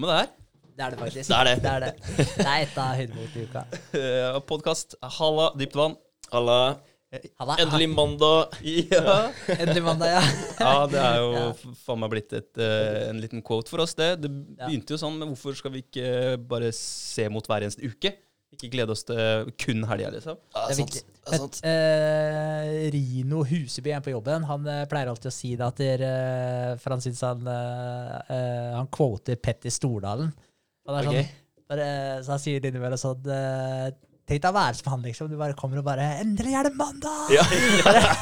med det her. Det er det faktisk. Det er det. Det er, det. Det er et av høydepunktene i uka. Uh, Podkast Halla dypt vann. Halla. Halla. endelig mandag. Ja. Endelig mandag, ja. ja, det er jo Ja. faen meg blitt et, uh, en liten quote for oss, det. Det begynte jo sånn, men hvorfor skal vi ikke bare se mot hver eneste uke? Ikke glede oss til kun helga, liksom. Ja, Det er sant. Det er sant. Men, eh, Rino Huseby en på jobben. Han eh, pleier alltid å si det at der, eh, for han syns han eh, eh, Han quoter Petter Stordalen. Han er okay. sånn, bare, så han sier det innimellom sånn eh, Tenk deg å være som han, liksom. Du bare kommer og bare 'Endelig er det mandag!' Ja.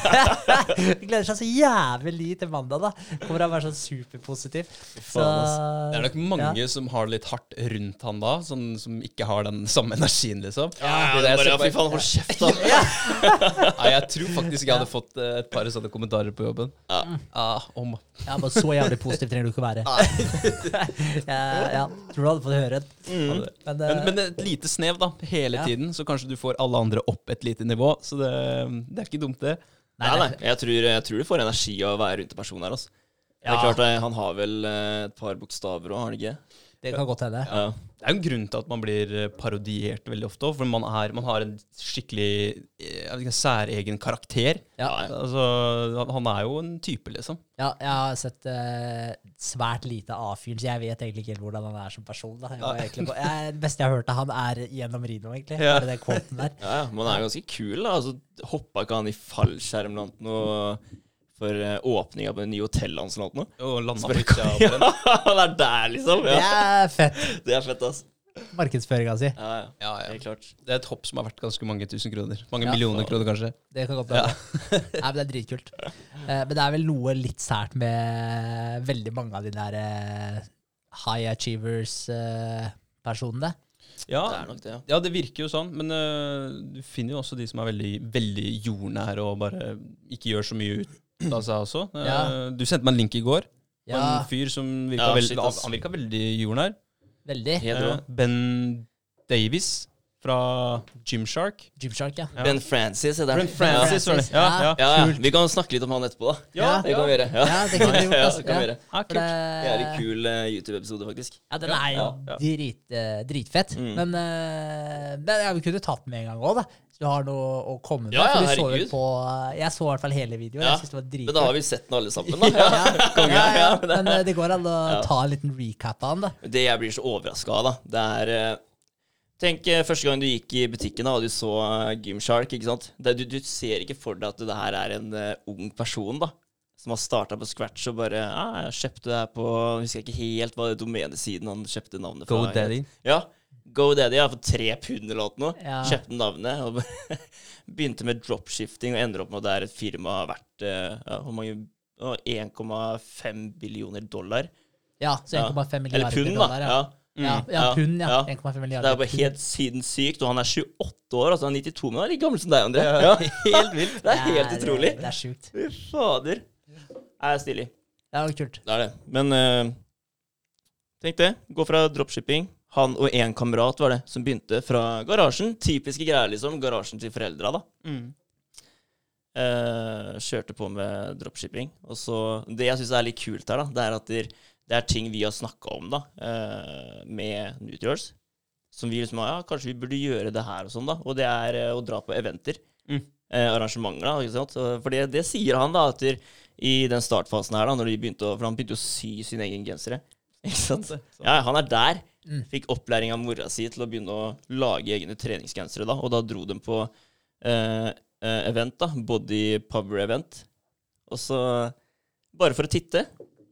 Gleder seg så jævlig til mandag, da. Kommer han være sånn superpositiv. Så. Det er nok mange som har det litt hardt rundt han da, som, som ikke har den samme energien, liksom. Ja, ja, Det er er bare, ja, fy faen, hold kjeft, da. Nei, jeg tror faktisk jeg hadde fått eh, et par sånne kommentarer på jobben. Ja. ah, om Ja, men så jævlig positiv trenger du ikke være. ja, ja, tror du hadde fått høre det. Mm. Men, men, eh, men et lite snev, da, hele Ja. tiden, så kanskje du får alle andre opp et lite nivå. Så det, det er ikke dumt, det. Nei, nei. Jeg tror, jeg tror du får energi av å være rundt en person her. Altså. Det er klart, eh, Han har vel eh, et par bokstaver òg, har han ikke? det kan godt hende. Ja. Det er jo en grunn til at man blir eh, parodiert veldig ofte òg, for man, er, man har en skikkelig eh, jeg vet ikke, særegen karakter. Ja. Altså, han- han er jo en type, liksom. Ja, jeg har sett uh, svært lite A-fyren, så jeg vet egentlig ikke helt hvordan han er som person. Da. Jeg var egentlig det beste jeg har hørt av han, er gjennom Rino, egentlig. Ja. Bare den der. Ja, ja, Man er ganske kul, da. Altså, Hoppa ikke han i fallskjerm eller noe for uh, åpninga på det nye hotellet hans eller noe? Og landa på av Ja, han er der, liksom. Det er fett. Det er fett, ass. Markedsføringa si. Ja, ja. Ja, ja. Helt klart. Det er et hopp som er verdt ganske mange tusen kroner. Mange Ja. millioner kroner, kanskje. Det kan godt være. Nei, men det er dritkult. Eh, men det er vel noe litt sært med veldig mange av de der eh, high achievers-personene. Ja, Det er nok det, ja. ja, det virker jo sånn, men uh, du finner jo også de som er veldig, veldig jordnære og bare ikke gjør så mye ut av seg også. Eh, Ja. Du sendte meg en link i går Ja, en fyr som virka Ja, veldig, shit, han, virka veldig jordnær. veldig. Helt rå. Eh, Ben Davies fra Gymshark. Gymshark, ja. Ja. Ben Francis er der. Ben Francis. Ja. Ja, ja. Ja, ja. Vi kan snakke litt om han etterpå, da. Ja, Det kan vi gjøre. Ja, det kunne vi gjort, altså. kan vi gjøre. Ja, kult. det- en kul uh, YouTube-episode, faktisk. Ja, den er jo. Drit, uh, dritfett. Mm. Men, uh, men ja, vi kunne tatt den med en gang òg, da. Så du har noe å komme med. Ja, ja, for du så på, jeg så i hvert fall hele videoen. Ja, Jeg synes det var dritfett. Men da har vi sett den alle sammen, da. Ja. ja, Konge. ja, men det- det går an å Ja. ta en liten recap av den, da. Det jeg blir så overraska av, da, det er Tenk eh, første gang du gikk i butikken da, og du så eh, Gymshark. ikke sant? Du, du ser ikke for deg at det her er en eh, ung person da, som har starta på scratch og bare ah, 'Jeg kjøpte det her på Jeg husker ikke helt hva det domenesiden han kjøpte navnet fra. GoDaddy. Ja. GoDaddy ja, for tre pund eller noe. Ja. Kjøpte navnet og begynte med dropshifting og ender opp med at det er et firma verdt ja, hvor mange 1,5 billioner dollar. Ja, så Ja. 1,5 Eller milliarder pund, da. dollar. Ja, Ja. ja, ja, Ja, pund, ja. 1,5 milliarder. Det er bare helt sinnssykt. Og han er 28 år, altså han er 92, men han er like gammel som deg, André. Ja. Helt vilt. Det er helt Det utrolig. Det er sjukt. Fy fader. Det er stilig. Det er kult. Det er det. Men uh, tenk det. Gå fra dropshipping. Han og en kamerat var det som begynte fra garasjen. Typiske greier, liksom. Garasjen til foreldra, da. Mm. Eh, kjørte på med dropshipping. Og så Det jeg syns er litt kult her, da, det er at det, det er ting vi har snakka om da, eh, med Nutriors. Som vi liksom Ja, kanskje vi burde gjøre det her og sånn, da. Og det er eh, å dra på eventer. Mm. Eh, arrangementer, da. Ikke sant? For det, det sier han, da, at i den startfasen her, da, når de begynte å For han begynte å sy sine egne gensere. Ikke sant? Ja, han er der. Mm. Fikk opplæring av mora si til å begynne å lage egne treningsgensere, da. Og da dro de på eh, event, da. Body power event. Og så Bare for å titte.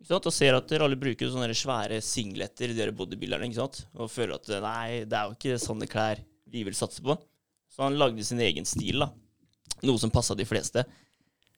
Ikke sant? Og ser at dere alle bruker sånne svære singleter, dere der bodybuilderne, ikke sant? Og føler at nei, det er jo ikke sånne klær vi vil satse på. Så han lagde sin egen stil, da. Noe som passa de fleste.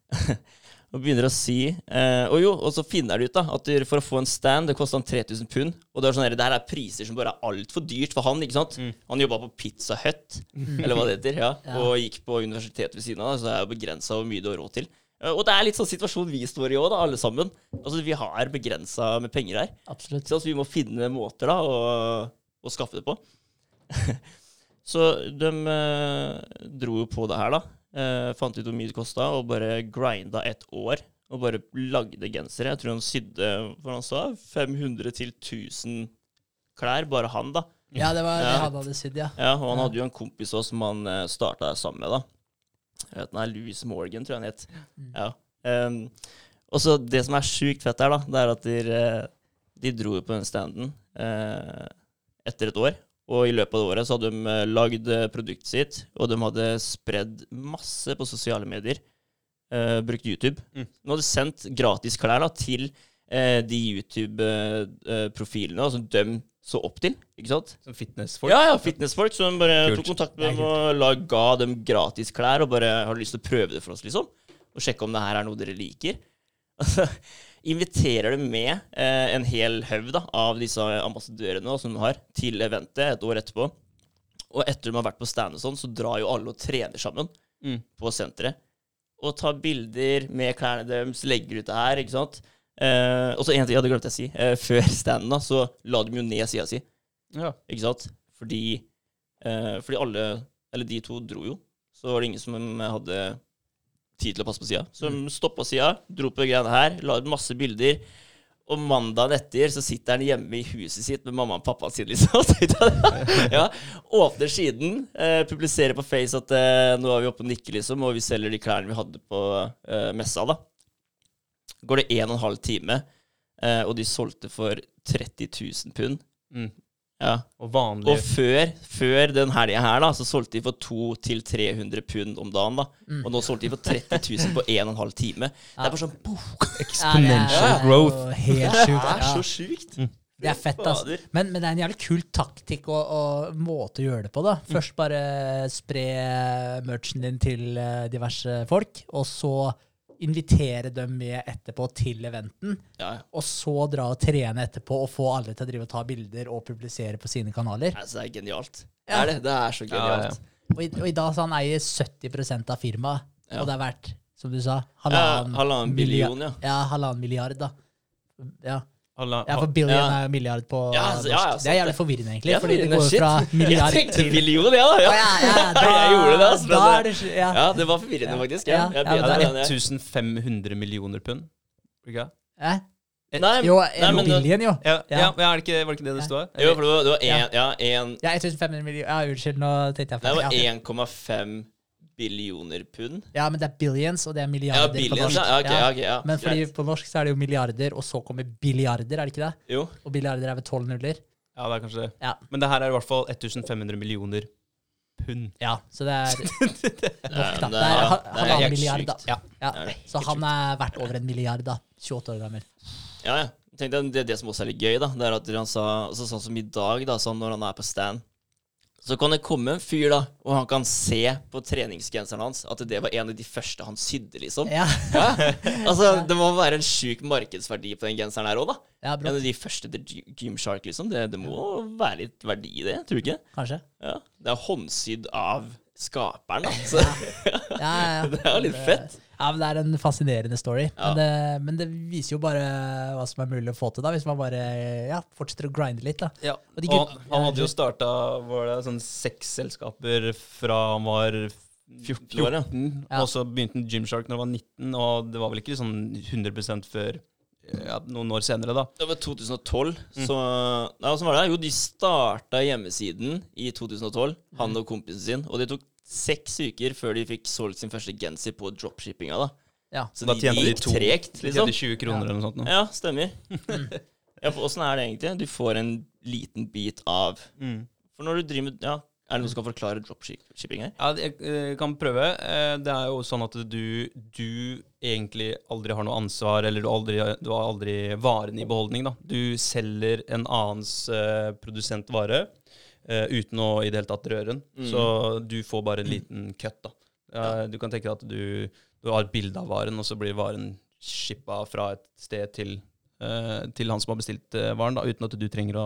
og begynner å si eh, Og jo, og så finner de ut da at for å få en stand, det kosta han 3000 pund. Og det er sånn her, det her er priser som bare er altfor dyrt for han. ikke sant? Mm. Han jobba på Pizza Hut, eller hva det heter, ja, Ja. og gikk på universitetet ved siden av, så det er jo begrensa hvor mye du har råd til. Eh, Og det er litt sånn situasjon vi står i òg, alle sammen. Altså, Vi har begrensa med penger her. Absolutt. Så vi må finne måter da å, å skaffe det på. så de eh, dro jo på det her, da. Eh, fant ut hvor mye det kosta, og bare grinda et år. Og bare lagde gensere. Jeg tror han sydde hva han sa, 500 til 1000 klær, bare han, da. Ja, det var det han hadde sydd, ja. Ja, og han hadde jo en kompis også som han uh, starta sammen med, da. Jeg vet den er Louis Morgan, tror jeg han het. Mm. Ja. Um, og så det som er sjukt fett her, da, det er at de, eh, de dro på den standen eh, etter et år. Og i løpet av det året så hadde de uh, lagd eh, produktet sitt, og de hadde spredd masse på sosiale medier. Uh, brukt YouTube. Mm. De hadde sendt gratis klær da, til eh, de YouTube-profilene altså de så opp til. ikke sant? Som fitnessfolk. Ja, ja, fitnessfolk som bare Kult. tok kontakt med dem og la, ga dem gratis klær og bare har lyst til å prøve det for oss, liksom. Og sjekke om det her er noe dere liker. Og så inviterer dem med eh, en hel haug av disse ambassadørene da, som de har, til eventet et år etterpå. Og etter de har vært på stand og sånn, så drar jo alle og trener sammen Mm. på senteret. Og tar bilder med klærne deres, legger ut det her, ikke sant. Eh, og så en ting jeg hadde glemt å si. Eh, før standen da, så la de jo ned sida si. Ja. Ikke sant? Fordi, eh, fordi alle, eller de to dro jo. Så var det ingen som hadde tid til å passe på sida. Så de stoppa sida, dro på greiene her, la ut masse bilder. Og mandagen etter så sitter han hjemme i huset sitt med mamma og pappaen sin, liksom. ja, åpner siden, eh, publiserer på Face at eh, nå er vi oppe og nikker, liksom, og vi selger de klærne vi hadde på eh, messa, da. Går det en og en halv time, eh, og de solgte for 30 000 pund. Mm. Ja. Og vanlig Og før, før den helga her, da, så solgte de for 200-300 pund om dagen. da. Mm. Og nå solgte de for 30 000 på 1 12 time. Det er bare sånn boom, exponential Ja, growth. Helt sjukt. Det er så sjukt. Det er fett, altså. Men, men det er en jævlig kul taktikk og, og måte å gjøre det på. da. Først bare spre merchen din til eh, diverse folk, og så invitere dem med etterpå til eventen. Ja, ja. Og så dra og trene etterpå og få alle til å drive og ta bilder og publisere på sine kanaler. Altså, det er genialt. Det Ja. er det. Det er så Ja, ja. genialt. Og i, og i dag så han eier 70% av firmaet, Ja. og det er verdt, som du sa, Ja, halvannen halvannen milliard. billion, ja. Ja, halvannen milliard, da. Ja, ja for billion Ja. er jo milliard på Ja, altså, ja, ja. Det er jævlig forvirrende, egentlig, Ja, fordi det går shit. fra milliard Jeg tenkte til billion, ja, Ja. ja, ja, da, Jeg gjorde det, altså, Da er det ja. ja, det var forvirrende, Ja. faktisk. Ja, Ja, ja, ja, det er 1500 millioner pund. Ikke? Eh? Nei, Jo, nei, men billion, jo. Ja, Ja. ja. er det ikke, var det ikke det det sto her? Jo, for det var, én Ja. en, ja, Ja, 1500 millioner. Ja, unnskyld, nå tenkte jeg det var feil. Ja. 1,5 billioner pund. ja, men det er billions, og det er Ja, milliarder på norsk. ja. okay, Ja. ok, ja. Men fordi Greit. på norsk så er det jo milliarder, og så kommer billiarder, er det ikke det? Jo. Og billiarder er ved tolv nuller. Ja, det er kanskje det. Ja. Men det her er i hvert fall 1500 millioner pund. Ja, så det er nok, da. Det er er halvannen milliard, da. Ja. Ja. Er. Så han er verdt over en milliard, da. 28 år gammel. Ja, ja. Tenkte, det det, det som også er litt gøy, da, det er at han sa altså, Sånn som i dag, da, sånn når han er på stand, så kan det komme en fyr, da, og han kan se på treningsgenseren hans at det var en av de første han sydde, liksom. Ja, Ja. Altså, det må være en sjuk markedsverdi på den genseren her òg, da. ja En av de første til Gymshark, liksom. Det, det må være litt verdi i det, tror du ikke? Kanskje. Ja. Det er håndsydd av skaperen, da. Så Ja, ja, ja. det er litt fett. Ja, men Det er en fascinerende story. Ja. Men, det, men det viser jo bare hva som er mulig å få til, da, hvis man bare ja, fortsetter å grinde litt. da. Ja. Og de Og han, han hadde jo starta var det sånn seks selskaper fra han var 14 år, ja. 14, Ja. og så begynte han Gymshark når han var 19, og det var vel ikke sånn 100 før ja, noen år senere, da. Det var 2012. Mm. Så ja, så var det? Jo, de starta hjemmesiden i 2012, han Mm. og kompisen sin. Og det tok seks uker før de fikk solgt sin første genser på dropshippinga. da Ja. Så Da de, tjente de de to- tregt, De liksom. tjente 20 kroner eller noe sånt. Nå. Ja, stemmer. ja, for Åssen er det egentlig? Du får en liten bit av Mm. For når du driver med Ja, er det noen som kan forklare dropshipping her? Ja, jeg eh, kan prøve. Eh, Det er jo sånn at du, du egentlig aldri har noe ansvar, eller du, aldri, du har aldri varen i beholdning. da. Du selger en annens uh, produsent vare eh, uten å i det hele tatt røre den. Mm. Så du får bare en liten cut. da. Eh, Du kan tenke deg at du, du har et bilde av varen, og så blir varen shippa fra et sted til, eh, til han som har bestilt eh, varen, da, uten at du trenger å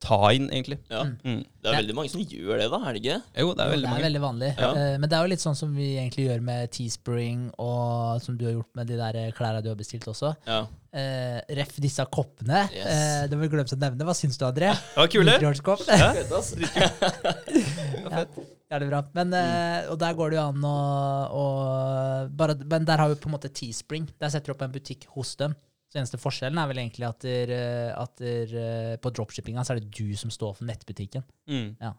ta inn, egentlig. Ja. Mm. Det er veldig mange som gjør det, da, er det ikke? Jo, det er veldig det er mange. veldig vanlig. Ja. Eh, Men det er jo litt sånn som vi egentlig gjør med Teespring, og som du har gjort med de der klærne du har bestilt også. Ja. Eh, ref disse koppene. Yes. Eh, det må vi glemme å nevne. Hva syns du, André? Ja, kule! Ja. Ja. Ja. Ja, Jævlig bra. Men, mm. og der går det jo an å, å bare, Men der har vi på en måte Teespring. Der setter du opp en butikk hos dem. Så eneste forskjellen er vel egentlig at, der, eh, at der, eh, på dropshippinga så er det du som står for nettbutikken. Mm. Ja.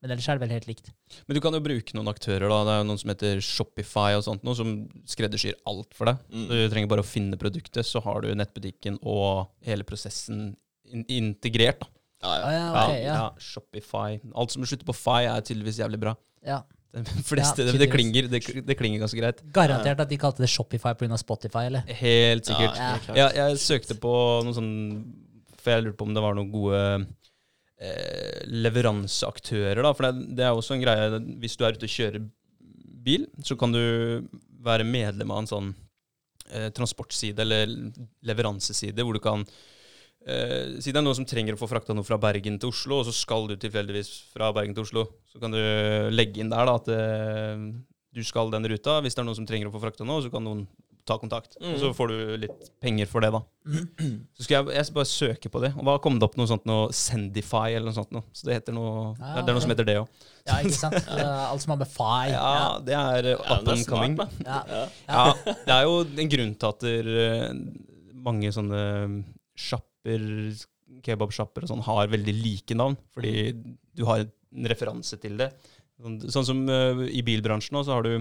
Men ellers er det vel helt likt. Men du kan jo bruke noen aktører. da. Det er jo noen som heter Shopify, og sånt, noe som skreddersyr alt for deg. Mm. Du trenger bare å finne produktet, så har du nettbutikken og hele prosessen in integrert. da. Ja, Ah, ja. ja, ja. Shopify. Alt som slutter på Fi, er tydeligvis jævlig bra. ja. De fleste, Ja, det, det, klinger, det, det klinger ganske greit. Garantert at de kalte det Shopify pga. Spotify, eller? Helt sikkert. Ja. Ja, jeg søkte på noe sånn For jeg lurte på om det var noen gode eh, leveranseaktører, da. For det, det er også en greie Hvis du er ute og kjører bil, så kan du være medlem av en sånn eh, transportside eller leveranseside hvor du kan eh, Si det er noen som trenger å få frakta noe fra Bergen til Oslo, og så skal du tilfeldigvis fra Bergen til Oslo. Så kan du legge inn der da at eh, du skal den ruta. Hvis det er noen som trenger å få frakta noe, så kan noen ta kontakt. Og så får du litt penger for det, da. Så skal jeg, jeg skal bare søke på det. Og da kom det opp noe sånt noe Sendify eller noe sånt noe. Så det heter noe Ja, Det er noe som heter det òg. Ja, ikke sant? Alt som har med Fi. Ja, det er up and coming. Ja. Ja. Det er jo en grunn til at eh, mange sånne sjapper, kebabsjapper og sånn, har veldig like navn. Fordi du har en referanse til det. Sånn, sånn som uh, i bilbransjen nå, så har du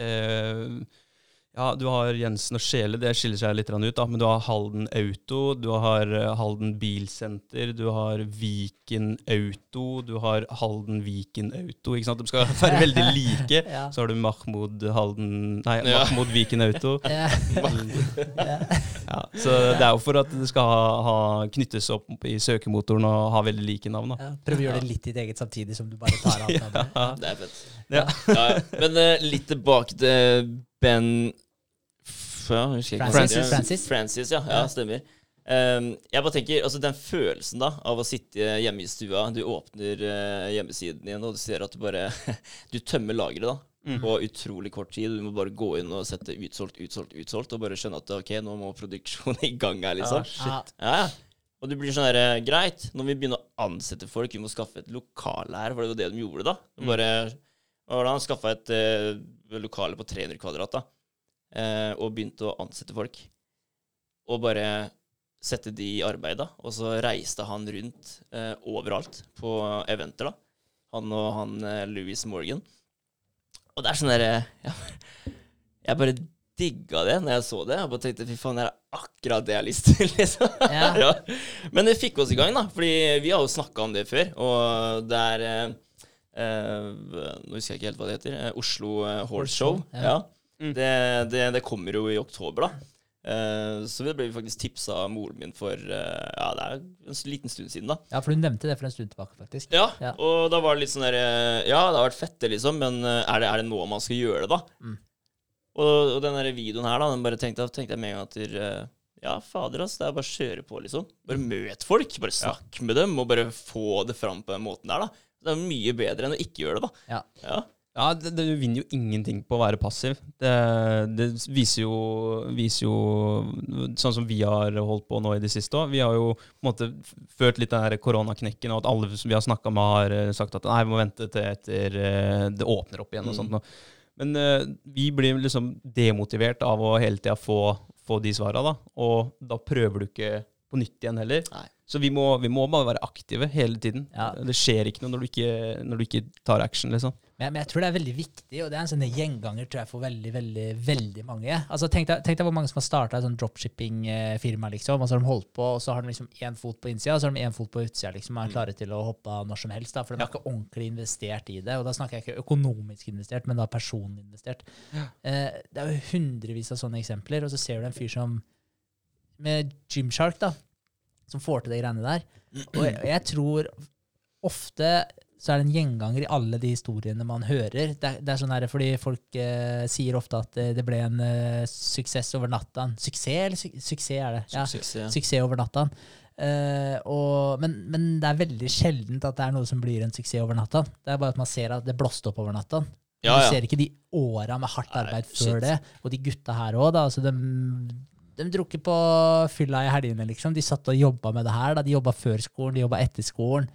eh, ja, du har Jensen og Sjele, det skiller seg litt ut, da. Men du har Halden Auto, du har eh, Halden Bilsenter, du har Viken Auto, du har Halden Viken Auto. ikke sant? De skal være veldig like. Ja. Så har du Mahmoud Halden Nei, Ja. Mahmoud Viken Auto. Ja. Ja, så det er jo for at det skal ha, ha knyttes opp i søkemotoren og ha veldig like navn. da. Ja, Prøv å gjøre det litt i ditt eget samtidig som du bare tar av navnet. Ja. Det er fett. Ja. Ja, ja. Men uh, litt tilbake til Ben ja, husker Francis. Francis. Francis, ja. ja stemmer. Um, jeg bare tenker, altså Den følelsen da av å sitte hjemme i stua, du åpner uh, hjemmesiden din, og du ser at du bare Du tømmer lageret da Mm. på utrolig kort tid. Du må bare gå inn og sette utsolgt, utsolgt, utsolgt, og bare skjønne at ok, nå må produksjonen i gang her, liksom. Shit Ja, ja. Og du blir sånn her, eh, greit, nå må vi begynne å ansette folk, vi må skaffe et lokale her, for det var det de gjorde da. De bare, var det, han skaffa et eh, lokale på 300 kvadrat da, eh, og begynte å ansette folk. Og bare sette de i arbeid da, og så reiste han rundt eh, overalt på eventer da. Han og han eh, Louis Morgan. Og det er sånn derre ja, Jeg bare digga det når jeg så det. Jeg bare tenkte fy faen, det er akkurat det jeg har lyst til, liksom. Ja. Ja. Men det fikk oss i gang, da. Fordi vi har jo snakka om det før. Og det er eh, eh, Nå husker jeg ikke helt hva det heter. eh, Oslo eh, Horse Show. Ja. Ja. Mm. Det, det, det kommer jo i oktober, da. Uh, så det ble vi faktisk tipsa av moren min for uh, Ja, det er en liten stund siden, da. Ja, for du nevnte det for en stund tilbake, faktisk. Ja, Ja. og da var det litt sånn der eh, Ja, det har vært fett, det, liksom, men er det, er det nå man skal gjøre det, da? Mm. Og, og den der videoen her, da, den bare tenkte, tenkte jeg med en gang at eh, Ja, fader, ass, det er bare å kjøre på, liksom. Bare møt folk. Bare snakk med dem, og bare få det fram på den måten der, da. Det er mye bedre enn å ikke gjøre det, da. Ja. Ja. Ja, det, det, Du vinner jo ingenting på å være passiv. Det, det viser, jo, viser jo Sånn som vi har holdt på nå i det siste òg. Vi har jo på en måte ført litt den koronaknekken, og at alle som vi har snakka med, har eh, sagt at nei, vi må vente til etter eh, det åpner opp igjen. og sånt. Mm. Men uh, vi blir liksom demotivert av å hele tida få, få de svara, da. Og da prøver du ikke på nytt igjen heller. Nei. Så vi må, vi må bare være aktive hele tiden. Ja. Det skjer ikke noe når du ikke, når du ikke tar action, liksom. Men, men jeg tror det er veldig viktig, og det er en sånn gjenganger tror jeg, for veldig veldig, veldig mange. Altså, Tenk deg, tenk deg hvor mange som har starta et sånn dropshipping-firma, liksom, og så har de holdt på, og så har de liksom én fot på innsida og så har de én fot på utsida. Liksom, og er klare til å hoppe av når som helst. Da, for de har ikke ordentlig investert i det. Og da snakker jeg ikke økonomisk investert, men da personlig investert. Eh, det er jo hundrevis av sånne eksempler, og så ser du en fyr som med Gymshark, da, som får til de greiene der. Og jeg, jeg tror ofte så er det en gjenganger i alle de historiene man hører. Det er, det er sånn her, fordi folk eh, sier ofte at det, det ble en eh, suksess over natta. Suksess, eller su suksess er det? Ja, Suksess. suksess over natta. Eh, men, men det er veldig sjeldent at det er noe som blir en suksess over natta. Det er bare at man ser at det blåste opp over natta. Ja, Du ser ikke de åra med hardt Nei, arbeid shit. før det. Og de gutta her òg, da. Altså de, de dro ikke på fylla i helgene, liksom. De satt og jobba med det her. Da. De jobba før skolen, de jobba etter skolen.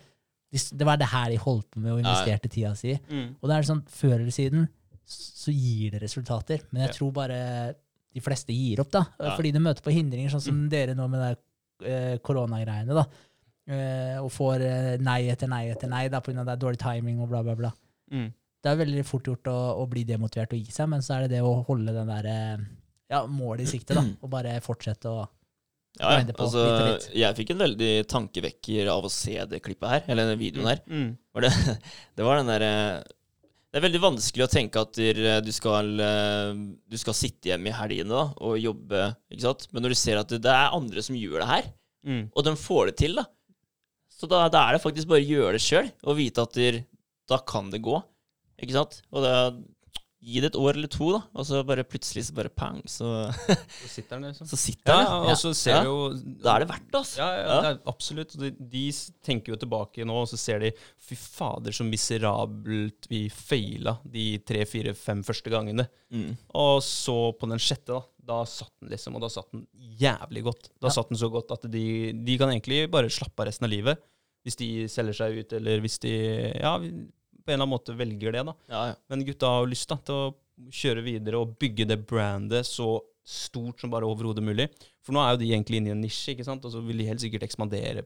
Det var det her de holdt på med og investerte tida si. Og det er sånn, før eller siden så gir det resultater. Men jeg Ja. tror bare de fleste gir opp, da. Ja. Fordi de møter på hindringer, sånn som dere nå med det eh, koronagreiene, da. Eh, og får eh, nei etter nei etter nei da, pga. dårlig timing og bla, bla, bla. Mm. Det er veldig fort gjort å, å bli demotivert og gi seg, men så er det det å holde den der ja, målet i sikte, da. Og bare fortsette å Ja, ja. på Altså, litt litt. jeg fikk en veldig tankevekker av å se det klippet her, eller den videoen her. Mm. Var det, det var den derre Det er veldig vanskelig å tenke at du, skal, eh, du skal sitte hjemme i helgene da, og jobbe, ikke sant? Men når du ser at det, det er andre som gjør det her, Mm. og de får det til, da Så da, da er det faktisk bare å gjøre det sjøl, og vite at der, da kan det gå. Ikke sant? Og da Gi det et år eller to, da, og så bare plutselig så bare pang, så, Så sitter den, liksom. så sitter Ja, det. og så ser Ja. jo Da er det verdt det, altså. Ja, ja, Ja. det absolutt. De, de tenker jo tilbake nå, og så ser de Fy fader, så miserabelt vi feila de tre, fire, fem første gangene. Mm. Og så på den sjette, da. Da satt den liksom, og da satt den jævlig godt. Da Ja. satt den så godt at de, de kan egentlig bare slappe av resten av livet. Hvis de selger seg ut, eller hvis de ja, på en eller annen måte velger det, da. Ja, ja. Men gutta har jo lyst da, til å kjøre videre og bygge det brandet så stort som bare overhodet mulig. For nå er jo de egentlig inne i en nisje, ikke sant? og så vil de helt sikkert ekspandere.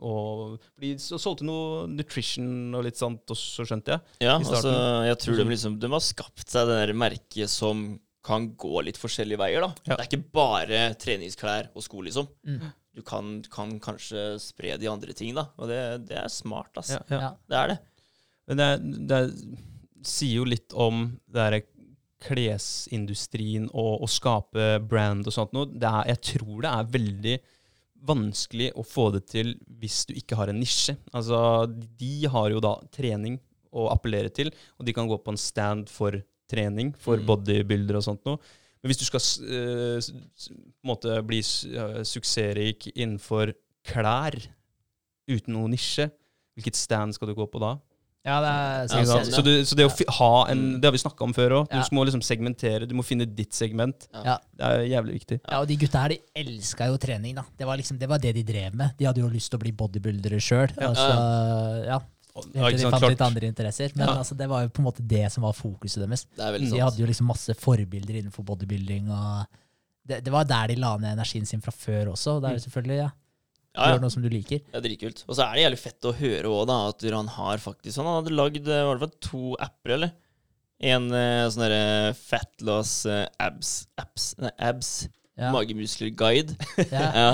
Og de solgte noe nutrition og litt sånt, og så skjønte jeg. Ja, altså, jeg tror de, liksom, de har skapt seg det der merket som kan gå litt forskjellige veier. da. Ja. Det er ikke bare treningsklær og sko, liksom. Mm. Du kan, kan kanskje spre de andre ting, da. Og det, det er smart, altså. Ja, Ja. Det er det. Men det, det sier jo litt om det derre klesindustrien og å skape brand og sånt noe. Det er, jeg tror det er veldig vanskelig å få det til hvis du ikke har en nisje. Altså, de har jo da trening å appellere til, og de kan gå på en stand for trening, for Mm. bodybuilder og sånt noe. Men hvis du skal måte bli eh, suksessrik innenfor klær uten noe nisje, hvilket stand skal du gå på da? Ja, det er sikkert sant? sånn, Så, du, så det å fi, ha en Mm. Det har vi snakka om før òg. Du Ja. må liksom segmentere. Du må finne ditt segment. Ja. Det er jævlig viktig. Ja, og de gutta her, de elska jo trening, da. Det var liksom, det var det de drev med. De hadde jo lyst til å bli bodybuildere sjøl. Ja. Altså, ja. Ja, Helt til de fant klart. litt andre interesser. Men Ja. altså, det var jo på en måte det som var fokuset deres. Det er De hadde jo liksom masse forbilder innenfor bodybuilding. og det, det var der de la ned energien sin fra før også. og Det er jo selvfølgelig, ja, Ja, ja. Gjør noe som du liker. Er dritkult. Og så er det jævlig fett å høre òg, da, at han har faktisk Han hadde lagd i var det to apper, eller? En eh, sånn derre fatloss eh, abs Abs? Nei, abs. Ja. Magemuskler-guide. Ja. Ja.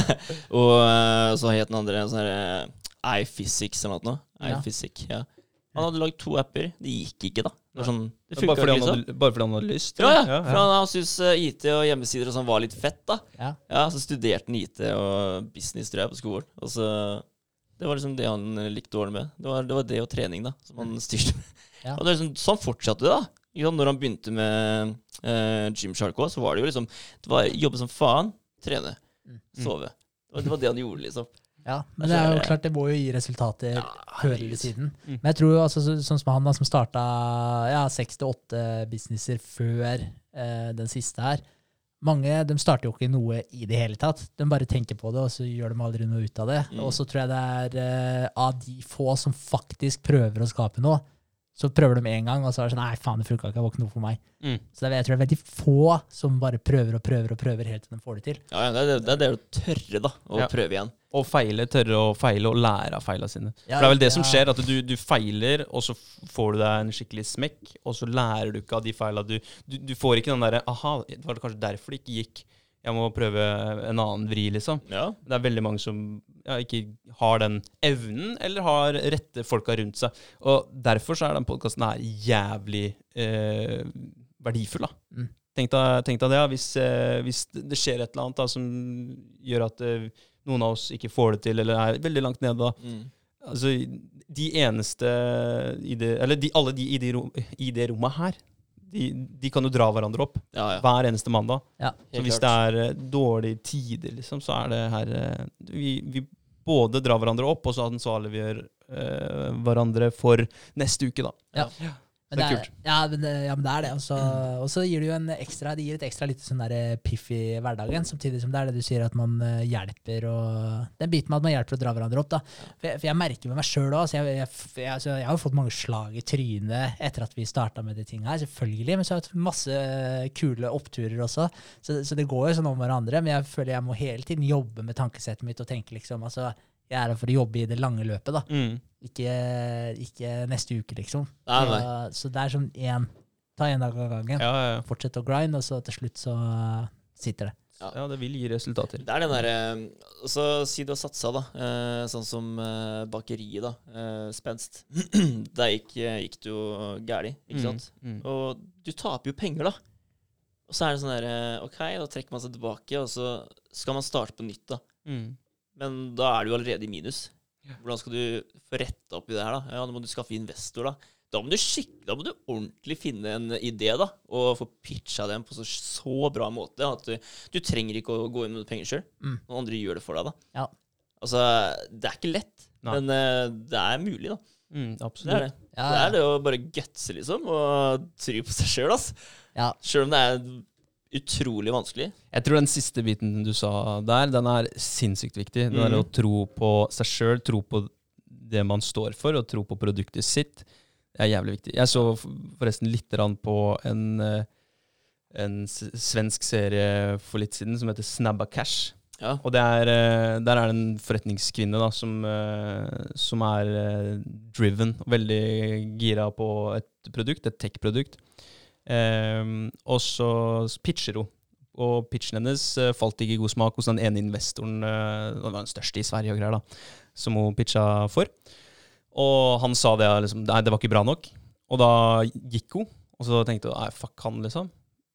og eh, så het den andre en sånn herre iPhysics eller noe. Ja. iPhysic, ja. Han hadde lagd to apper. Det gikk ikke, da. Det, sånn, det Bare fordi, liksom. hadde, bare fordi han hadde lyst? Ja, ja. ja. For han, han syntes eh, IT og hjemmesider og sånn var litt fett, da. Ja. Ja, Så studerte han IT og business, tror jeg, på skolen. Og så Det var liksom det han eh, likte dårlig med. Det var det, var det og trening, da, som han styrte med. Ja. Og det liksom, sånn fortsatte det, da. Ikke? Når han begynte med uh, Gymshark òg, så var det jo liksom Det var jobbe som faen, trene, Mm. sove. Det var det han gjorde, liksom. Ja, men det er jo klart, det må jo gi resultater Ja, før eller siden. Mm. Men jeg tror jo altså, sånn som han da, som starta ja, seks til åtte businesser før eh, den siste her. Mange de starter jo ikke noe i det hele tatt. De bare tenker på det, og så gjør de aldri noe ut av det. Mm. Og så tror jeg det er eh, av de få som faktisk prøver å skape noe, så prøver de én gang, og så er det sånn Nei, faen, det funka ikke. Det var ikke noe for meg. Mm. Så det er, jeg tror det er veldig få som bare prøver og prøver og prøver helt til de får det til. Ja, ja, det, er det, det er det å tørre, da. Å Ja. prøve igjen. Og feile, tørre å feile og lære av feila sine. Ja, For det er vel det som skjer, at du, du feiler, og så får du deg en skikkelig smekk, og så lærer du ikke av de feila du, du Du får ikke den derre Aha, det var kanskje derfor det ikke gikk. Jeg må prøve en annen vri, liksom. Ja. Det er veldig mange som ja, ikke har den evnen, eller har rette folka rundt seg. Og derfor så er den podkasten her jævlig eh, verdifull, da. Mm. Tenk deg, det, ja. hvis, eh, hvis det skjer et eller annet da, som gjør at eh, noen av oss ikke får det til, eller er veldig langt nede, da. Mm. Altså, de eneste i det, Eller de, alle de i, de rom, i det rommet her, de, de kan jo dra hverandre opp ja, ja. hver eneste mandag. Ja. Så hvis klart. det er eh, dårlige tider, liksom, så er det her eh, vi, vi både drar hverandre opp, og så ansvarliggjør eh, hverandre for neste uke, da. Ja. Men Det er er, ja, men, det- ja, men det er det. Og så- Og så gir det jo en ekstra Det gir et ekstra lite sånn der piff i hverdagen, samtidig som det er det du sier, at man eh, hjelper og Den biten med at man hjelper å dra hverandre opp, da. For jeg, for jeg merker med meg sjøl òg. Jeg, jeg, jeg, altså, jeg har jo fått mange slag i trynet etter at vi starta med de tinga her, selvfølgelig. Men så har jeg hatt masse kule oppturer også. Så, så det går jo sånn om hverandre. Men jeg føler jeg må hele tiden jobbe med tankesettet mitt og tenke liksom altså, Jeg er her for å jobbe i det lange løpet, da. Mm. Ikke, ikke neste uke, liksom. Nei, nei. Så, så det er sånn én Ta én dag av gangen. Ja, ja, Fortsett å grind, og så til slutt så uh, sitter det. ja, det vil gi resultater. Det er den derre Så si du har satsa, da. Eh, sånn som eh, bakeriet, da. Eh, spenst. Der gikk, gikk det jo gæli, ikke sant? Mm. Og du taper jo penger, da. Og så er det sånn derre OK, da trekker man seg tilbake, og så skal man starte på nytt, da. Mm. Men da er du allerede i minus. Hvordan skal du få retta opp i det her, da? Ja, Da må du skaffe investor, da. Da må du, skikke, da må du ordentlig finne en idé, da, og få pitcha den på så, så bra måte at du, du trenger ikke å gå inn med penger sjøl. Mm. Noen andre gjør det for deg, da. Ja. Altså, det er ikke lett, Nei. men uh, det er mulig, da. Mm, Det er det. Ja, Det er det å bare gutse, liksom, og tro på seg sjøl, ass. Ja. Sjøl om det er utrolig vanskelig. Jeg tror den siste biten du sa der, den er sinnssykt viktig. Det er mm. å tro på seg sjøl, tro på det man står for, og tro på produktet sitt. Det er jævlig viktig. Jeg så forresten litt på en, eh, en svensk serie for litt siden som heter Snabba Cash. Ja. Og det er, eh, der er det en forretningskvinne da, som, eh, som er driven, veldig gira på et produkt, et tech-produkt. Ehm, og så pitcher hun. Og pitchen hennes eh, falt ikke i god smak hos den ene investoren, Den det var den største i Sverige og greier, da, som hun pitcha for. Og han sa det liksom, nei, det var ikke bra nok. Og da gikk hun, og så tenkte hun nei, fuck han, liksom.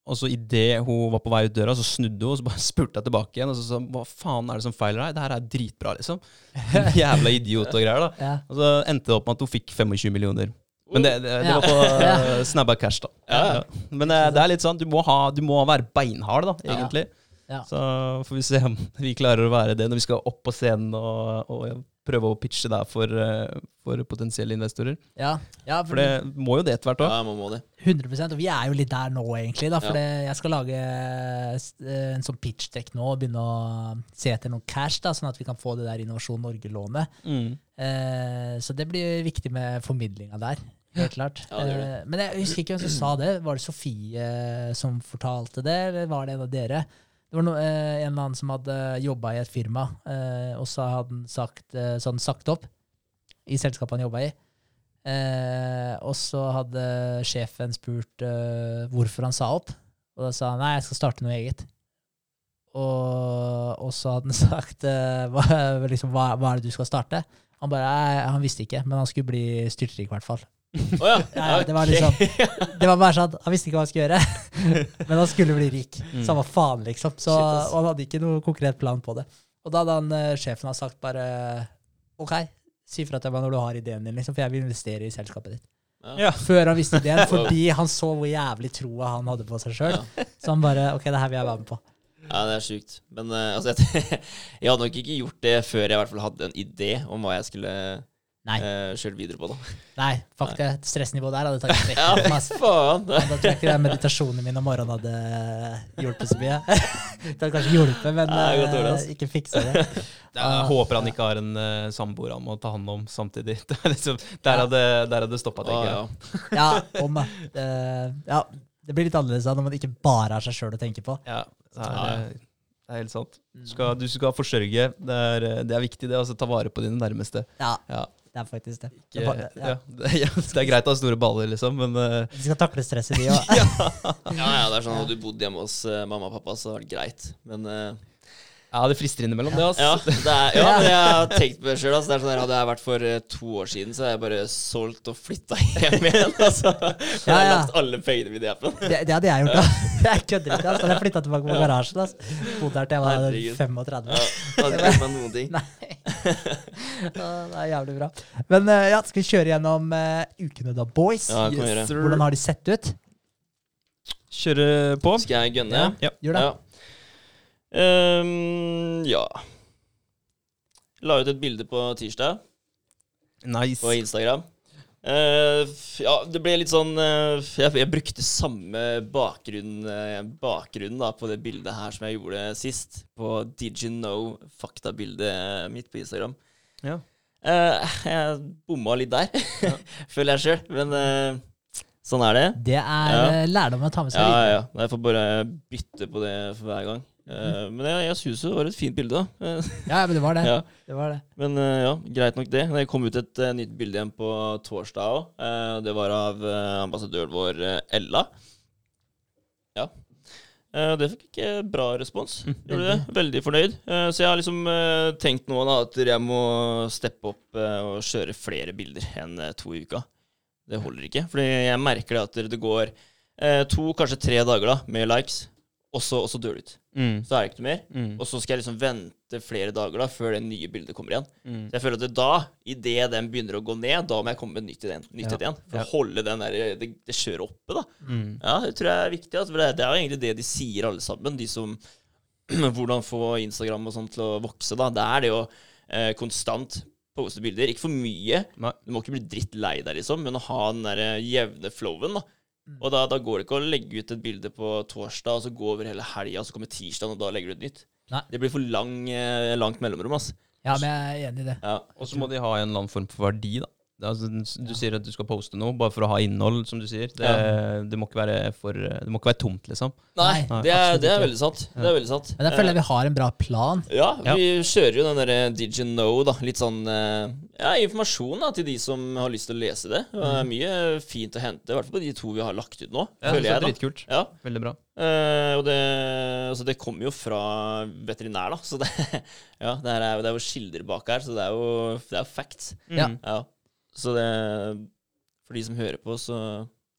Og så idet hun var på vei ut døra, så snudde hun, og så bare spurte jeg tilbake igjen. Og så sa hva faen er det som feiler deg? Det her er dritbra, liksom. Jævla idiot og greier, da. Ja. Og så endte det opp med at hun fikk 25 millioner. Men det, det, det var på uh, snabba cash, da. Ja, ja. Men eh, det er litt sånn, du må, ha, du må være beinhard, da, egentlig. Ja. Så får vi se om vi klarer å være det når vi skal opp på scenen og, og prøve å pitche der for, eh, for potensielle investorer. Ja, ja, For det må jo det etter hvert òg. Ja, man må det. 100 Og vi er jo litt der nå, egentlig. Da, for Ja. jeg skal lage eh, en sånn pitch-dekk nå og begynne å se etter noe cash, da, sånn at vi kan få det der Innovasjon Norge-lånet. Mm. Eh, så det blir viktig med formidlinga der. Helt klart. Ja, det det. Eh, men jeg husker ikke hvem som sa det. Var det Sofie som fortalte det, eller var det en av dere? Det var no, eh, en eller annen som hadde jobba i et firma, eh, og så hadde han sagt, eh, så hadde sagt opp i selskapet han jobba i. Eh, og så hadde sjefen spurt eh, hvorfor han sa opp, og da sa han nei, jeg skal starte noe eget. Og, og så hadde han sagt eh, hva, liksom, hva, hva er det du skal starte? Han bare, nei, han visste ikke, men han skulle bli styrtrik i hvert fall. Å ja. Ja, ja, det var liksom- Det var bare sånn, Han visste ikke hva han skulle gjøre, men han skulle bli rik. Mm. Samme faen, liksom. Så, Shit, og han hadde ikke noe konkret plan på det. Og da hadde han, eh, sjefen har sagt bare OK, si fra til meg når du har ideen din, liksom, for jeg vil investere i selskapet ditt. Ja. Før han visste ideen, fordi han så hvor jævlig troa han hadde på seg sjøl. Ja. Så han bare OK, det her vil jeg være med på. Ja, det er sjukt. Men uh, altså, jeg, jeg hadde nok ikke gjort det før jeg i hvert fall hadde en idé om hva jeg skulle Nei, uh, kjøre videre på. da. nei, fuck det. Stressnivået der hadde tatt vekk. Ja, masse. faen! Da tror jeg ikke det meditasjonen min om morgenen hadde hjulpet så mye. Det hadde kanskje hjulpet, men Nei, godt dårlig, eh, ikke fiksa det. Jeg håper han ikke har en uh, samboer han må ta hånd om samtidig. Liksom, der hadde der hadde stoppa, tenker jeg. ja. Ja, om. Eh, ja, det blir litt annerledes da når man ikke bare har seg sjøl å tenke på. Ja, det er, det er helt sant. Du skal, du skal forsørge. Det er, det er viktig, det. Altså, ta vare på dine nærmeste. Ja, Ja, det er faktisk det. ikke, Det er ja. ja. det, ja, det er greit å ha store baller, liksom, men uh... De skal takle stresset, de òg. ja, ja, det er sånn Hadde du bodd hjemme hos uh, mamma og pappa, så hadde det vært greit. Men eh, ja, det frister innimellom, det. Altså. ja, det er, ja, jeg har tenkt på det sjøl. Altså, sånn hadde jeg vært for eh, to år siden, så hadde jeg bare solgt og flytta hjem igjen. Altså. Så Ja, jeg ja. lagt alle pengene mine i appen. Det, det hadde jeg gjort, da. Jeg kødder ikke. Altså. Jeg flytta tilbake på garasjen. Altså. Bodde her til jeg var Herregud. 35. Ja, hadde ikke gjort meg noen ting. Nei. Det er jævlig bra. Men eh, ja, skal vi kjøre gjennom uh, ukene, da, boys? Ja, gjøre. Hvordan har de sett ut? Kjøre på. Skal jeg gønne? Ja. Gjør det. Ja. Ehm, ja. La ut et bilde på tirsdag Nice. på Instagram. Uh, ja, det ble litt sånn uh, jeg, jeg brukte samme bakgrunn, uh, bakgrunn da, på det bildet her som jeg gjorde sist. På Did you know faktabildet mitt på Instagram. Ja. Eh, jeg bomma litt der, føler jeg sjøl. Men eh, sånn er det. Det er Ja. eh, lærdom å ta med seg Ja, videre. ja, ja. Jeg får bare bytte på det for hver gang. Eh, men jeg, jeg syns det var et fint bilde. Eh, Ja, men det var det. ja. det, var det. Men uh, ja, greit nok det. Det kom ut et uh, nytt bilde igjen på torsdag òg. det var av ambassadøren vår Ella. Ja. Det fikk ikke bra respons. Gjorde det. Veldig fornøyd. Så jeg har liksom tenkt nå da at jeg må steppe opp og kjøre flere bilder enn to i uka. Det holder ikke. Fordi jeg merker det at det går to, kanskje tre dager da med likes, og så dør det ut. Mm. Så er det ikke noe mer. Mm. Og så skal jeg liksom vente flere dager da før det nye bildet kommer igjen. Mm. Så jeg føler at det da, idet den begynner å gå ned, da må jeg komme med nytt, igjen, nytt Ja. igjen. For Ja. å holde den der, det, det kjøret oppe, da. Mm. Ja, det tror jeg er viktig. Altså, for det, det er jo egentlig det de sier alle sammen, de som Hvordan få Instagram og sånt til å vokse, da. Det er det å eh, konstant poste bilder. Ikke for mye. Nei. Du må ikke bli dritt lei deg, liksom, men å ha den der jevne flowen, da. Mm. Og da, da går det ikke å legge ut et bilde på torsdag, og så gå over hele helga, og så kommer tirsdag, og da legger du et nytt. Nei. Det blir for lang, eh, langt mellomrom, ass. Ja, men jeg er enig i det. Ja. Og så må de ha en eller annen form for verdi, da. Altså, du sier at du skal poste noe bare for å ha innhold, som du sier. Det, det, må, ikke være for, det må ikke være tomt, liksom. Nei, Nei, det, er, det er veldig sant. Det er veldig sant. Men jeg føler jeg vi har en bra plan. Ja, Ja. vi kjører jo den derre Did you know, da. Litt sånn eh, ja, informasjon da, til de som har lyst til å lese det. Det er mye fint å hente, i hvert fall på de to vi har lagt ut nå, Ja, føler jeg. da. Dritkult. Ja, Veldig bra. Uh, og det, altså det kommer jo fra veterinær, da. Så det, ja, det, her er, det er jo kilder bak her, så det er jo, det er facts. Ja. Mm. Ja. Så det For de som hører på, så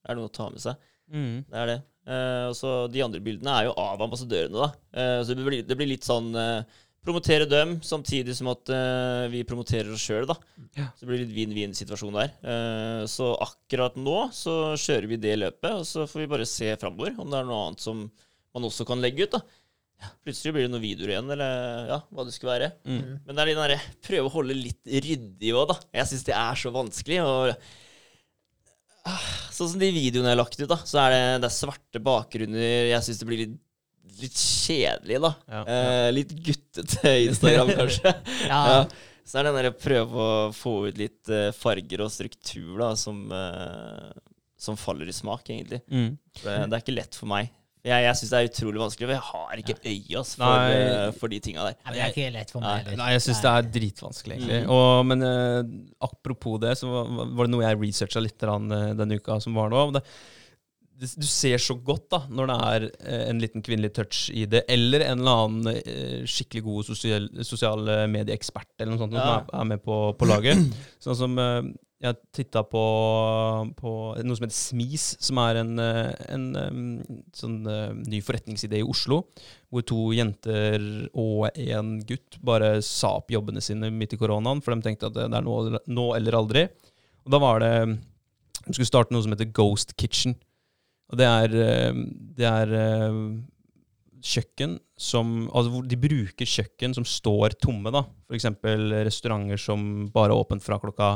er det noe å ta med seg. Mm. Det er det. Eh, og så De andre bildene er jo av ambassadørene, da. Eh, så det blir, det blir litt sånn eh, Promotere dem samtidig som at eh, vi promoterer oss sjøl, da. Ja. Så det blir litt vinn-vinn-situasjon der. Eh, så akkurat nå så kjører vi det løpet, og så får vi bare se framover om det er noe annet som man også kan legge ut, da. Plutselig blir det noen videoer igjen, eller ja, hva det skulle være. Mm. Men det er den derre Prøve å holde litt ryddig òg, da. Jeg syns det er så vanskelig. Og Ah, Sånn som de videoene jeg har lagt ut, da, så er det, det er svarte bakgrunner. Jeg syns det blir litt, litt kjedelig, da. Ja. Eh, litt guttete Instagram, kanskje. Ja, ja. Så er det den der å prøve å få ut litt eh, farger og struktur da, som, eh, som faller i smak, egentlig. Mm. Det, det er ikke lett for meg. Jeg, jeg syns det er utrolig vanskelig, for jeg har ikke øye ass, for, Nei. eh, for de tinga der. Nei, men det er ikke lett for meg Nei, heller. Nei, jeg syns det er dritvanskelig, egentlig. Mm. Og, men uh, apropos det, så var, var det noe jeg researcha litt eh, denne uka som var nå. Det, det, du ser så godt da, når det er en liten kvinnelig touch i det, eller en eller annen uh, skikkelig god sosial, sosiale medieekspert eller noe sånt Ja. som er, er med på, på laget. Sånn som eh, jeg titta på, på noe som heter Smis, som er en, eh, en eh, sånn eh, ny forretningsidé i Oslo. Hvor to jenter og en gutt bare sa opp jobbene sine midt i koronaen, for de tenkte at det er nå, nå eller aldri. Og da var det De skulle starte noe som heter Ghost Kitchen. Og det er, det er kjøkken som Altså hvor de bruker kjøkken som står tomme, da. F.eks. restauranter som bare er åpent fra klokka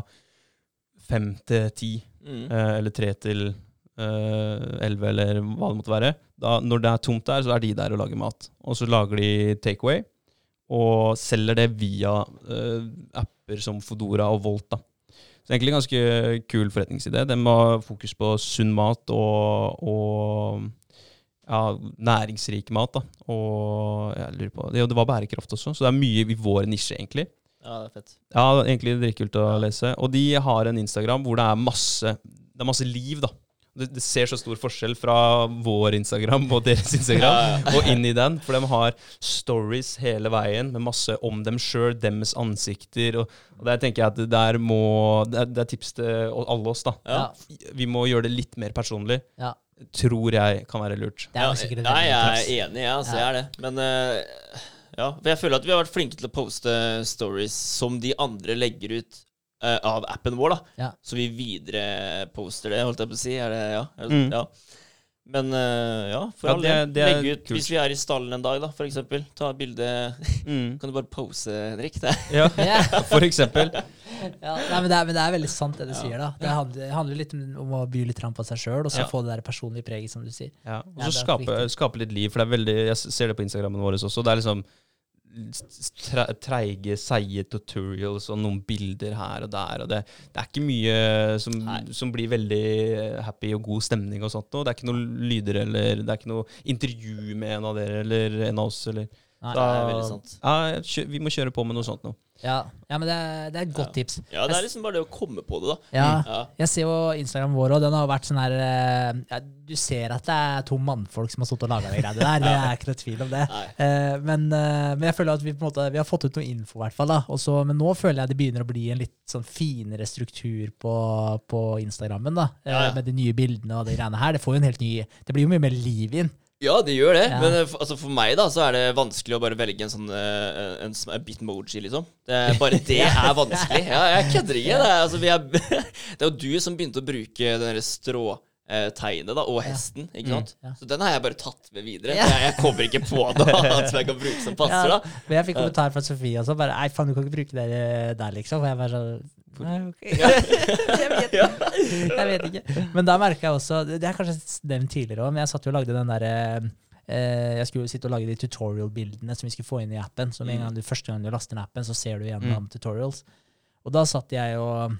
fem til ti. Mm. Eh, eller tre til eh, elleve, eller hva det måtte være. Da, når det er tomt der, så er de der og lager mat. Og så lager de takeaway, og selger det via eh, apper som Fodora og Volt. da. Så egentlig en ganske kul forretningsidé. De har fokus på sunn mat og, og ja, næringsrik mat. da. Og jeg lurer på, det, det var bærekraft også, så det er mye i vår nisje, egentlig. Ja, det er fett. Ja, det er egentlig dritkult å lese. Og de har en Instagram hvor det er masse, det er masse liv, da. Det, det ser så stor forskjell fra vår Instagram og deres Instagram Ja, ja. og inn i den. For de har stories hele veien med masse om dem sjøl, deres ansikter. Og, og der tenker jeg at det der må Det er, det er tips til alle oss, da. Ja. Vi må gjøre det litt mer personlig. Ja. Tror jeg kan være lurt. Det er sikkert et Nei, jeg er enig, jeg. Altså, Ja. jeg er det. Men eh, ja, for jeg føler at vi har vært flinke til å poste stories som de andre legger ut uh, av appen vår, da. Ja. Så vi videreposter det, holdt jeg på å si. Er det, ja. Er det, Mm. ja. Men uh, ja, for Ja, all det- del. det er Legg ut kult. hvis vi er i stallen en dag, da, for eksempel. Ta bilde Mm. Kan du bare pose, Henrik? Det. Ja, Ja. for eksempel. Ja, nei, men, det er, men det er veldig sant, det du sier. da. Det handler, handler litt om å by litt på seg sjøl, og så få det der personlige preget, som du sier. Ja, og så skape, skape litt liv, for det er veldig Jeg ser det på Instagrammen vår også. Det er liksom treige, seige tutorials og noen bilder her og der. Og det, det er ikke mye som, som blir veldig happy og god stemning og sånt. Og det er ikke noe lyder eller det er ikke noe intervju med en av dere eller en av oss. Eller. Nei. Det er veldig sant. Ja, vi må kjøre på med noe sånt nå. Ja, ja men det er, det er et godt Ja. tips. Ja, det er liksom bare det å komme på det, da. Ja, Ja. Jeg ser jo Instagram vår, òg. den har vært sånn her eh, ja, Du ser at det er to mannfolk som har stått og laga de greiene der. Det er ikke noe tvil om det. Eh, men, uh, men jeg føler at vi på en måte Vi har fått ut noe info, i hvert fall. da. Men nå føler jeg det begynner å bli en litt sånn finere struktur på, på Instagrammen. da. Ja, ja. Med de nye bildene og de greiene her. Det får jo en helt ny Det blir jo mye mer liv inn. Ja, det gjør det. Ja. Men eh, altså, for meg da, så er det vanskelig å bare velge en sånn eh, en, en bitmoji, liksom. Det bare det er vanskelig. Ja, jeg kødder ikke. Det er, altså, er, det er jo du som begynte å bruke den derre stråtegnet da, og hesten, ikke sant? Ja. Så den har jeg bare tatt med videre. Ja. Jeg, jeg kommer ikke på noe annet som jeg kan bruke som passer, da. Men jeg fikk kommentar fra Sofie også. bare, Nei, faen, du kan ikke bruke det der, liksom. Og jeg bare sånn Nei, ok. jeg, vet, jeg vet ikke. Men da merka jeg også Det er kanskje nevnt tidligere òg, men jeg satt jo og lagde den derre eh, Jeg skulle sitte og lage de tutorial-bildene som vi skulle få inn i appen. Så med en gang du, første gang du laster ned appen, så ser du gjennom tutorials. Og da satt jeg og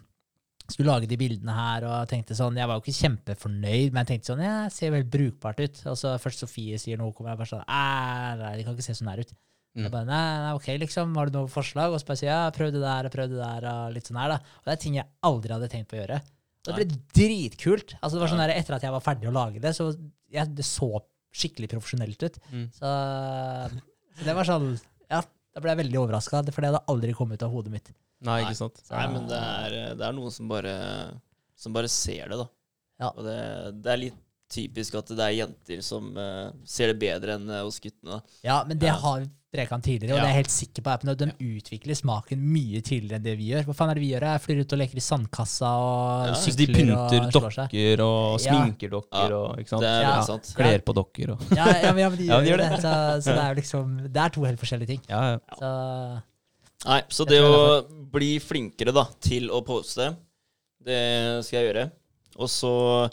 skulle lage de bildene her og tenkte sånn Jeg var jo ikke kjempefornøyd, men jeg tenkte sånn Ja, det ser veldig brukbart ut. Og så først Sofie sier noe, kommer jeg bare sånn nei, det kan ikke se sånn her ut. Mm. Jeg bare, nei, nei, ok, liksom, Har du noen forslag? Og så bare sier jeg ja, prøv det der og prøv det der. Og litt sånn her da. Og det er ting jeg aldri hadde tenkt på å gjøre. Og det ble dritkult. Altså det var sånn der, Etter at jeg var ferdig å lage det, så jeg, det så skikkelig profesjonelt ut. Mm. Så, så det var sånn Ja, da ble jeg veldig overraska, for det hadde aldri kommet ut av hodet mitt. Nei, ikke sant? Så- Nei, men det er, det er noen som bare, som bare ser det, da. Ja. Og det, det er litt typisk at det er jenter som uh, ser det bedre enn uh, hos guttene. Ja, men det Ja. har preka tidligere, og Ja. det er jeg helt sikker på. appen, De Den utvikler smaken mye tidligere enn det vi gjør. Hva faen er det vi gjør? Jeg flyr ut og leker i sandkassa og Ja. De sykler pynter og slår seg. dokker og Ja. sminker dokker Ja. og ikke sant? Det er Ja. sant. Kler på dokker og Ja, ja, men, ja, men de Ja, gjør, de gjør det. det. Så, så det er jo liksom Det er to helt forskjellige ting. Ja, ja. Så Nei, så det å bli flinkere da, til å poste, det skal jeg gjøre. Og så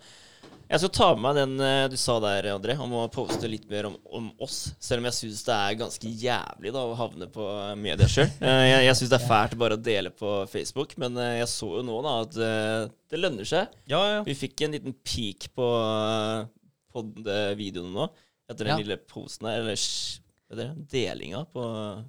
Jeg skal ta med meg den eh, du sa der, André, om å poste litt mer om, om oss. Selv om jeg syns det er ganske jævlig da, å havne på media sjøl. Jeg, jeg syns det er fælt bare å dele på Facebook, men eh, jeg så jo nå da at eh, det lønner seg. ja, ja. Vi fikk en liten peak på, eh, på videoene nå, etter den Ja. lille posten her, eller det, delinga på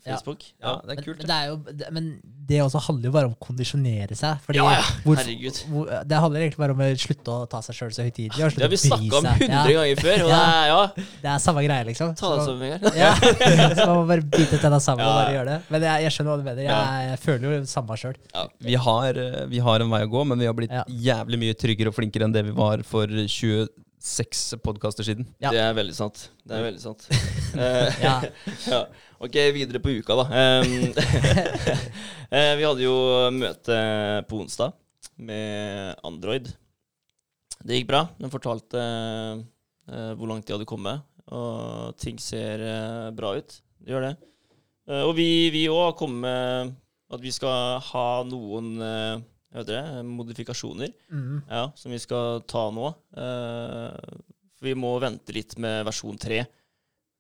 Facebook. ja, det er kult. men, det er jo, det, men det også handler jo bare om å kondisjonere seg. Fordi Ja, ja. hvor- Herregud. hvor, det handler egentlig bare om å slutte å ta seg sjøl så høytidelig. Det har vi snakka om seg. hundre Ja, ganger før. Og det er, ja, det er samme greie, liksom. ta det som en gang. Ja, så man må bare bite tenna sammen og bare gjøre det. Men jeg, jeg skjønner hva du mener. Jeg, jeg føler jo samme sjøl. Vi har, eh, vi har en vei å gå, men vi har blitt Ja. jævlig mye tryggere og flinkere enn det vi var for 26 podkaster siden. Ja. Det er veldig sant. Det er veldig sant. Eh, Ja. ja. Ok, videre på uka, da. Eh, vi hadde jo møte på onsdag med Android. Det gikk bra. Den fortalte eh, hvor langt de hadde kommet, og ting ser bra ut. Det gjør det. Eh, og vi vi òg har kommet med at vi skal ha noen det, modifikasjoner Mm. ja, som vi skal ta nå. Eh, vi må vente litt med versjon 3.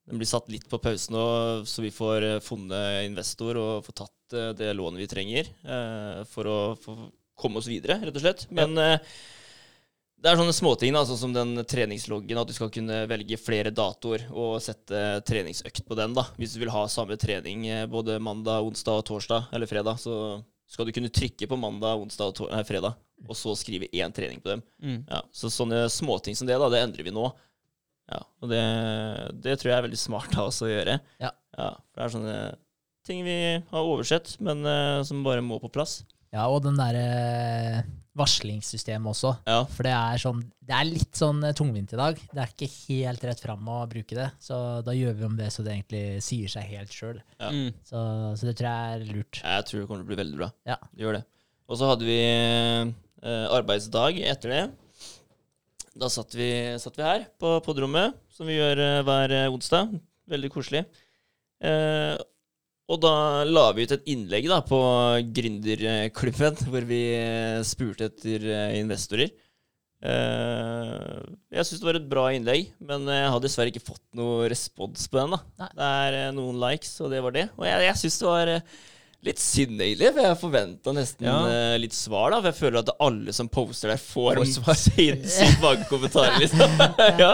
Den blir satt litt på pause nå, så vi får eh, funnet investor og få tatt eh, det lånet vi trenger for å få komme oss videre, rett og slett. Men eh, det er sånne småting, altså, som den treningsloggen, at du skal kunne velge flere datoer og sette treningsøkt på den. da. Hvis du vil ha samme trening både mandag, onsdag, og torsdag eller fredag, så skal du kunne trykke på mandag, onsdag og fredag, og så skrive én trening på dem. Mm. Ja, så sånne småting som det, da, det endrer vi nå. Ja, og det, det tror jeg er veldig smart av oss å gjøre. Ja. for det er sånne ting vi har oversett, men uh, som bare må på plass. Ja, og den derre varslingssystemet også. Ja, For det er, sånn, det er litt sånn eh, tungvint i dag. Det er ikke helt rett fram å bruke det. Så da gjør vi om det så det egentlig sier seg helt sjøl. Ja. Mm. Så, så det tror jeg er lurt. jeg tror det kommer til å bli veldig bra. Ja. Gjør det. Og så hadde vi eh, arbeidsdag etter det. Da satt vi, satt vi her på podrommet, som vi gjør eh, hver eh, onsdag. Veldig koselig. Eh, Og da la vi ut et innlegg da på Gründerklubben, hvor vi spurte etter eh, investorer. Eh, jeg syns det var et bra innlegg, men jeg har dessverre ikke fått noe respons på den. da. Nei. Det er eh, noen likes, og det var det. Og jeg, jeg syns det var litt synd, egentlig, for jeg forventa nesten Ja. litt svar. da, For jeg føler at alle som poster der, får, svar. sinnssykt mange kommentarer. liksom. ja.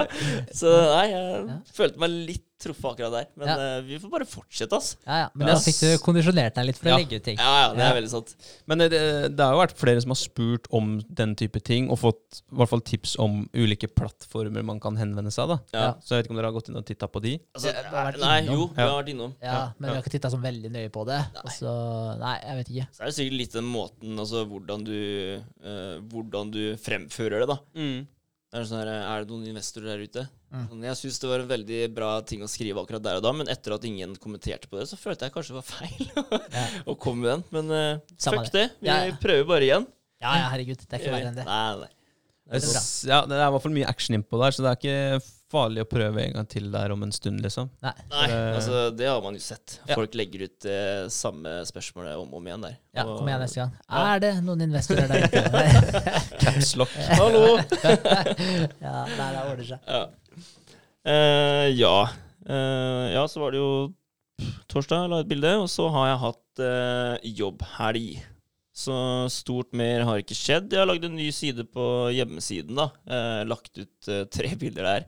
Så nei, jeg Ja. følte meg litt truffet akkurat der. Men Ja. uh, vi får bare fortsette, ass. Ja, ja. Men Ja. da fikk du kondisjonert deg litt for Ja. å legge ut ting. Ja, ja, det er veldig sant. Men det, det har jo vært flere som har spurt om den type ting, og fått i hvert fall tips om ulike plattformer man kan henvende seg. da. Ja. Så jeg vet ikke om dere har gått inn og titta på de? Altså, nei, jo, vi har vært innom. Ja, Ja, Men vi har ikke titta sånn veldig nøye på det. Nei. så, nei, jeg vet ikke. Så er det sikkert litt den måten, altså hvordan du, uh, hvordan du fremfører det, da. Det er, sånn her, er det noen investorer der ute? Mm. Sånn, Jeg syns det var en veldig bra ting å skrive akkurat der og da, men etter at ingen kommenterte på det, så følte jeg kanskje det var feil Ja. å komme med den. Men uh, fuck det. Vi Ja, ja. prøver bare igjen. Ja, ja, herregud. Det er ikke verre enn det. Nei, nei. Det er bra. Ja, det er i hvert fall mye action innpå der, så det er ikke farlig å prøve en gang til der om en stund, liksom. Nei. Nei, Eh, altså det har man jo sett. ja. Folk legger ut eh, samme spørsmålet om og om igjen der. Ja, Og- Kom igjen neste gang. Ja. Er det noen investorer der ute? Capslock. Hallo! ja, nei, det ordner seg. Eh, ja. Eh, ja, så var det jo torsdag, jeg la et bilde, og så har jeg hatt uh, jobbhelg. Så stort mer har ikke skjedd. Jeg har lagd en ny side på hjemmesiden, da. Eh, lagt ut tre bilder der.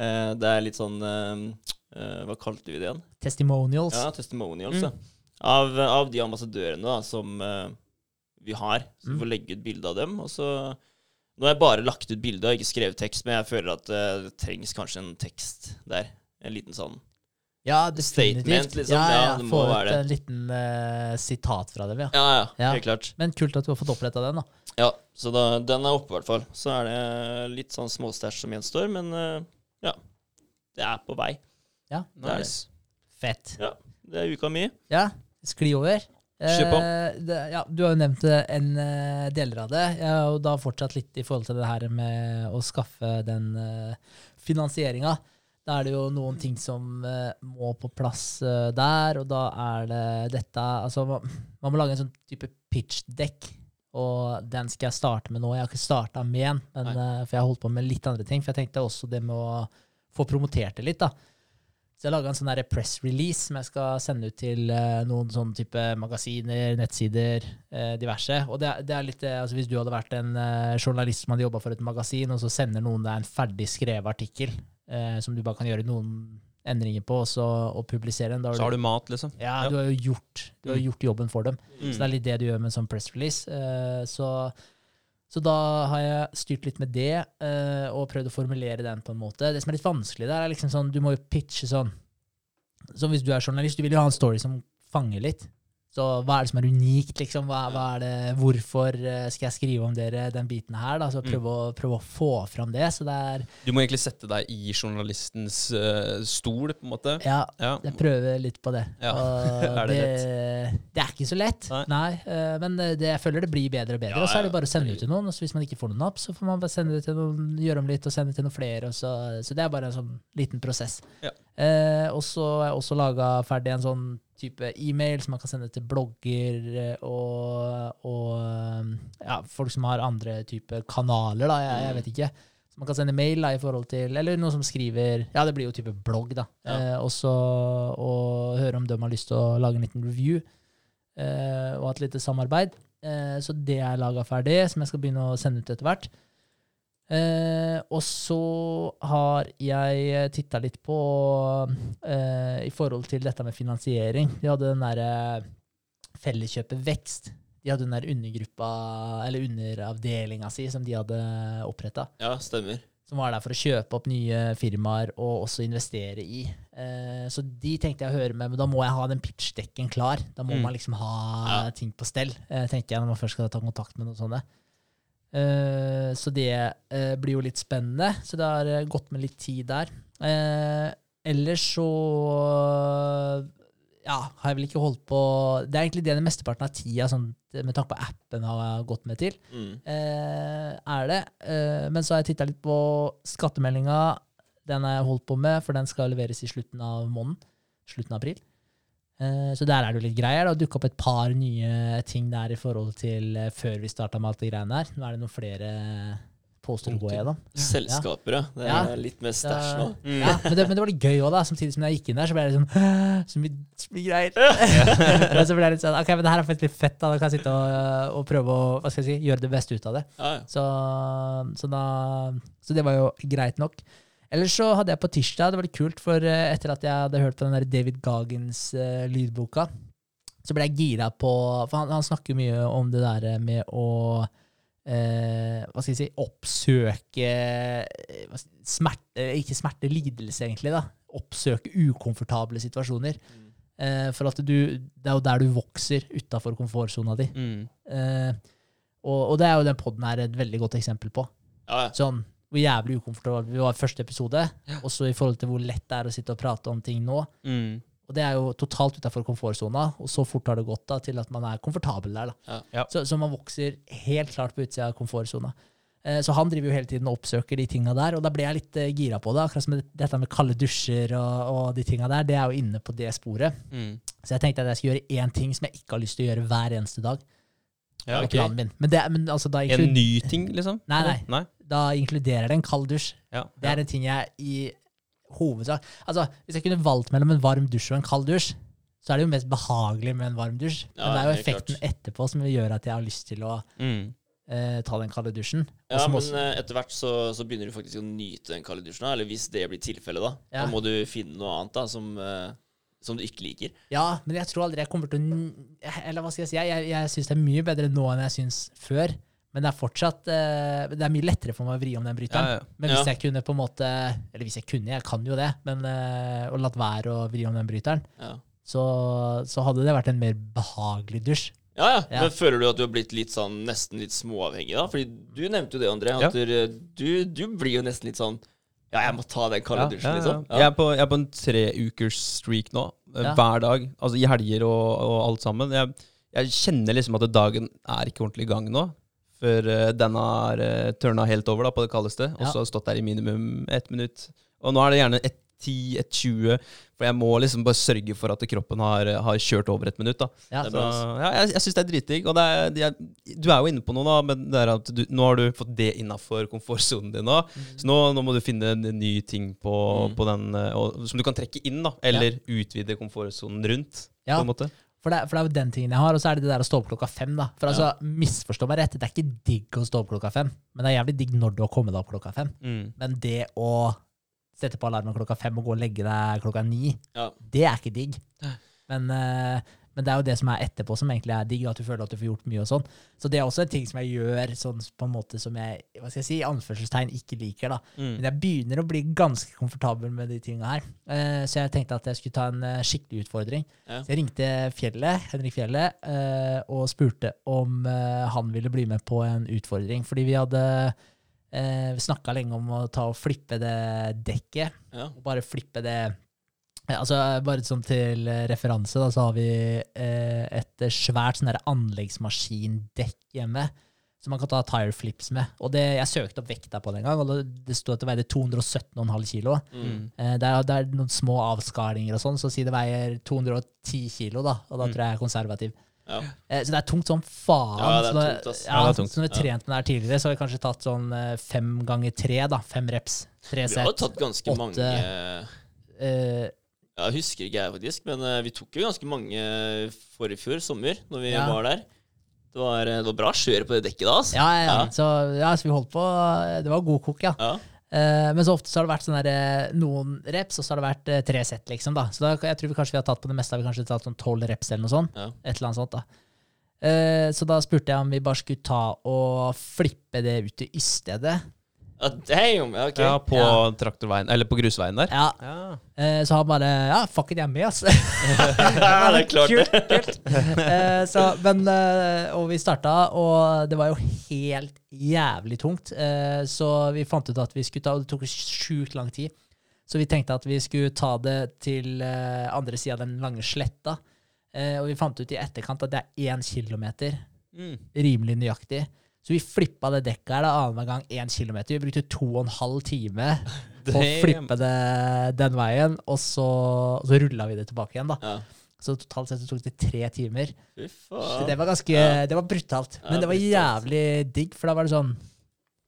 Eh, det er litt sånn Hva kalte vi det igjen? Testimonials. Ja, testimonials. Mm. ja. Av, av de ambassadørene da, som vi har. Så vi Mm. får legge ut bilde av dem. Og så Nå har jeg bare lagt ut bilde og ikke skrevet tekst, men jeg føler at eh, det trengs kanskje en tekst der. En liten sånn. Ja, Statement, liksom. Ja, ja, Ja, det må Få ut være det. en liten uh, sitat fra dem, ja. Ja, ja, Ja. helt klart. Men kult at du har fått oppretta den, da. Ja, Så da, den er oppe, i hvert fall. Så er det litt sånn småstæsj som gjenstår, men uh, ja. Det er på vei. Ja, Det er det. Fett. Ja, Det er uka mi. Ja, skli over. Kjør på. Eh, det, ja, du har jo nevnt eh, en uh, deler av det. Jeg har jo da fortsatt litt i forhold til det her med å skaffe den uh, finansieringa. Da er det jo noen ting som uh, må på plass uh, der, og da er det dette Altså, man, man må lage en sånn type pitch-dekk, og den skal jeg starte med nå. Jeg har ikke starta med den, men, for jeg har holdt på med litt andre ting. For jeg tenkte også det med å få promotert det litt, da. Så jeg laga en sånn der press release som jeg skal sende ut til eh, noen sånne type magasiner, nettsider, eh, diverse. Og det, det er litt eh, altså Hvis du hadde vært en journalist som hadde jobba for et magasin, og så sender noen deg en ferdig skrevet artikkel eh, som du bare kan gjøre noen endringer på, og så og publisere den, da Så har du mat, liksom. ja, du har jo gjort, du har Mm. gjort jobben for dem. Mm. Så det er litt det du gjør med en sånn press release. Eh, så, så da har jeg styrt litt med det, uh, og prøvd å formulere den på en måte. Det som er litt vanskelig der, er liksom sånn, du må jo pitche sånn. Så hvis du er journalist, du vil jo ha en story som fanger litt. Så hva er det som er unikt, liksom? Hva, hva er det, hvorfor eh, skal jeg skrive om dere den biten her? da? Så prøve, å, prøve å få fram det. Så det er Du må egentlig sette deg i journalistens uh, stol, på en måte. Ja, Ja. jeg prøver litt på det. Ja. Er det det, det er ikke så lett, Nei. nei. uh, men det, jeg føler det blir bedre og bedre. Ja, og så er det bare å sende det ut til noen. Og hvis man ikke får noen napp, så får man bare sende det til noen, gjøre om litt og sende det til noen flere. Så, så det er bare en sånn liten prosess. Ja. Eh, og så har jeg også laga ferdig en sånn type e-mail som man kan sende til blogger eh, og, og eh, ja, folk som har andre type kanaler, da. Jeg, jeg vet ikke. Så man kan sende mail da, i forhold til Eller noen som skriver Ja, det blir jo type blogg, da. Ja. Eh, også og høre om de har lyst til å lage en liten review. Eh, og ha et lite samarbeid. Eh, så det er laga ferdig, som jeg skal begynne å sende ut etter hvert. Eh, og så har jeg titta litt på eh, i forhold til dette med finansiering. De hadde den derre Felleskjøpet Vekst. De hadde den der undergruppa, eller underavdelinga si, som de hadde oppretta Ja, stemmer. som var der for å kjøpe opp nye firmaer og også investere i. Eh, så de tenkte jeg å høre med, men da må jeg ha den pitchdekken klar. Da må Mm. man liksom ha Ja. ting på stell, eh, tenker jeg, når man først skal ta kontakt med noen sånne. Eh, så det uh, blir jo litt spennende. Så det har eh, gått med litt tid der. Uh, ellers så ja, har jeg vel ikke holdt på Det er egentlig det den mesteparten av tida, sånn, med tanke på appen, har gått med til Mm. eh, er det. Men så har jeg titta litt på skattemeldinga. Den har jeg holdt på med, for den skal leveres i slutten av måneden. Slutten av april. Eh, så der er det jo litt greier. Det har dukka opp et par nye ting der i forhold til eh, før vi starta med alt det greiene der. Nå er det noen flere poster å gå gjennom. Selskaper, ja. Det er Ja. litt mer stæsj nå. Mm. Ja, men, det, men det var litt gøy òg, da. Samtidig som jeg gikk inn der, så ble jeg litt sånn Så mye, så mye greier. Ja. så ble jeg litt sånn Ok, men det her er faktisk litt fett, da. Da kan jeg sitte og, og prøve å hva skal jeg si, gjøre det beste ut av det. Ja, ja. Så, så, da, så det var jo greit nok. Ellers så hadde jeg på tirsdag, det var litt kult, for eh, etter at jeg hadde hørt på den der David Goggins eh, lydboka, så ble jeg gira på For han, han snakker mye om det der med å eh, Hva skal jeg si Oppsøke eh, smerte Ikke smerte, lidelse, egentlig. da Oppsøke ukomfortable situasjoner. Mm. Eh, for at du Det er jo der du vokser utafor komfortsona di. Mm. Eh, og, og det er jo den poden her et veldig godt eksempel på. Ja, ja. Sånn hvor jævlig ukomfortable vi var i første episode, og så i forhold til hvor lett det er å sitte og prate om ting nå. Mm. Og det er jo totalt utafor komfortsona, og så fort har det gått da, til at man er komfortabel der. da. Ja. Ja. Så, så man vokser helt klart på utsida av komfortsona. Eh, Så han driver jo hele tiden og oppsøker de tinga der, og da ble jeg litt eh, gira på det. Akkurat som dette med kalde dusjer og, og de tinga der, det er jo inne på det sporet. Mm. Så jeg tenkte at jeg skulle gjøre én ting som jeg ikke har lyst til å gjøre hver eneste dag. Ja, okay. planen min. Men, det, men altså, En ny ting, liksom? Nei, nei. nei. da inkluderer det en kald dusj. Ja. Det er en ting jeg i hovedsak Altså, Hvis jeg kunne valgt mellom en varm dusj og en kald dusj, så er det jo mest behagelig med en varm dusj. Men det er jo effekten etterpå som gjør at jeg har lyst til å Mm. eh, ta den kalde dusjen. Ja, men også- eh, etter hvert så, så begynner du faktisk å nyte den kalde dusjen. Eller hvis det blir tilfellet, da. Ja. Da må du finne noe annet da, som, eh, som du ikke liker. Ja, men jeg tror aldri jeg kommer til å Eller hva skal jeg si? Jeg, jeg, jeg syns det er mye bedre nå enn jeg syns før. Men det er fortsatt uh, Det er mye lettere for meg å vri om den bryteren. Ja, ja. Men hvis Ja. jeg kunne på en måte Eller hvis jeg kunne, jeg kan jo det, men uh, å latt være å vri om den bryteren, Ja. så, så hadde det vært en mer behagelig dusj. Ja, ja. Men føler du at du har blitt litt sånn nesten litt småavhengig, da? Fordi du nevnte jo det, André. At du, du blir jo nesten litt sånn Ja, jeg må ta den kalde Ja, dusjen, ja, ja. liksom. Jeg, er på, jeg er på en treukers streak nå. eh, Ja. Hver dag. Altså i helger og, og alt sammen. Jeg, jeg kjenner liksom at dagen er ikke ordentlig i gang nå. Før uh, den har uh, tørna helt over da, på det kaldeste. Og Ja. så har jeg stått der i minimum ett minutt. Og nå er det gjerne ett 10, et 20. For jeg må liksom bare sørge for at kroppen har, har kjørt over et minutt. da. Ja, Det ja, jeg jeg syns det er dritdigg. Og det er, er, du er jo inne på noe, da. Men det er at du, nå har du fått det innafor komfortsonen din nå. Så nå, nå må du finne en ny ting på, Mm. på den, eh, og, som du kan trekke inn, da. Eller utvide komfortsonen rundt. Ja. På en måte. For det, for det er jo den tingen jeg har, og så er det det der å stå opp klokka fem. da. For altså, Misforstå meg rett, det er ikke digg å stå opp klokka fem, men det er jævlig digg når du har kommet deg opp klokka fem. Mm. Men det å sette på alarmen klokka fem og gå og legge deg klokka ni, Ja. det er ikke digg. Men, eh, men det er jo det som er etterpå som egentlig er digg, at du føler at du får gjort mye og sånn. Så det er også en ting som jeg gjør sånn på en måte som jeg hva skal jeg si, i anførselstegn ikke liker. da. Mm. Men jeg begynner å bli ganske komfortabel med de tinga her. Eh, så jeg tenkte at jeg skulle ta en eh, skikkelig utfordring. Ja. Så jeg ringte Fjellet, Henrik Fjellet og spurte om han ville bli med på en utfordring. Fordi vi hadde eh, snakka lenge om å ta og flippe det dekket. Ja. Og bare flippe det ja, altså Bare sånn til eh, referanse, da, så har vi eh, et svært sånn anleggsmaskindekk hjemme. Som man kan ta tire flips med. Og det, Jeg søkte opp vekta på det en gang, og det, det sto at det veide 217,5 kilo. Mm. Eh, det, er, det er noen små avskalinger og sånn, så si det veier 210 kilo, da. Og da Mm. tror jeg jeg er konservativ. Ja. Eh, så det er tungt som faen. Ja, det er tungt, ass. Ja, det er tungt. Har trent med det her tidligere, så har vi kanskje tatt sånn eh, fem ganger tre, da. Fem reps. Tre Vi har tatt ganske åtte. mange eh, Jeg husker ikke jeg, faktisk, men vi tok jo ganske mange forrige fjor sommer, når vi Ja. var der. Det var, det var bra kjør på det dekket da, altså. ja, ja. Så, ja, så vi holdt på Det var god kok, ja. Eh, men så ofte så har det vært sånn der, eh, noen reps, og så har det vært eh, tre sett, liksom. da. Så da, jeg tror vi kanskje vi har tatt på det meste, har vi kanskje tatt sånn tolv reps eller noe sånt. Ja. Et eller annet sånt, da. Så da spurte jeg om vi bare skulle ta og flippe det ut til ysstedet. Ja, damn! Ok. Ja, på Ja. traktorveien, eller på grusveien der. Ja, Ja. eh, Så han bare Ja, fuck it, jeg er med, ass. Ja, det er klart det. kult, kult. Eh, så, men, eh, og vi starta, og det var jo helt jævlig tungt. Eh, så vi fant ut at vi skulle ta Og det tok sjukt lang tid. Så vi tenkte at vi skulle ta det til eh, andre sida av den lange sletta. Eh, og vi fant ut i etterkant at det er én kilometer. Mm. Rimelig nøyaktig. Så vi flippa det dekket her annenhver gang én kilometer. Vi brukte to og en halv time på å flippe det den veien, og så, så rulla vi det tilbake igjen. da. Ja. Så totalt sett så tok det tre timer. Så det var ganske Ja. Det var brutalt. Men det var jævlig digg, for da var det sånn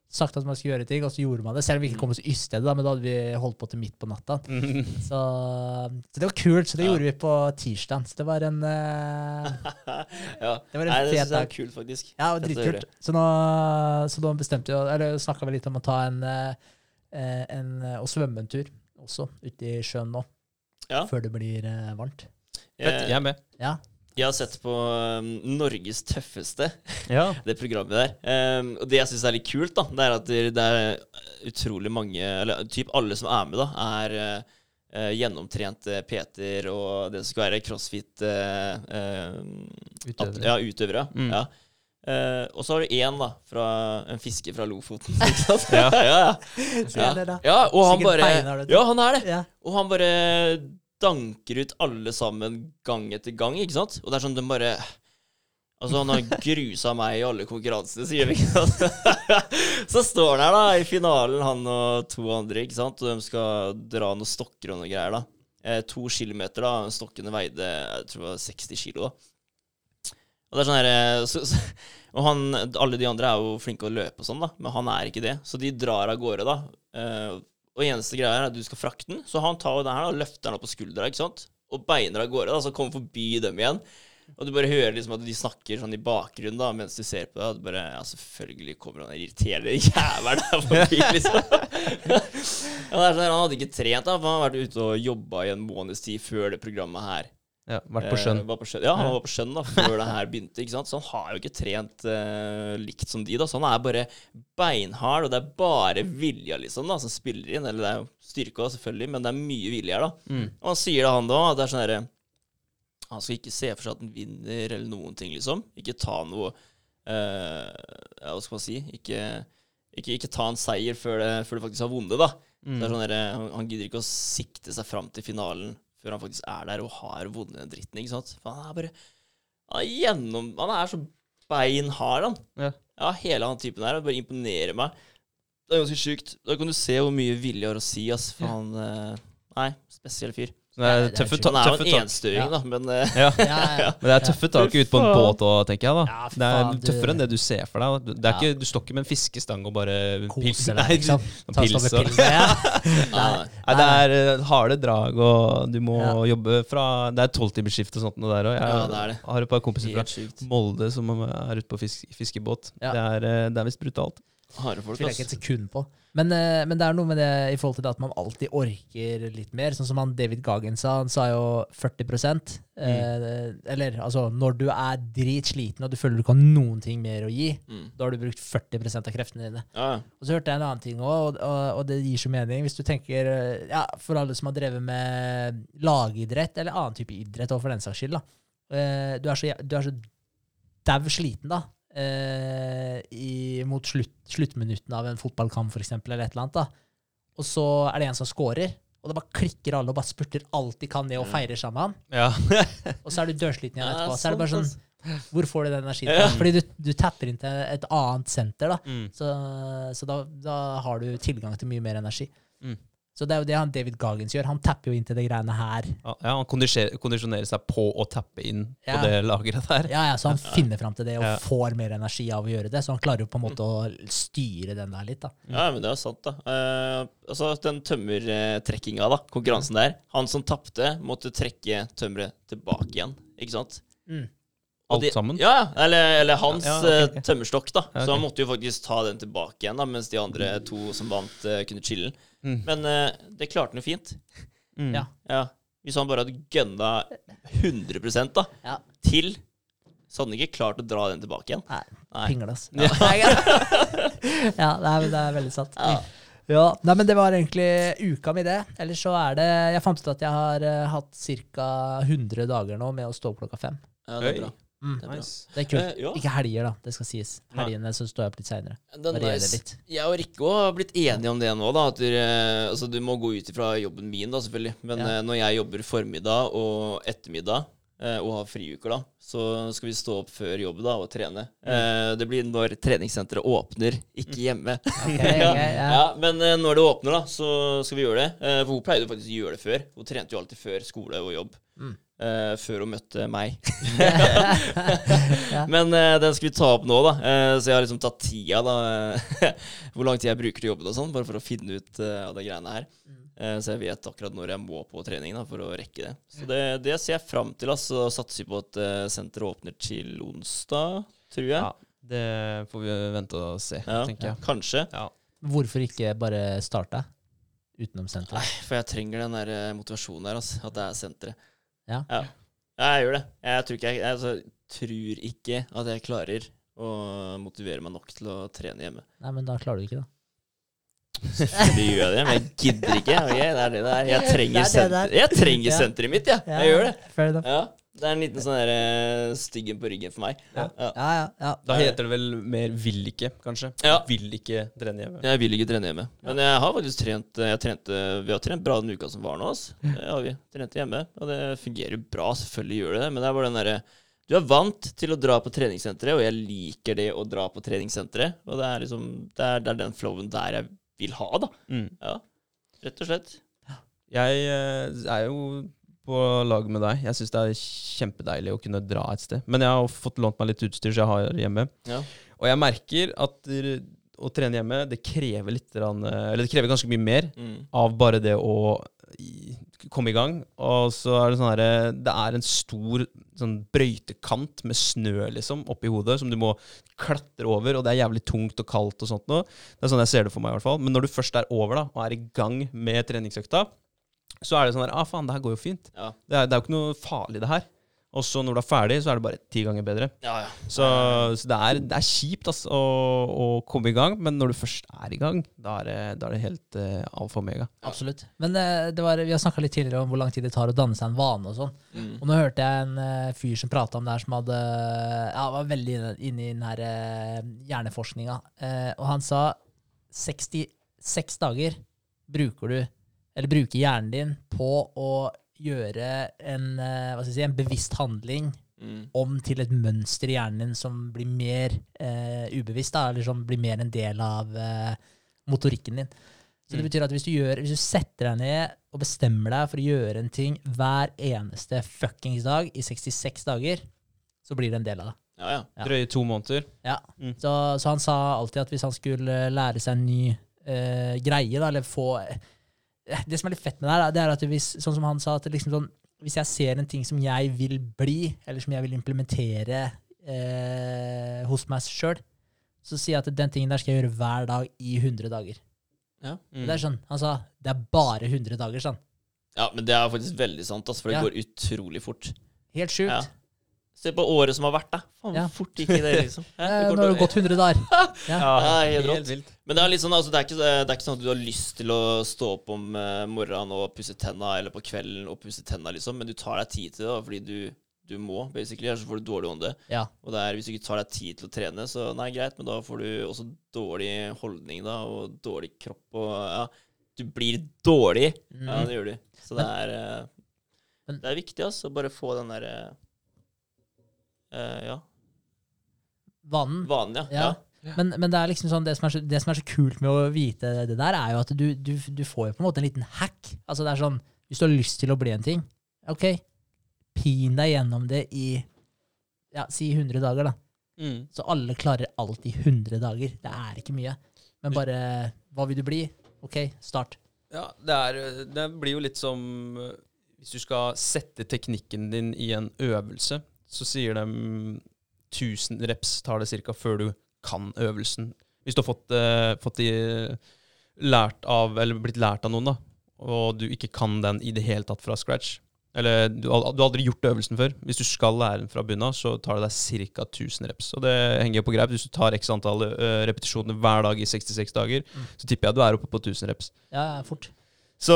Sagt at man skulle gjøre ting, og så gjorde man det. Selv om vi ikke kom oss ysted, da, men da hadde vi holdt på til midt på natta. Så, så det var kult. Så det Ja. gjorde vi på tirsdag. Så det var en uh, ja. Det var en Nei, det synes jeg er kult, faktisk. Ja, dritkult. Så nå, så nå bestemte vi Eller snakka vi litt om å ta en, eh, en og svømme en tur også, ute i sjøen nå. Ja. Før det blir eh, varmt. Jeg, jeg er med. Ja. Jeg har sett på um, Norges tøffeste, Ja. det programmet der. Um, og det jeg syns er litt kult, da, det er at det er utrolig mange Eller typ alle som er med, da, er uh, uh, gjennomtrente Peter og det som skal være crossfit uh, uh, Utøvere. Ja, utøvere. Mm. Ja. Uh, og så har du én, da, fra en fisker fra Lofoten. Ja. ja, ja. Ja. det, da. ja, og han bare. Ja, han er det. Og han bare danker ut alle sammen gang etter gang, ikke sant? Og det er sånn, de bare Altså, han har grusa meg i alle konkurransene, sier vi, ikke sant? så står han her, da, i finalen, han og to andre, ikke sant? Og de skal dra noen stokker og noe greier, da. Eh, to kilometer, da. Stokkene veide jeg tror det var 60 kilo, da. Og det er sånn her eh, så, så, Og han, alle de andre er jo flinke å løpe og sånn, da, men han er ikke det. Så de drar av gårde, da. Eh, og eneste greia er at du skal frakte den, så han tar jo den her og løfter den opp på skuldra, ikke sant? Og beiner av gårde, da, så kommer forbi dem igjen. Og du bare hører liksom at de snakker sånn i bakgrunnen da, mens du ser på det. Og du bare Ja, selvfølgelig kommer han irriterende jævelen der forbi, liksom. det er sånn, Han hadde ikke trent, da, for han har vært ute og jobba i en måneds tid før det programmet her. Ja, vært på. Eh, på sjøen. Ja, han var på sjøen da, før det her begynte. ikke sant? Så han har jo ikke trent eh, likt som de. da, Så han er bare beinhard, og det er bare vilja liksom da, som spiller inn. Eller det er jo styrke også, selvfølgelig, men det er mye vilje her. da. Mm. Og han sier det, han da, at det er sånn herre Han skal ikke se for seg at han vinner eller noen ting, liksom. Ikke ta noe eh, Ja, hva skal man si? Ikke, ikke, ikke ta en seier før det, før det faktisk har vunnet, da. Mm. Det er sånn der, han, han gidder ikke å sikte seg fram til finalen før han faktisk er der og har vunnet den dritten, ikke sant? For han er bare Han er gjennom Han er så beinhard, han. Ja. ja, hele han typen der. Det bare imponerer meg. Det er ganske sjukt. Da kan du se hvor mye vilje har å si, ass. For Ja. han eh, Nei, spesiell fyr. Det er tøffe, tak. ta Han er jo en enstøing, Ja. da, men eh, Ja. Ja, ja. Men det er tøffe tak ute på en båt òg, tenker jeg. da Det er tøffere enn det du ser for deg. Det er ikke, du står ikke med en fiskestang og bare Kose deg, liksom. og Ta pils pilsen, ja. nei, det er eh, harde drag, og du må Ja. jobbe fra Det er tolvtimersskift og sånt noe der òg. Jeg Ja, det er det. har et par kompiser fra Molde som er ute på fiskebåt. Ja. Det er, eh, er visst brutalt. Folk, tviler jeg ikke et sekund på. Men, eh, men det er noe med det i forhold til det at man alltid orker litt mer. Sånn som han David Gagen sa. Han sa jo 40 eh, Eller altså, når du er dritsliten og du føler du ikke har noen ting mer å gi, Mm. da har du brukt 40% av kreftene dine. Ja. Og så hørte jeg en annen ting òg, og, og, og det gir så mening. Hvis du tenker eh, ja, For alle som har drevet med lagidrett, eller annen type idrett, og for den saks skyld, da. Eh, Du er så, du er så dau sliten, da. Eh, i, mot slutt, sluttminuttene av en fotballkamp, eksempel, eller et eller annet. da. Og så er det en som scorer, og det bare klikker alle og bare spurter alt de kan ned og feirer sammen. Ja. Og så er du dørsliten igjen etterpå. Så er det bare sånn Hvor får du den energien? Ja. fra? Fordi du, du tapper inn til et annet senter, da. Mm. Så, så da, da har du tilgang til mye mer energi. Mm. Så det er jo det han David Goggins gjør. Han tapper jo inn til de greiene her. Ja, han kondisjonerer seg på å tappe inn Ja. på det lageret der. Ja, ja, Så han finner fram til det og Ja. får mer energi av å gjøre det. Så han klarer jo på en måte å styre den der litt. da. Ja, men det er sant, da. Uh, altså, den tømmertrekkinga, da, konkurransen der Han som tapte, måtte trekke tømmeret tilbake igjen, ikke sant? Mm. Alt de- sammen? Ja, eller, eller hans Ja, ja, okay, ok. eh, tømmerstokk, da. Ja, Så han måtte jo faktisk ta den tilbake igjen, da, mens de andre to som vant, uh, kunne chille. Mm. Men uh, det klarte han jo fint. Mm. Ja. Ja. Hvis han bare hadde gønna 100 da, Ja. til, så hadde han ikke klart å dra den tilbake igjen. Nei, Nei. Pingles. Ja. ja, det er, det er veldig sant. Ja. Ja, nei, men Det var egentlig uka mi, det. Ellers så er det Jeg fant ut at jeg har uh, hatt ca. 100 dager nå med å stå opp klokka fem. Ja, det er bra. Mm. Det er. Nice. Det er kult. Eh, ja. Ikke helger, da. Det skal sies. Helgene så står jeg opp litt seinere. Nice. Jeg og Rikke har blitt enige om det nå. da At du, altså, Du må gå ut ifra jobben min, da selvfølgelig. Men Ja. eh, når jeg jobber formiddag og ettermiddag, eh, og har friuker, da, så skal vi stå opp før jobb da og trene. Eh, det blir når treningssenteret åpner, ikke hjemme. Okay, ja, Okay, ja. ja, men eh, når det åpner, da, så skal vi gjøre det. Eh, for hun pleide faktisk å gjøre det før. Hun trente jo alltid før skole og jobb. Mm. Eh, før hun møtte meg. Ja. Men uh, den skal vi ta opp nå, da. Uh, så jeg har liksom tatt tida, da. hvor lang tid jeg bruker til jobben og sånn, bare for å finne ut av de greiene her. Mm. Eh, så jeg vet akkurat når jeg må på trening da, for å rekke det. Så det, det ser jeg fram til. Altså, satser vi på at senteret åpner til onsdag, tror jeg. Ja, det får vi vente og se, Ja, tenker jeg. Kanskje. Ja. Hvorfor ikke bare starte utenom senteret? Nei, for jeg trenger den der motivasjonen der, altså. At det er senteret. Ja. ja. Ja, jeg gjør det. Jeg tror ikke jeg, jeg altså, tror ikke at jeg klarer å motivere meg nok til å trene hjemme. Nei, men da klarer du ikke, da. Selvfølgelig gjør jeg det, men jeg gidder ikke. Okay, det er det der. er. Jeg Det er trenger, det senter, der. jeg trenger Ja. senteret mitt, ja. Jeg gjør det. Fair enough. Ja, Det er en liten sånn der eh, styggen på ryggen for meg. Ja. Ja. Ja, ja, ja. Da heter det vel mer 'vil ikke', kanskje. Ja. Vil ikke trene hjemme. Jeg vil ikke trene hjemme. Men jeg har faktisk trent jeg trente, Vi har trent bra den uka som var nå. Ass. Det har vi. Trent hjemme. Og det fungerer jo bra. Selvfølgelig gjør det det. Men det er bare den derre Du er vant til å dra på treningssenteret, og jeg liker det å dra på treningssenteret. Og det er liksom Det er, det er den flowen der jeg vil ha, da. Mm. Ja. Rett og slett. Jeg eh, er jo på lag med deg. Jeg syns det er kjempedeilig å kunne dra et sted. Men jeg har fått lånt meg litt utstyr som jeg har hjemme. Ja. Og jeg merker at å trene hjemme, det krever litt Eller det krever ganske mye mer Mm. av bare det å komme i gang. Og så er det sånn herre Det er en stor sånn brøytekant med snø liksom oppi hodet som du må klatre over, og det er jævlig tungt og kaldt og sånt noe. Det er sånn jeg ser det for meg, i hvert fall. Men når du først er over da, og er i gang med treningsøkta, så er det sånn der Ah, faen, det her går jo fint. Ja. Det er, det er jo ikke noe farlig, det her. Og så når du er ferdig, så er det bare ti ganger bedre. Ja, ja. Så, så det, er, det er kjipt ass, å, å komme i gang, men når du først er i gang, da er det, da er det helt uh, alfa og omega. Absolutt. Men eh, det var, vi har snakka litt tidligere om hvor lang tid det tar å danne seg en vane og sånn. Mm. Og nå hørte jeg en uh, fyr som prata om det her, som hadde Ja, var veldig inne, inne i den her uh, hjerneforskninga. Eh, og han sa 66 dager bruker du, eller bruke hjernen din, på å gjøre en, eh, hva skal jeg si, en bevisst handling Mm. om til et mønster i hjernen din som blir mer eh, ubevisst, da, eller som blir mer en del av eh, motorikken din. Så det Mm. betyr at hvis du, gjør, hvis du setter deg ned og bestemmer deg for å gjøre en ting hver eneste fuckings dag i 66 dager, så blir det en del av det. Ja, ja. Ja. Drøye to måneder. Ja. Mm. Så, så han sa alltid at hvis han skulle lære seg en ny eh, greie, da, eller få eh, Det som er litt fett med det her, det er at hvis, sånn som han sa, at liksom sånn, hvis jeg ser en ting som jeg vil bli, eller som jeg vil implementere eh, hos meg sjøl, så sier jeg at den tingen der skal jeg gjøre hver dag i 100 dager. Mm. Det er sånn, Han sa det er bare 100 dager, sånn. ja, men det er faktisk veldig sant, altså, for det Ja. går utrolig fort. Helt sjukt. Ja. Se på året som har vært, da. Faen, Ja. fort gikk det, liksom. Ja, Eh, det Nå har det gått 100 dager. Ja. Ja, helt rått. vilt. Men det er litt sånn, altså, det, er ikke, det er ikke sånn at du har lyst til å stå opp om eh, morgenen og pusse tenna, eller på kvelden og pusse tenna, liksom, men du tar deg tid til det da, fordi du, du må, basically, ellers får du dårlig ånde. Ja. Og det er, hvis du ikke tar deg tid til å trene, så nei, greit, men da får du også dårlig holdning, da, og dårlig kropp, og ja, du blir dårlig. Ja, Mm. det gjør du. Så det er, eh, Men- det er viktig, altså, å bare få den derre eh, ja, Vanen. vanen, ja. Ja. ja. Men, men det er liksom sånn, det som, er så, det som er så kult med å vite det der, er jo at du, du, du får jo på en måte en liten hack. Altså det er sånn, Hvis du har lyst til å bli en ting, ok, pin deg gjennom det i ja, si 100 dager, da. Mm. Så alle klarer alt i 100 dager. Det er ikke mye. Men bare Hva vil du bli? Ok, start. Ja, det, er, det blir jo litt som eh, Hvis du skal sette teknikken din i en øvelse, så sier de 1000 reps tar det ca. før du kan øvelsen. Hvis du har fått, eh, fått de, lært av, eller blitt lært av noen, da, og du ikke kan den i det hele tatt fra scratch, eller du, du har aldri gjort øvelsen før. Hvis du skal lære den fra bunnen av, så tar det deg ca. 1000 reps. Og det henger jo på greip. Hvis du tar x antall eh, repetisjoner hver dag i 66 dager, Mm. så tipper jeg du er oppe på 1000 reps. Ja, ja, fort. Så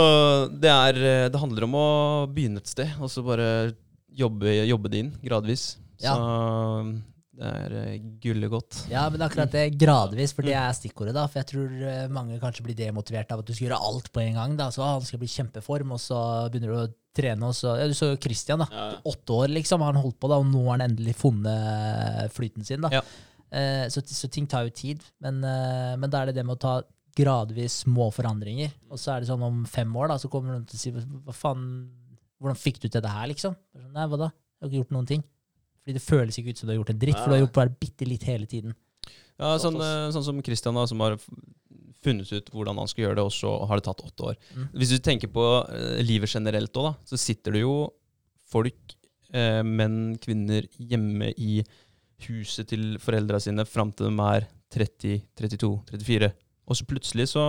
det, er, eh, det handler om å begynne et sted, og så bare jobbe, jobbe det inn gradvis. Ja. Så Det er gullet godt. Ja, men akkurat det gradvis, for det er stikkordet. da, For jeg tror eh, mange kanskje blir demotivert av at du skal gjøre alt på en gang. da, Så ah, han skal bli kjempeform, og så begynner du å trene, og så ja, Du så jo Christian, da. Ja. Åtte år liksom har han holdt på, da, og nå har han endelig funnet flyten sin. da. Ja. Eh, så, så ting tar jo tid, men, eh, men da er det det med å ta gradvis små forandringer. Og så er det sånn om fem år, da, så kommer noen til å si hva faen, hvordan fikk du til det her, liksom? Sånn, Nei, hva da? Jeg har ikke gjort noen ting. Fordi det føles ikke ut som du har gjort en dritt, for du har gjort bare bitte litt hele tiden. Ja, sånn, eh, sånn som Christian, da, som har funnet ut hvordan han skal gjøre det, og så har det tatt åtte år. Mm. Hvis du tenker på eh, livet generelt òg, så sitter det jo folk, eh, menn, kvinner, hjemme i huset til foreldra sine fram til de er 30, 32, 34. Og så plutselig så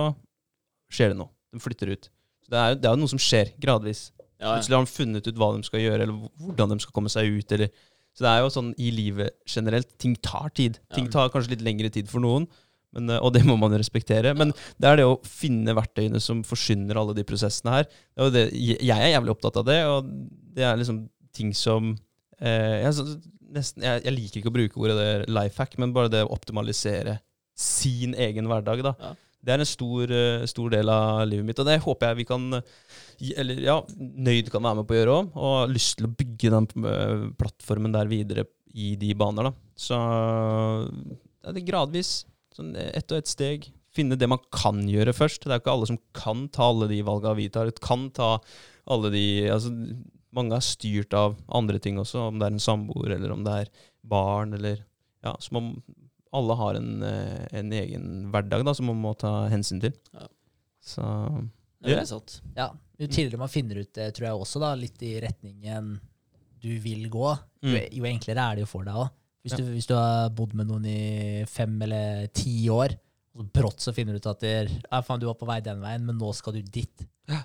skjer det noe. De flytter ut. Så det er, det er jo noe som skjer gradvis. Ja. Plutselig har de funnet ut hva de skal gjøre, eller hvordan de skal komme seg ut. Eller. Så det er jo sånn i livet generelt. Ting tar tid. Ting tar kanskje litt lengre tid for noen, men, eh, og det må man respektere. Men det er det å finne verktøyene som forsyner alle de prosessene her. Det det, jeg er jævlig opptatt av det, og det er liksom ting som eh, jeg, nesten, jeg, jeg liker ikke å bruke ordet det life hack, men bare det å optimalisere sin egen hverdag. da. Ja. Det er en stor, eh, stor del av livet mitt, og det håper jeg vi kan eller ja, Nøyd kan være med på å gjøre òg, og har lyst til å bygge den eh, plattformen der videre i de baner. da. Så det er gradvis. Sånn ett og ett steg. Finne det man kan gjøre først. Det er ikke alle som kan ta alle de valgene vi tar. Kan ta alle de altså, Mange er styrt av andre ting også, om det er en samboer, eller om det er barn, eller Ja, så man, alle har en, eh, en egen hverdag da, som man må ta hensyn til. Ja. Så Det er sant. Ja, Jo tidligere man finner ut det, tror jeg også, da, litt i retningen du vil gå, jo, Mm. jo enklere er det jo for deg òg. Hvis, Ja. du, hvis du har bodd med noen i fem eller ti år, og så brått så finner du ut at der, ja, faen, du var på vei den veien, men nå skal du dit. Ja.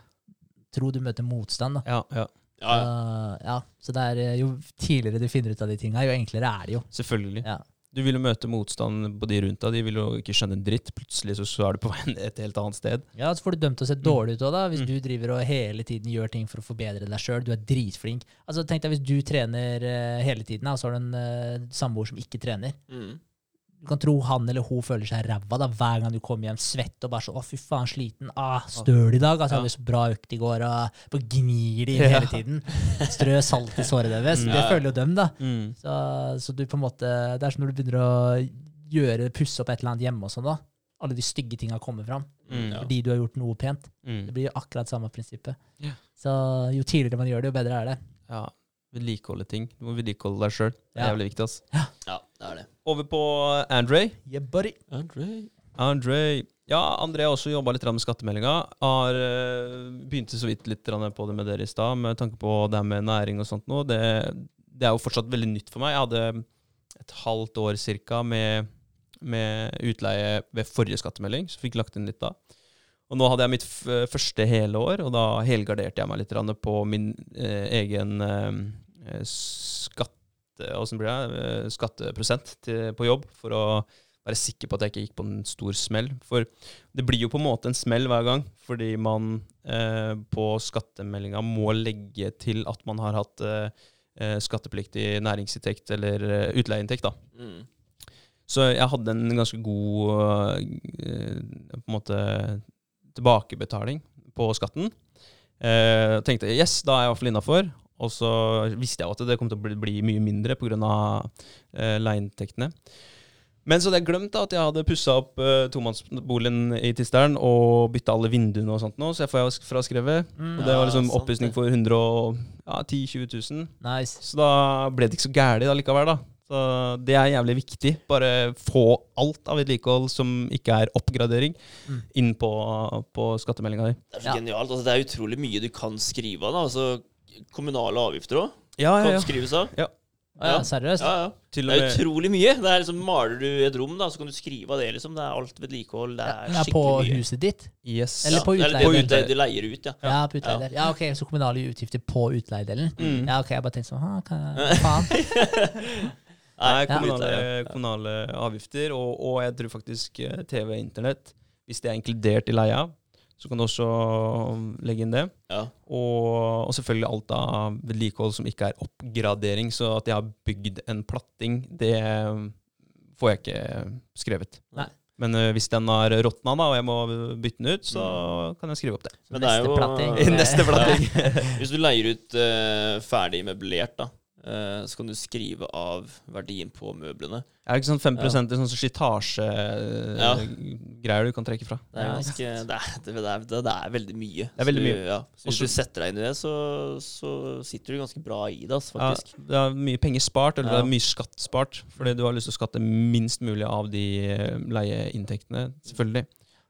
Tro du møter motstand, da. ja, ja, Ja, ja. Uh, ja, så det er, eh, Jo tidligere du finner ut av de tinga, jo enklere er det jo. selvfølgelig. Ja. Du vil jo møte motstand på de rundt deg. De vil jo ikke skjønne en dritt. Plutselig så, så er du på vei et helt annet sted. Ja, Så får du dømt til å se dårlig ut òg, da. Hvis Mm. du driver og hele tiden gjør ting for å forbedre deg sjøl. Du er dritflink. Altså, tenk deg hvis du trener eh, hele tiden, og så har du en uh, samboer som ikke trener. Mm. Du kan tro han eller hun føler seg ræva da, hver gang du kommer hjem svett og bare så 'Å, fy faen, sliten. Ah, støl i dag.' Altså, Ja. hadde så bra økt i går, og bare gnir de inn Ja. hele tiden. Strø salt i såret deres. Mm. Det føler jo dem, da. Mm. Så, så du på en måte Det er som når du begynner å gjøre, pusse opp et eller annet hjemme og sånn, da. Alle de stygge tinga kommer fram. Mm. Ja. Fordi du har gjort noe pent. Det Mm. blir jo akkurat samme prinsippet. Ja. Så jo tidligere man gjør det, jo bedre er det. Ja, vedlikeholde ting. Du må vedlikeholde deg sjøl. Det er Ja. jævlig viktig. ass. ja, det er det. Over på Andre. Yeah, buddy. Andre. Andre Ja, André har også jobba litt med skattemeldinga. Har uh, Begynte så vidt litt grann på det med dere i stad, med tanke på det her med næring og sånt noe. Det, det er jo fortsatt veldig nytt for meg. Jeg hadde et halvt år cirka med, med utleie ved forrige skattemelding, så fikk lagt inn litt da. Og nå hadde jeg mitt første hele år, og da helgarderte jeg meg litt på min eh, egen eh, skatte... Åssen blir det? Eh, skatteprosent til, på jobb, for å være sikker på at jeg ikke gikk på en stor smell. For det blir jo på en måte en smell hver gang, fordi man eh, på skattemeldinga må legge til at man har hatt eh, eh, skattepliktig næringsinntekt eller eh, utleieinntekt. da. Mm. Så jeg hadde en ganske god eh, på en måte tilbakebetaling på skatten. Eh, tenkte yes, da er jeg i hvert fall innafor. Og så visste jeg jo at det kom til å bli, bli mye mindre pga. Eh, leieinntektene. Men så hadde jeg glemt da, at jeg hadde pussa opp eh, tomannsboligen i Tisteren og bytta alle vinduene og sånt nå, så jeg får jeg fraskrevet. Mm. Og det var liksom sant oppussing for 110 000-20 000. Nice. Så da ble det ikke så gærent allikevel, da. Så det er jævlig viktig. Bare få alt av vedlikehold som ikke er oppgradering, Mm. inn på, på skattemeldinga di. Det er så Ja. genialt. Altså, det er utrolig mye du kan skrive av. Altså, kommunale avgifter òg Ja, kan skrives av. Ja, Ja. seriøst? Ja, ja. Til Det er med utrolig mye. Det er liksom, Maler du et rom, da, så kan du skrive av det. liksom. Det er alt vedlikehold. Det er Ja, på mye. huset ditt? Yes. Eller på utleiedelen? På utleier, det leier ut, ja. Ja, på utleiedel. Ja, ok, så kommunale utgifter på utleiedelen? Mm. Ja, ok, jeg bare tenkte sånn, hva faen? Nei, Ja. kommunale, kommunale avgifter, og, og jeg tror faktisk eh, TV og internett, hvis det er inkludert i leia, Så kan du også legge inn det. Ja. Og, og selvfølgelig alt av vedlikehold som ikke er oppgradering. Så at jeg har bygd en platting, det får jeg ikke skrevet. Nei. Men eh, hvis den har råtna og jeg må bytte den ut, så kan jeg skrive opp det. Men det er Neste platting. Neste platting. Hvis du leier ut uh, ferdig møblert, da, så kan du skrive av verdien på møblene. Er det ikke sånn 5 Ja. i sånn slitasjegreier du kan trekke fra? Det er, Ja, ganske, det er, det er, det er, veldig mye. Det er veldig Så. Ja. Så hvis du setter deg inn i det, så, så sitter du ganske bra i det, ass, Ja, det er mye penger spart, eller Ja. det er mye skatt spart, fordi du har lyst til å skatte minst mulig av de eh, leieinntektene, selvfølgelig.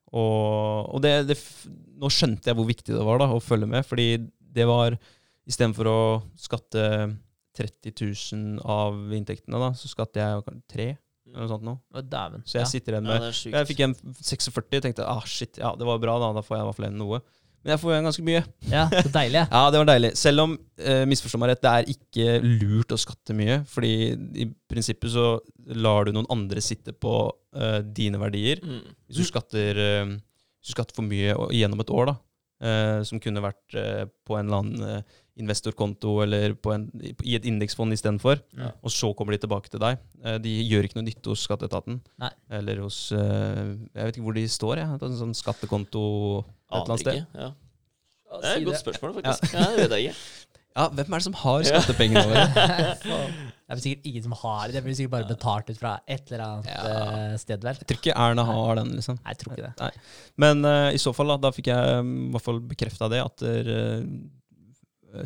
Og, og det, det, nå skjønte jeg hvor viktig det var da, å følge med, fordi det var istedenfor å skatte 30 000 av inntektene, da, så skatter jeg tre, eller noe sånt nå. Å, Dæven. Så jeg Ja. sitter igjen med er. Jeg fikk igjen 46, tenkte ah shit, ja, det var bra, da. Da får jeg i hvert fall igjen noe. Men jeg får igjen ganske mye. Ja, så deilig. Ja, det var deilig. Selv om, eh, misforstå meg rett, det er ikke lurt å skatte mye. Fordi i prinsippet så lar du noen andre sitte på eh, dine verdier. Mm. Hvis du skatter, eh, hvis du skatter for mye og- gjennom et år, da, eh, som kunne vært eh, på en eller annen eh, investorkonto eller på en, i et indeksfond istedenfor, Ja. og så kommer de tilbake til deg. Eh, de gjør ikke noe nytte hos skatteetaten. Nei. Eller hos eh, Jeg vet ikke hvor de står, jeg. En sånn skattekonto et eller annet sted. Ja. Det er et godt spørsmål, faktisk. Ja. det vet jeg ikke. Ja, hvem er det som har skattepengene våre? Det er sikkert ingen som har det. Det blir sikkert bare betalt ut fra et eller annet Ja. eh, sted, vel. Jeg tror ikke Erna har den, liksom. Nei, jeg tror ikke det. Nei. Men uh, i så fall, da, da fikk jeg um, i hvert fall bekrefta det, at eh,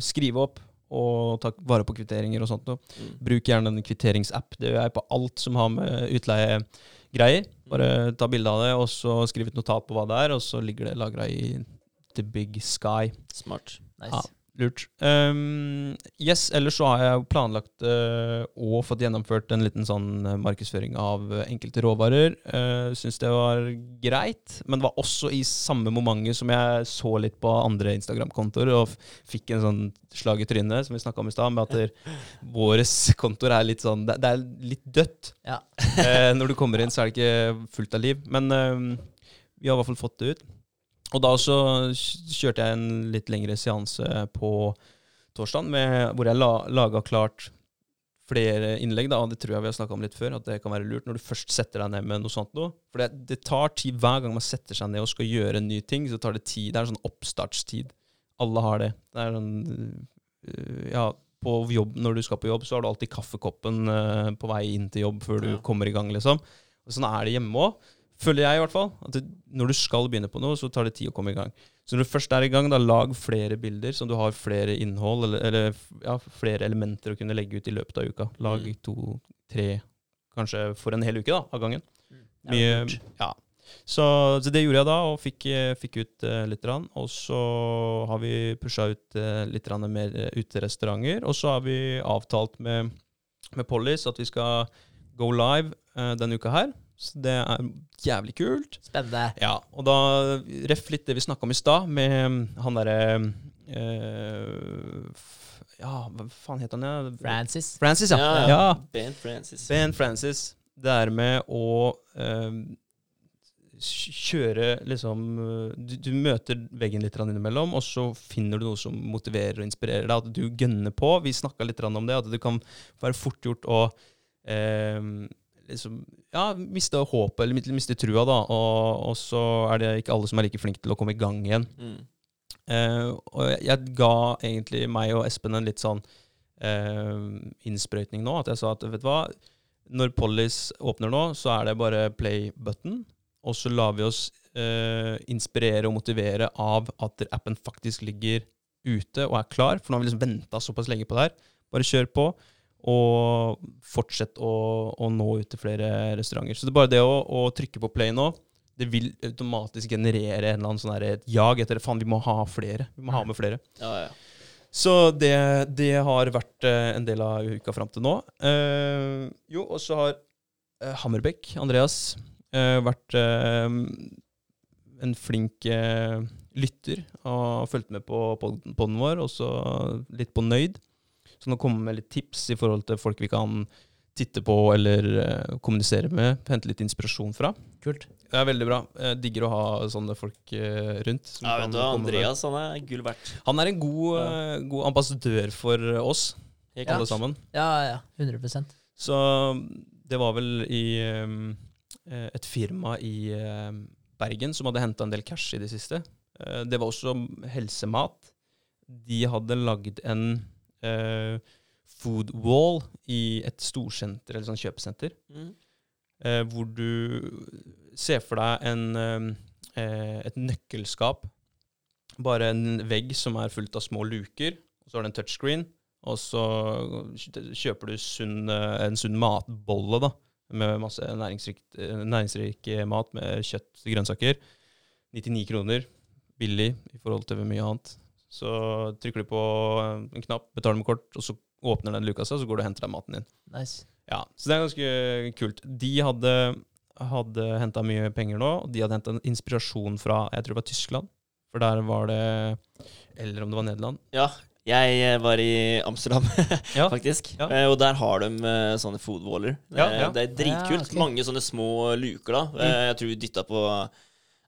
skrive opp og ta vare på kvitteringer og sånt. noe. Mm. Bruk gjerne en kvitteringsapp. Det gjør jeg på alt som har med utleiegreier. Bare ta bilde av det, og så skriv et notat på hva det er, og så ligger det lagra i the big sky. Smart. Nice. Ja. Lurt. Um, yes, ellers så har jeg planlagt uh, og fått gjennomført en liten sånn eh, markedsføring av enkelte råvarer. Uh, Syns det var greit, men det var også i samme momentet som jeg så litt på andre Instagram-kontoer og fikk en sånn slag i trynet, som vi snakka om i stad, med at der, våre kontoer er litt sånn Det, er litt dødt. Ja. uh, når du kommer inn, så er det ikke fullt av liv. Men eh, vi har i hvert fall fått det ut. Og da så kjørte jeg en litt lengre seanse på torsdag, hvor jeg la, laga klart flere innlegg. da, Det tror jeg vi har snakka om litt før, at det kan være lurt når du først setter deg ned med noe sånt noe. For det, det tar tid hver gang man setter seg ned og skal gjøre en ny ting. så tar Det tid, det er en sånn oppstartstid. Alle har det. Det er sånn øh, Ja, på jobb, når du skal på jobb, så har du alltid kaffekoppen øh, på vei inn til jobb før du Ja. kommer i gang, liksom. Og sånn er det hjemme òg. Føler jeg, i hvert fall. At det, når du skal begynne på noe, så tar det tid å komme i gang. Så når du først er i gang, da lag flere bilder, så du har flere innhold, eller, eller ja, flere elementer å kunne legge ut i løpet av uka. Lag Mm. to, tre, kanskje for en hel uke da, av gangen. Er Mye, ja. Så, så det gjorde jeg da, og fikk, eh, fikk ut uh, litt. Rann. Og så har vi pusha ut uh, litt mer uh, uterestauranter. Og så har vi avtalt med, med Pollis at vi skal go live uh, denne uka her. Så det er jævlig kult. Spennende. Ja, og da ref litt det vi snakka om i stad, med han derre øh, Ja, hva faen het han? Ja? Francis. Francis, ja. Ja, ja. Ben Francis. Ben Francis. Det er med å øh, kjøre liksom du, du møter veggen litt innimellom, og så finner du noe som motiverer og inspirerer deg. At du gønner på. Vi snakka litt om det, at det kan være fort gjort å eh, liksom, ja, miste håpet eller miste trua, da. Og, og så er det ikke alle som er like flinke til å komme i gang igjen. Mm. Eh, og jeg, jeg ga egentlig meg og Espen en litt sånn eh, innsprøytning nå. At jeg sa at vet du hva, når Pollis åpner nå, så er det bare play button. Og så lar vi oss eh, inspirere og motivere av at appen faktisk ligger ute og er klar. For nå har vi liksom venta såpass lenge på det her. Bare kjør på. Og fortsett å, å nå ut til flere restauranter. Så det er bare det å, å trykke på play nå, det vil automatisk generere en eller annen sånn et jag etter faen, vi må ha flere. Vi må ha med flere. Ja, ja. Så det, det har vært eh, en del av uka fram til nå. Eh, jo, og så har eh, Hammerbekk, Andreas, eh, vært eh, en flink eh, lytter og fulgt med på poden vår, og så litt på nøyd. Så nå komme med litt tips i forhold til folk vi kan titte på eller uh, kommunisere med, hente litt inspirasjon fra. Kult. Det er veldig bra. Jeg digger å ha sånne folk uh, rundt. som Ja, kan vet du, Andreas han er gull verdt. Han er en god, uh, god ambassadør for oss, Helt alle klart. sammen. Ja, ja. 100% Så det var vel i um, et firma i Bergen som hadde henta en del cash i det siste. Det var også helsemat. De hadde lagd en eh, food wall i et storsenter, eller sånn kjøpesenter, Mm. eh, hvor du ser for deg en, eh, et nøkkelskap. Bare en vegg som er fullt av små luker, og så har du en touchscreen. Og så kjøper du sunn, eh, en sunn matbolle da, med masse næringsrik, eh, næringsrik mat med kjøtt og grønnsaker. 99 kroner. Billig i forhold til mye annet. Så trykker du på en knapp, betaler med kort, og så åpner den luka seg, og så går du og henter deg maten din. Nice. Ja, Så det er ganske kult. De hadde, hadde henta mye penger nå, og de hadde henta inspirasjon fra jeg tror det var Tyskland. For der var det Eller om det var Nederland. Ja, jeg eh, var i Amsterdam, Ja. faktisk. Ja. Eh, Og der har de eh, sånne foodwaller. Ja, Eh, ja. Det er dritkult. Ja, ok. Mange sånne små luker, da. Mm. Jeg tror vi dytta på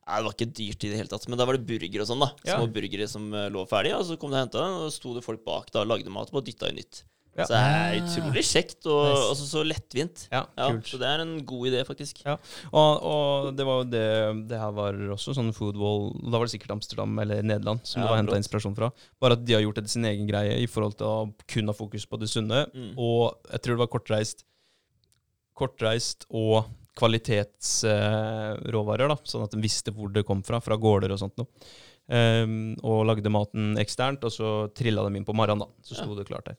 Nei, Det var ikke dyrt i det hele tatt, men da var det burger og sånn. da Ja. Små burgere som eh, lå ferdige, og så kom de og henta den, og sto det folk bak da og lagde mat og dytta i nytt. Ja. Så det er Ah. utrolig kjekt og Nice. også så lettvint. Ja, Ja, kult. så det er en god idé, faktisk. Ja. Og, og det var jo det Det her var også sånn food wall Da var det sikkert Amsterdam eller Nederland som Ja, det var henta inspirasjon fra. Bare at de har gjort det til sin egen greie i forhold til å kun ha fokus på det sunne. Mm. Og jeg tror det var kortreist Kortreist og kvalitetsråvarer, da, sånn at de visste hvor det kom fra, fra gårder og sånt noe. Um, og lagde maten eksternt, og så trilla dem inn på morgenen, da. Så sto det klart der.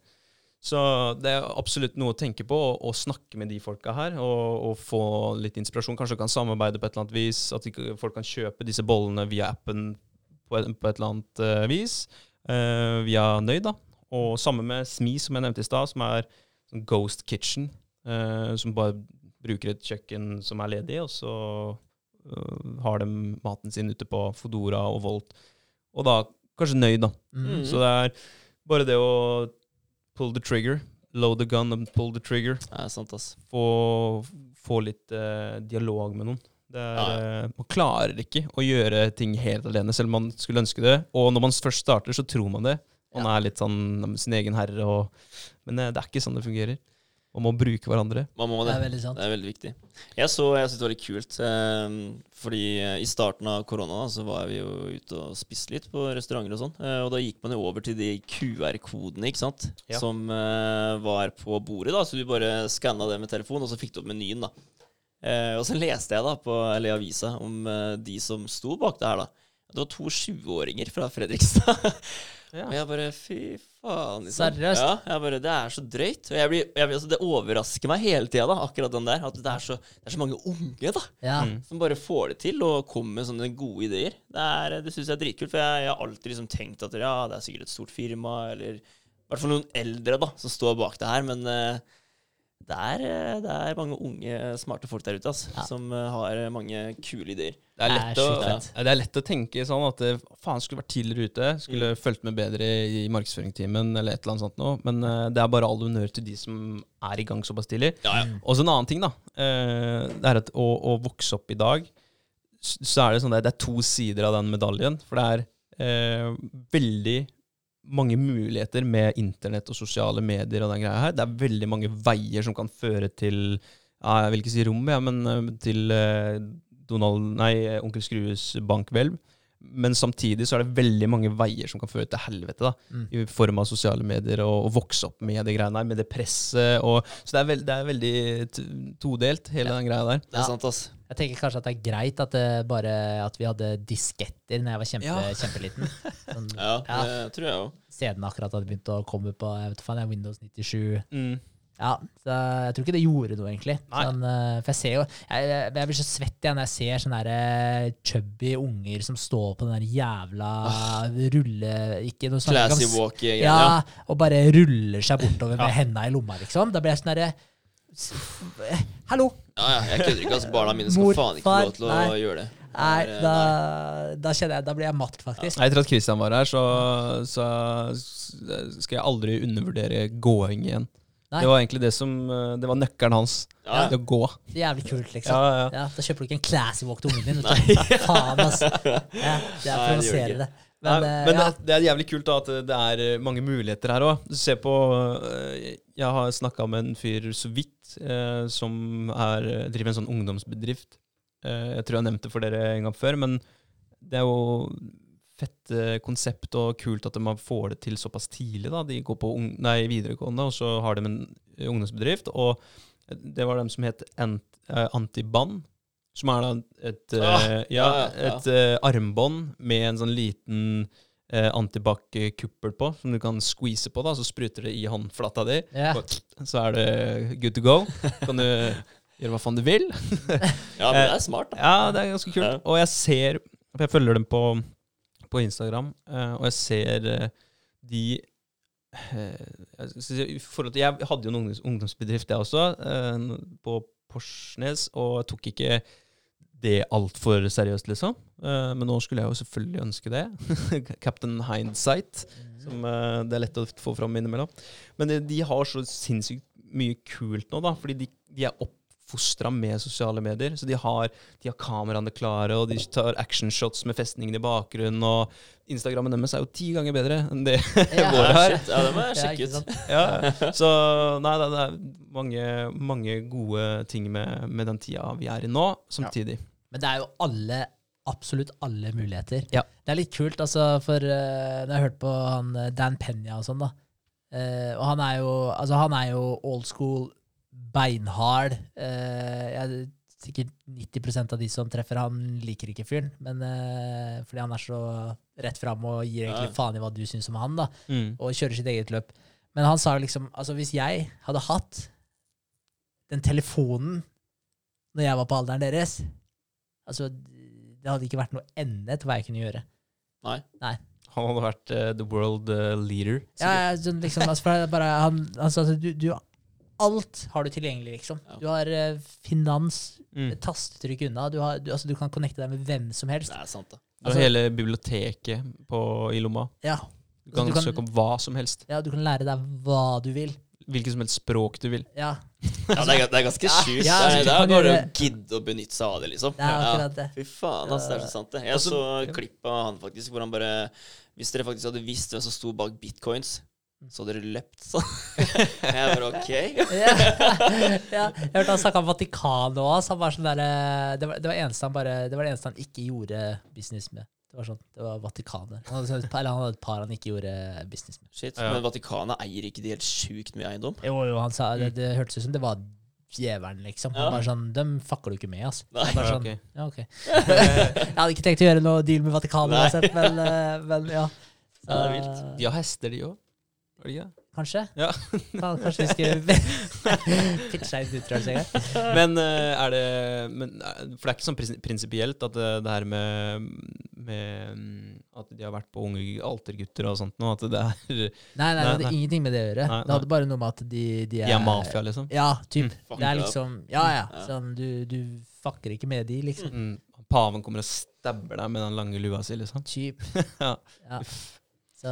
Så det er absolutt noe å tenke på, å, snakke med de folka her, og, og få litt inspirasjon. Kanskje kan samarbeide på et eller annet vis, at folk kan kjøpe disse bollene via appen på et, på et eller annet uh, vis. Uh, via Nøyd, da. Og samme med Smi, som jeg nevnte i stad, som er sånn Ghost Kitchen. Uh, som bare bruker et kjøkken som er ledig, og så øh, har de maten sin ute på Fodora og Volt. Og da kanskje Nøyd, da. Mm. Så det er bare det å pull the trigger. Load the gun and pull the trigger. Er sant, ass. Få, få litt eh, dialog med noen. Det er, Ja, eh, man klarer ikke å gjøre ting helt alene, selv om man skulle ønske det. Og når man først starter, så tror man det. Man er litt sånn sin egen herre. Og, men det er ikke sånn det fungerer. Man å bruke hverandre. Man må Det det. er veldig sant. Det er veldig viktig. Jeg så, jeg synes det var litt kult, eh, fordi eh, i starten av korona så var vi jo ute og spiste litt på restauranter og sånn, eh, og da gikk man jo over til de QR-kodene, ikke sant, Ja. som eh, var på bordet da, så du bare skanna det med telefon, og så fikk du opp menyen da. Eh, og så leste jeg da på, eller i avisa om eh, de som sto bak det her da. Det var to 20-åringer fra Fredrikstad. Og jeg bare, fy faen. Liksom. Seriøst? Ja, jeg bare, det er så drøyt. Og jeg blir, jeg, blir- altså, det overrasker meg hele tida, akkurat den der. At det er så, det er så mange unge da, Ja. Mm. som bare får det til og kommer med sånne gode ideer. Det, er, det syns jeg er dritkult, for jeg, jeg har alltid liksom tenkt at ja, det er sikkert et stort firma, eller i hvert fall noen eldre da, som står bak det her. Men eh, det, er, eh, det er mange unge, smarte folk der ute altså, Ja. som eh, har mange kule ideer. Det er, Det lett er å, ja. det er lett å tenke sånn at det, faen, skulle vært tidligere ute. Skulle fulgt med bedre i markedsføringstimen eller et eller annet sånt noe. Men uh, det er bare all honnør til de som er i gang såpass tidlig. Ja, ja. Og så en annen ting, da. Uh, det er at å, å vokse opp i dag, så er det sånn at det er to sider av den medaljen. For det er uh, veldig mange muligheter med internett og sosiale medier og den greia her. Det er veldig mange veier som kan føre til Jeg vil ikke si rommet, ja, men eh, til eh, Donald, nei, eh, onkel Skrues bankhvelv. Men samtidig så er det veldig mange veier som kan føre til helvete. da, Mm. I form av sosiale medier og, å vokse opp med det greiene der, med det presset. Og, så det er, veld, det er veldig todelt, hele den greia der. Det er sant, ass. Jeg tenker kanskje at det er greit at, det bare, at vi hadde disketter Når jeg var kjempe, Ja. kjempeliten. Sånn, Ja, Ja. det tror jeg òg. CD-ene akkurat hadde begynt å komme på jeg vet faen, Windows 97. Mm. Ja, så jeg tror ikke det gjorde noe, egentlig. Sånn, eh, for jeg ser jo Jeg, jeg, jeg blir så svett igjen når jeg ser sånne der, eh, chubby unger som står på den der jævla rulle... Ikke noe snakker Classy om- walk igjen, Ja, Ja. og bare ruller seg bortover med henda i lomma, liksom. Da blir jeg sånn derre Hallo! Ja, ja, jeg kødder ikke. altså Barna mine skal Mor, faen ikke få lov til å nei. gjøre det. Nei, da, da kjenner jeg Da blir jeg matt, faktisk. Etter at Christian var her, så, så skal jeg aldri undervurdere gåing igjen. Nei. Det var egentlig det som eh, Det var nøkkelen hans. Ja. Det å gå. Det er jævlig kult, liksom. Ja, ja. Ja, Da kjøper du ikke en classy walk til ungen din. vet du. Faen, ass. Ja, det er det provoserende. Men, Men, Nei, eh, men ja. det, det er jævlig kult da at det er eh, mange muligheter her òg. Du ser på eh, Jeg har snakka med en fyr så vidt eh, som er, driver en sånn ungdomsbedrift. Eh, jeg tror jeg nevnte for dere en gang før, men det er jo fett eh, konsept og kult at man får det til såpass tidlig. da. De går på ung nei, videregående, og så har de en eh, ungdomsbedrift. Og det var dem som het eh, Antiban. Som er da et, eh, Ah, ja, ja, ja, ja. et eh, armbånd med en sånn liten eh, antibac-kuppel på, som du kan squeeze på. da, Så spruter det i håndflata di. ja. Så er det good to go. Kan du gjøre hva faen du vil. Ja, men det er smart, da. Ja, det er ganske kult. Og jeg ser jeg følger dem på, på Instagram, eh, og jeg ser eh, de eh, jeg, til, jeg hadde jo en ungdoms, ungdomsbedrift, jeg også, på Porsnes, og tok ikke det altfor seriøst, liksom. Men nå skulle jeg jo selvfølgelig ønske det. Captain Hindsight, som det er lett å få fram innimellom. Men de, har så sinnssykt mye kult nå, da, fordi de, de er oppfostra med sosiale medier. Så de har, de har kameraene klare, og de tar actionshots med festningen i bakgrunnen. Og Instagrammen deres er jo ti ganger bedre enn det Ja. våre Ja, her. shit. ja, det må jeg sjekke ut. Ja, så nei, det det er mange, mange gode ting med, med den tida vi er i nå, samtidig. Men det er jo alle, absolutt alle muligheter. Ja. Det er litt kult, altså, for uh, når jeg hørte hørt på han eh, Dan Penya og sånn, da. Uh, og han er jo, altså, han er jo old school, beinhard. eh, jeg, sikkert 90% av de som treffer han, liker ikke fyren. Men eh, fordi han er så rett fram og gir egentlig Ja. faen i hva du syns om han, da. Mm. og kjører sitt eget løp. Men han sa liksom Altså, hvis jeg hadde hatt den telefonen når jeg var på alderen deres Altså, det hadde ikke vært noe ende til hva jeg kunne gjøre. Nei. Nei. Han hadde vært uh, the world uh, leader. Ja, ja, sånn liksom, altså, bare, han, han sa at du, du Alt har du tilgjengelig, liksom. Ja. Du har uh, finans, Mm. tastetrykk unna. Du, har, du, altså, du kan connecte deg med hvem som helst. Det er sant, da. Du har Altså- hele biblioteket på, i lomma. Ja, Du kan, du kan- søke om hva som helst. ja, du kan lære deg hva du vil. Hvilket som helst språk du vil. Ja, Ja, det er, det er ganske sjukt. Ja, ja, er, du det er å gidde å benytte seg av det, liksom. det er akkurat det. Fy faen, altså, det er så sant, det. Jeg Altså, så ja. klipp av han faktisk, hvor han bare Hvis dere faktisk hadde visst hvem som sto bak bitcoins, så hadde dere løpt sånn. Jeg bare OK. ja. ja, jeg hørte han snakka om Vatikanet òg. Sånn der, eh, det, var, det, var eneste han bare, det var det eneste han ikke gjorde business med. Det var sånn, det var Vatikanet. Han hadde, eller han hadde et par han ikke gjorde business med. Shit, Ja. Men Vatikanet eier ikke de helt sjukt mye eiendom? Jo, jo, han sa, det, det hørtes ut som det var djevelen, liksom. Han Ja. var sånn, Dem fucker du ikke med, altså. Nei. Bare Ja, sånn, ok. ja, ok. jeg hadde ikke tenkt å gjøre noe deal med Vatikanet uansett, men, eh, men ja. Ja, det er vilt. De har hester, de òg. Kanskje? Ja. Kan- Kanskje vi skulle pitcha ut utdrivelse en gang? Men eh, er det men, eh, For det er ikke sånn prinsi- prinsipielt at det, det her med, med mm, At de har vært på unge altergutter og sånt nå, at det er Nei, Nei, nei, det hadde nei. ingenting med det å gjøre. Nei, Det hadde bare noe med at de, de er er mafia, liksom? Ja, typ. Mm. Det er liksom Ja, ja. Ja. Sånn, du, du fucker ikke med de, liksom. Mm. Paven kommer og stabber deg med den lange lua si, liksom. Typ. Ja. Ja. Så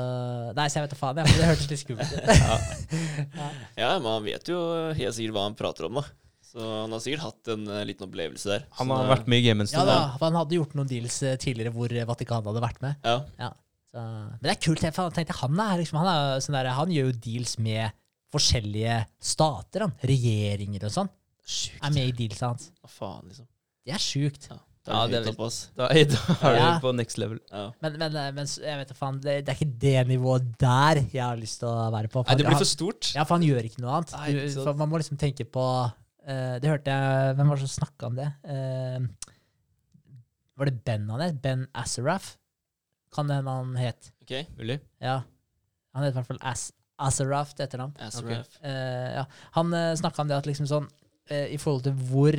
Nei, så jeg vet da faen, jeg. Det hørtes litt skummelt ut. Ja, men han vet jo helt sikkert hva han prater om, da. Så han har sikkert hatt en uh, liten opplevelse der. Han har så, vært med i gamet en Ja stund. da, da. for han hadde gjort noen deals uh, tidligere hvor eh, Vatikanet hadde vært med. Ja. Så, men det er kult. Jeg tenkte, han, er liksom, han, er sånn der, han gjør jo deals med forskjellige stater. Han. Regjeringer og sånn. Sjukt. Er med i dealsa hans. Hva faen, liksom. Det er sjukt. Det Ja, er det er opp. Da, da er Ja. du på next level. Ja. Men, men, eh, men jeg vet faen, det, det er ikke det nivået der jeg har lyst til å være på. Nei, det blir for stort. Ja, for han gjør ikke noe annet. Nei, ikke for man må liksom tenke på uh, Det hørte jeg Hvem var det som snakka om det? Uh, var det Ben han het? Ben Azaraf? Kan det hende han het? OK. Mulig. Ja. Han het i hvert fall As Asaraf til etternavn. Okay. Uh, ja. Han uh, snakka om det at liksom sånn I forhold til hvor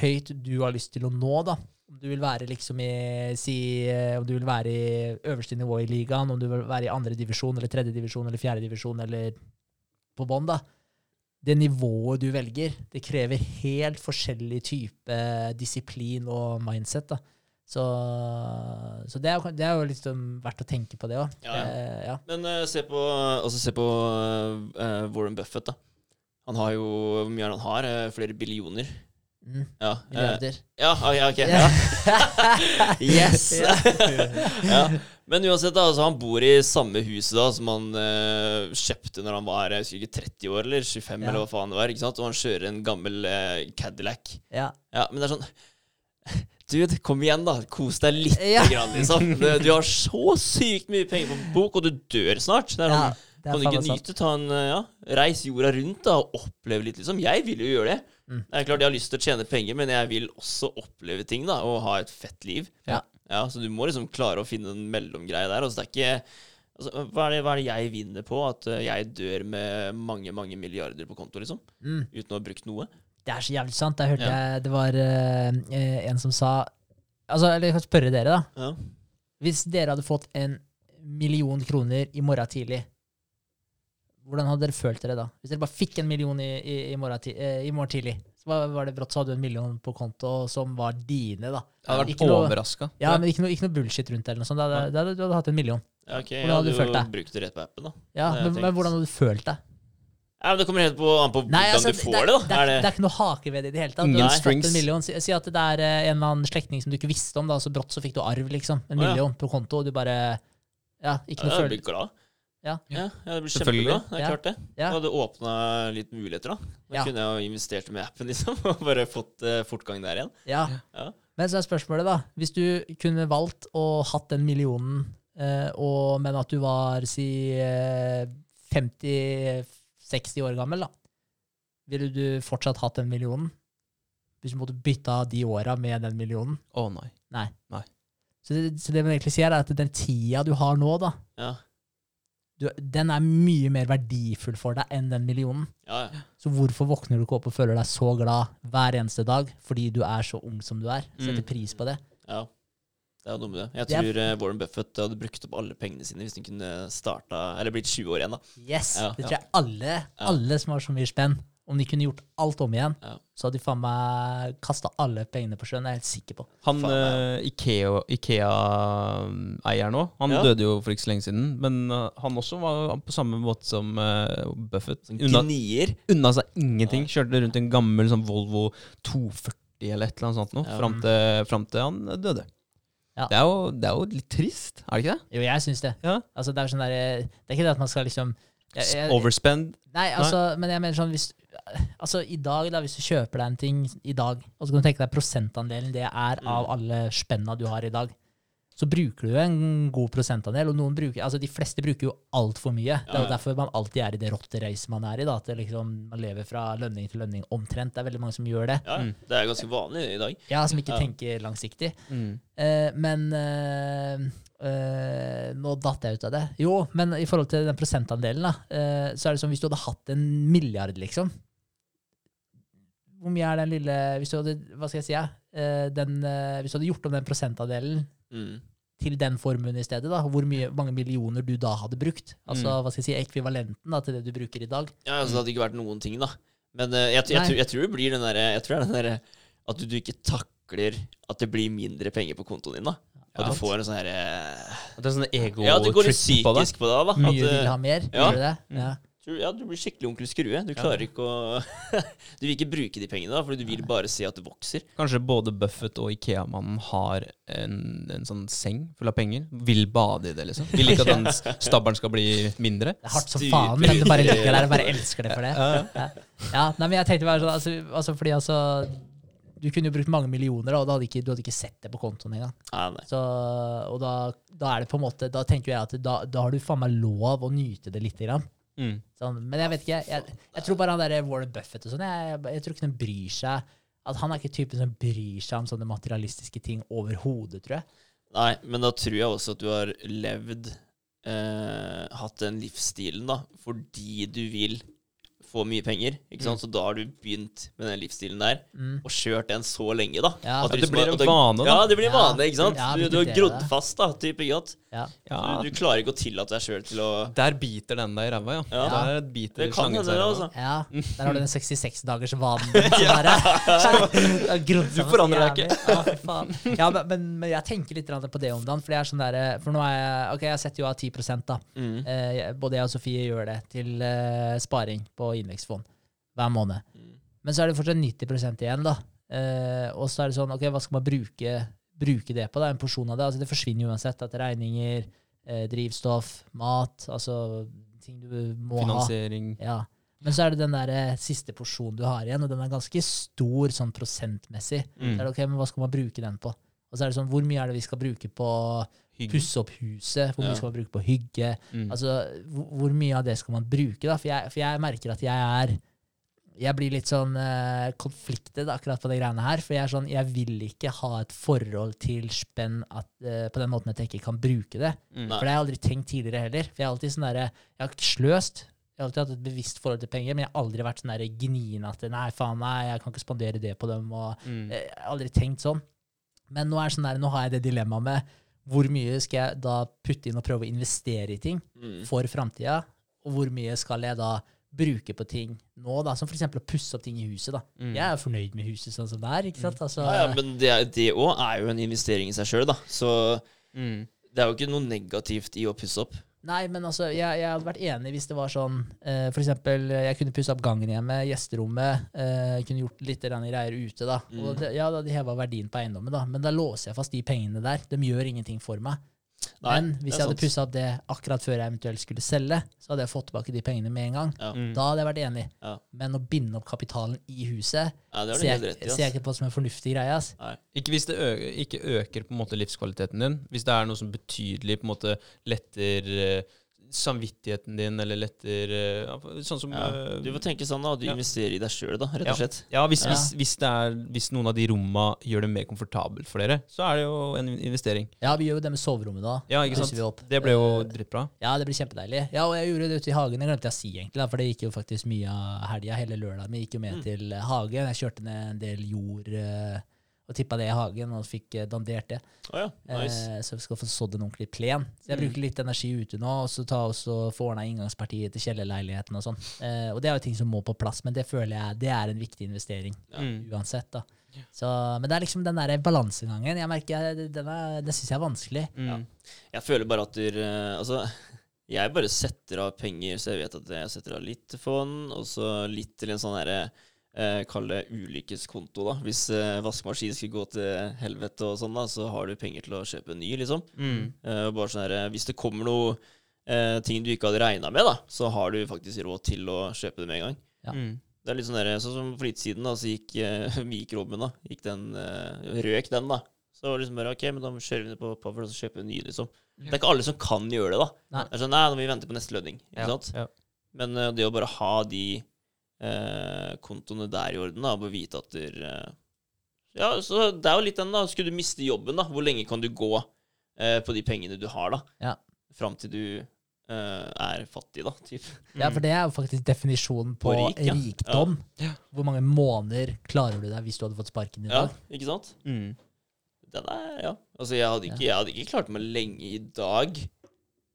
høyt du har lyst til å nå, da. Om du vil være liksom i si, eh, Om du vil være i øverste nivå i ligaen, om du vil være i andre divisjon eller tredje divisjon eller fjerde divisjon eller på bånn, da. Det nivået du velger, det krever helt forskjellig type disiplin og mindset. da. Så, så det, er, det er jo liksom verdt å tenke på, det òg. Ja, ja. ja. Men uh, se på, altså, se på uh, Warren Buffett, da. Han har jo Hvor mye han har? Eh, Flere billioner. Mm. Ja. eh, Milliarder. ja, ok. okay. ok. Ja. Yes! ja. Men uansett, da, altså, han bor i samme huset da som han eh, kjøpte når han var jeg husker ikke, 30 år eller 25, Ja. eller hva faen det var. ikke sant? Og han kjører en gammel eh, Cadillac. Ja. Ja, men det er sånn Dude, kom igjen, da. Kos deg litt, Ja. grann, liksom. Du, du har så sykt mye penger på bok, og du dør snart. Det er ja, sånn, det er kan du ikke nyte? Ta en, eh, ja, Reis jorda rundt da, og oppleve litt, liksom. Jeg vil jo gjøre det. Mm. Det er klart jeg har lyst til å tjene penger, men jeg vil også oppleve ting da, og ha et fett liv. Ja. Ja, Så du må liksom klare å finne en mellomgreie der. Altså, det er ikke, altså, hva, er det, hva er det jeg vinner på at eh, jeg dør med mange mange milliarder på konto, liksom? Mm. Uten å ha brukt noe? Det er så jævlig sant. Jeg hørte Ja. jeg, det var eh, en som sa Altså, eller jeg kan spørre dere, da. Ja. Hvis dere hadde fått en million kroner i morgen tidlig, hvordan hadde dere følt dere da? Hvis dere bare fikk en million i, i, i, morgen, ti, eh, i morgen tidlig, så var, var det brått så hadde du en million på konto som var dine, da. Jeg hadde vært Ikke overraska. Ja, men ikke noe, ikke noe bullshit rundt det eller noe sånt. Da, da, da, du hadde hatt en million. Ja, okay, Hvordan hadde du følt deg? brukt det rett på appen, da. Ja, Det men, men hvordan hadde du følt deg? Ja, men Det kommer helt på, an på hvordan altså, du får det, da. Det er, Er det det, er ikke noe hake ved det i det hele tatt. Ingen Du har fått strings. En million. Si, si at det er eh, en eller annen slektning som du ikke visste om, da, så brått så fikk du arv, liksom. En Å, ja. million på konto, og du bare Ja, ikke ja, noe følelse. Glad. Ja. Ja, det blir kjempebra. Det er Ja. klart det. Ja. Det hadde åpna litt muligheter, da. Da Ja. kunne jeg jo investert med appen, liksom, og bare fått uh, fortgang der igjen. Ja. Ja. Men så er spørsmålet, da. Hvis du kunne valgt å hatt den millionen, uh, og, men at du var, si, uh, 50-60 år gammel, da. Ville du fortsatt hatt den millionen? Hvis du måtte bytte av de åra med den millionen? Å nei. Så det, så det man egentlig sier, er at den tida du har nå, da, Ja, du, den er mye mer verdifull for deg enn den millionen. ja. ja. Så hvorfor våkner du ikke opp og føler deg så glad hver eneste dag fordi du er så ung som du er? Setter Mm. pris på det. ja. Det er jo noe med det. Jeg Det er- tror eh, Warren Buffett hadde brukt opp alle pengene sine hvis han kunne starta Eller blitt 20 år igjen, da. Yes! Ja, det tror jeg alle, alle som har så mye spenn, om de kunne gjort alt om igjen, Ja. så hadde de faen meg kasta alle pengene på sjøen. Det er jeg helt sikker på. Han uh, Ikea-eieren Ikea-eieren nå, han Ja. døde jo for ikke så lenge siden. Men uh, han også var på samme måte som uh, Buffett. Unna, gnier. unna seg ingenting. Kjørte rundt en gammel sånn Volvo 240 eller et eller annet sånt noe, Ja. fram, til, fram til han døde. Ja. Det, er jo, det er jo litt trist, er det ikke det? Jo, jeg syns det. Ja. Altså, det er sånn der, det er ikke det at man skal liksom jeg, jeg, Overspend. Nei, altså, men jeg mener sånn hvis, Altså, i dag, da, hvis du kjøper deg en ting i dag, og så kan du tenke deg prosentandelen det er av Mm. alle spenna du har i dag, så bruker du en god prosentandel, og noen bruker, altså de fleste bruker jo altfor mye. Det er jo derfor man alltid er i det rotteracet man er i, da, at det liksom, man lever fra lønning til lønning omtrent. Det er veldig mange som gjør det. Ja, Mm. Det er ganske vanlig i dag. Ja, Som ikke Ja. tenker langsiktig. Mm. Eh, men eh, eh, Nå datt jeg ut av det. Jo, men i forhold til den prosentandelen, da, eh, så er det som hvis du hadde hatt en milliard, liksom. Hvor mye er den lille Hvis du hadde hva skal jeg si, ja, eh, den, eh, hvis du hadde gjort om den prosentandelen Mm. til den formuen i stedet, da, hvor mye, mange millioner du da hadde brukt? Altså, Mm. hva skal jeg si, ekvivalenten da, til det du bruker i dag? Ja, altså, Det hadde ikke vært noen ting, da. Men jeg, jeg, jeg, tror, jeg tror det blir den derre Jeg tror det er den derre at du, du ikke takler at det blir mindre penger på kontoen din, da. At Ja. du får en sånn herre Det er sånn ego-trip Ja, det går litt psykisk på deg, da. Mye At, vil eh, ha mer? ja. Gjør du det? Mm. Ja. Ja, du blir skikkelig onkel Skrue. Du klarer ikke å Du vil ikke bruke de pengene, da, fordi du vil bare se at det vokser. Kanskje både Buffett og Ikea-mannen har en, en sånn seng full av penger. Vil bade i det, liksom. Vil ikke at den s- stabelen skal bli mindre. Det er hardt som faen, men du bare ligger der og bare elsker det for det. Ja, Ja, ja nei, men jeg tenkte bare sånn, altså, altså fordi altså Du kunne jo brukt mange millioner, og da hadde ikke, du hadde ikke sett det på kontoen engang. Nei. Så, og da, da er det på en måte Da tenker jeg at da, da har du faen meg lov å nyte det lite grann. Mm. Sånn, men jeg vet ikke, jeg, jeg tror bare han der Warren Buffett og sånn, jeg, jeg tror ikke han bryr seg At han er ikke typen som bryr seg om sånne materialistiske ting overhodet, tror jeg. Nei, men da tror jeg også at du har levd eh, Hatt den livsstilen, da, fordi du vil få mye penger. Ikke sant? Så da har du begynt med den livsstilen der, Mm. og kjørt den så lenge, da. Ja. At du det blir en vane, da. Ja, det blir en Ja. vane, ikke sant? Ja, du, du har grodd det. fast, da, type. Ja, Du, du klarer ikke å tillate deg sjøl til å der biter den deg i ræva, ja. Ja. Der biter Det kan hende, det, altså. Ja, der har du den 66-dagersvanen. Du Du forandrer deg ikke. Ja, faen. Ja, men, men, men jeg tenker litt på det om dagen. For, jeg er sånn der, for nå er jeg Ok, jeg setter jo av 10 da. Mm. Eh, både jeg og Sofie gjør det til eh, sparing på indeksfond hver måned. Mm. Men så er det fortsatt 90 igjen, da. Eh, og så er det sånn, ok, hva skal man bruke, bruke det på? da? En porsjon av det. Altså, det forsvinner uansett. At regninger, eh, drivstoff, mat, altså ting du må ha. Finansiering. Ja. Men så er det den der eh, siste porsjonen du har igjen, og den er ganske stor sånn prosentmessig. Mm. Så er det ok, men hva skal man bruke den på? Og så er det sånn, hvor mye er det vi skal bruke på. Pusse opp huset? Hvor mye skal man bruke på hygge? Mm. Altså, hvor, hvor mye av det skal man bruke, da? For jeg, for jeg merker at jeg er Jeg blir litt sånn uh, konfliktet akkurat på de greiene her. For jeg er sånn, jeg vil ikke ha et forhold til spenn at, uh, på den måten at jeg ikke kan bruke det. Mm. Nei. For det har jeg aldri tenkt tidligere heller. For jeg har alltid sånn der, Jeg har ikke sløst. Jeg har alltid hatt et bevisst forhold til penger, men jeg har aldri vært sånn gnien at nei, faen, nei, jeg kan ikke spandere det på dem. og Mm. Eh, Jeg har aldri tenkt sånn. Men nå, er sånn der, nå har jeg det dilemmaet med hvor mye skal jeg da putte inn og prøve å investere i ting Mm. for framtida, og hvor mye skal jeg da bruke på ting nå, da, som f.eks. å pusse opp ting i huset. da. Mm. Jeg er fornøyd med huset sånn som det er. ikke sant? Altså, Ja, ja, men det òg er jo en investering i seg sjøl, da. Så Mm. det er jo ikke noe negativt i å pusse opp. Nei, men altså, jeg, jeg hadde vært enig hvis det var sånn eh, For eksempel, jeg kunne pusse opp gangen hjemme, gjesterommet. Eh, kunne gjort litt greier ute, da. Mm. Og det, ja, da hadde heva verdien på eiendommen, da. Men da låser jeg fast de pengene der. De gjør ingenting for meg. Nei, men hvis jeg hadde pussa opp det akkurat før jeg eventuelt skulle selge, så hadde jeg fått tilbake de pengene med en gang. Ja, Mm. Da hadde jeg vært enig. Ja. Men å binde opp kapitalen i huset ja det det ser jeg, i. ser jeg ikke på som en fornuftig greie. ass. Nei. Ikke hvis det ø ikke øker på en måte livskvaliteten din. Hvis det er noe som betydelig på en måte letter eh, samvittigheten din, eller letter eh, Sånn som Ja. eh, Du får tenke sånn da, du Ja. investerer i deg sjøl, da, rett og slett. Ja, hvis, Ja. Hvis, hvis, det er, hvis noen av de romma gjør det mer komfortabelt for dere, så er det jo en investering. Ja, vi gjør jo det med soverommet da. Ja, ikke sant? Det ble jo Eh, dritbra. Ja, det blir kjempedeilig. Ja, og jeg gjorde det ute i hagen. Det glemte jeg å si, egentlig, da, for det gikk jo faktisk mye av helga. Hele lørdagen min gikk jo med Mm. til hagen. Jeg kjørte ned en del jord og tippa det i hagen, og fikk eh, dandert det. Å ja, nice. Eh, så vi skal få sådd en ordentlig plen. Så jeg Mm. bruker litt energi ute nå, og så ta også få ordna inngangspartiet til kjellerleiligheten og sånn. Eh, og det er jo ting som må på plass, men det føler jeg det er en viktig investering Ja. Mm. uansett. da. Så, men det er liksom den der balansegangen. Jeg merker, den, er- den syns jeg er vanskelig. Mm. Jeg føler bare at du eh, Altså, jeg bare setter av penger, så jeg vet at jeg setter av litt til fond, og så litt til en sånn herre eh, Kall det ulykkeskonto, da. Hvis eh, vaskemaskinen skulle gå til helvete og sånn, da, så har du penger til å kjøpe en ny, liksom. Mm. Eh, bare sånn herre Hvis det kommer noe eh, ting du ikke hadde regna med, da, så har du faktisk råd til å kjøpe det med en gang. Ja. Mm. Det er litt sånn der, sånn som for litt siden, da, så gikk, eh, vi da. Gikk den, eh, røk den, da. Så var det liksom bare OK, men da kjører vi ned på Power og kjøper en ny, liksom. Det er ikke alle som kan gjøre det, da. Nei. Det er sånn, nei, nå må vi vente på neste lønning. Ikke Ja, sant? ja. Men eh, det å bare ha de eh, kontoene der i orden, da, og vite at der, eh, Ja, så det er jo litt den, da. Skulle du miste jobben, da, hvor lenge kan du gå eh, på de pengene du har, da? Ja. Fram til du eh, er fattig, da, typ. Ja, for det er jo faktisk definisjonen på, På rik, ja. rikdom. Ja. Hvor mange måneder klarer du deg hvis du hadde fått sparken i dag? Ja, ikke sant? Mm. Den er, ja. Altså, jeg hadde ikke, jeg hadde ikke klart meg lenge i dag.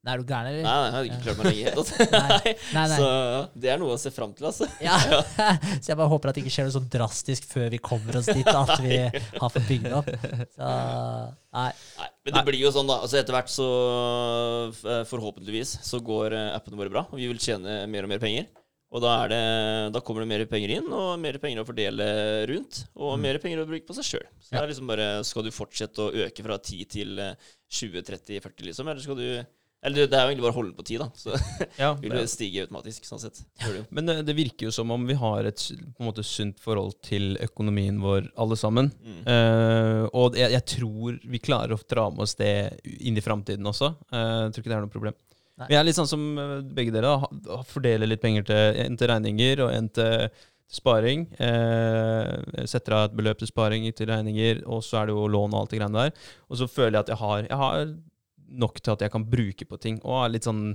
Nei, er du gæren, eller? nei, jeg hadde ikke klart meg lenge i det hele tatt. Nei, nei, nei. Så det er noe å se fram til, altså. Ja. Så jeg bare håper at det ikke skjer noe så drastisk før vi kommer oss dit, at vi har fått bygd opp. Så, nei. Nei, men det blir jo sånn, da. Altså Etter hvert så eh, Forhåpentligvis så går eh, appene våre bra, og vi vil tjene mer og mer penger. Og da, det, da kommer det mer penger inn, og mer penger å fordele rundt. Og mer penger å bruke på seg sjøl. Så det er liksom bare Skal du fortsette å øke fra 10 til eh, 20, 30, 40, liksom? Eller skal du Eller det er jo egentlig bare å holde på tid, da. Så Ja, vil det stige automatisk, sånn sett. Det. Men det, det virker jo som om vi har et på en måte sunt forhold til økonomien vår, alle sammen. Mm. Uh, og jeg, jeg tror vi klarer å dra med oss det inn i framtiden også. Uh, jeg tror ikke det er noe problem. Nei. Vi er litt sånn som eh, begge dere. da, Fordeler litt penger til en til regninger og en til sparing. Eh, setter av et beløp til sparing til regninger, og så er det jo lån og alt det greiene der. Og så føler jeg at jeg har, jeg har nok til at jeg kan bruke på ting, og er litt sånn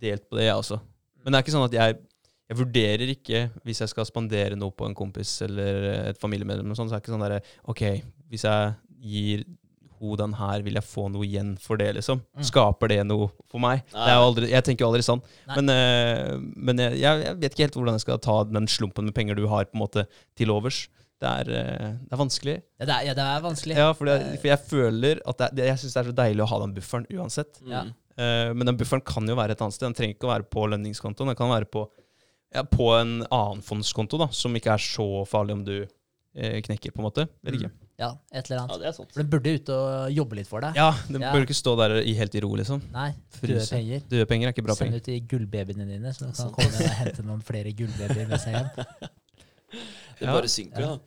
delt på det, jeg også. Men det er ikke sånn at jeg jeg vurderer ikke, hvis jeg skal spandere noe på en kompis eller et familiemedlem, og sånn, så er det ikke sånn derre OK, hvis jeg gir den her, vil jeg få noe igjen for det, liksom? Mm. Skaper det noe for meg? Er aldri, jeg tenker jo aldri sånn. Nei. Men, eh, men jeg, jeg vet ikke helt hvordan jeg skal ta den slumpen med penger du har, på en måte, til overs. Det er, eh, det er vanskelig. Ja, det er, ja, det er vanskelig. Ja, for, det, for jeg føler at det, er- jeg syns det er så deilig å ha den bufferen uansett. Mm. Ja. Uh, men den bufferen kan jo være et annet sted. Den trenger ikke å være på lønningskontoen. Den kan være på Ja, på en annen fondskonto, da, som ikke er så farlig om du uh, knekker, på en måte. Vet ikke? Ja, et eller Ja, annet. det er sant. For den burde ut og jobbe litt for deg. Ja, den Ja. bør ikke stå der i, helt i ro, liksom. Nei, døde penger. Døde penger er ikke bra Send penger. ut de gullbabyene dine, så du kan komme komme og hente noen flere gullbabyer med seg hjem. Det Ja. bare synker, Ja. da.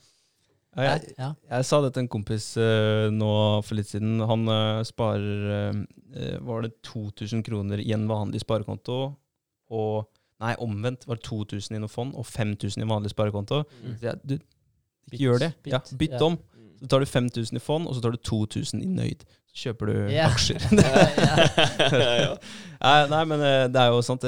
Ja, jeg, Ja. jeg sa det til en kompis uh, nå for litt siden. Han uh, sparer uh, Var det 2000 kroner i en vanlig sparekonto? Og Nei, omvendt. Var det 2000 i noe fond og 5000 i vanlig sparekonto? Mm. Så jeg, du, ikke Bytt, gjør det. bytt, ja, bytt ja. om. Så tar du 5000 i fond, og så tar du 2000 i nøyd. Så kjøper du yeah. aksjer. ja. ja. nei, men eh, det er jo sant,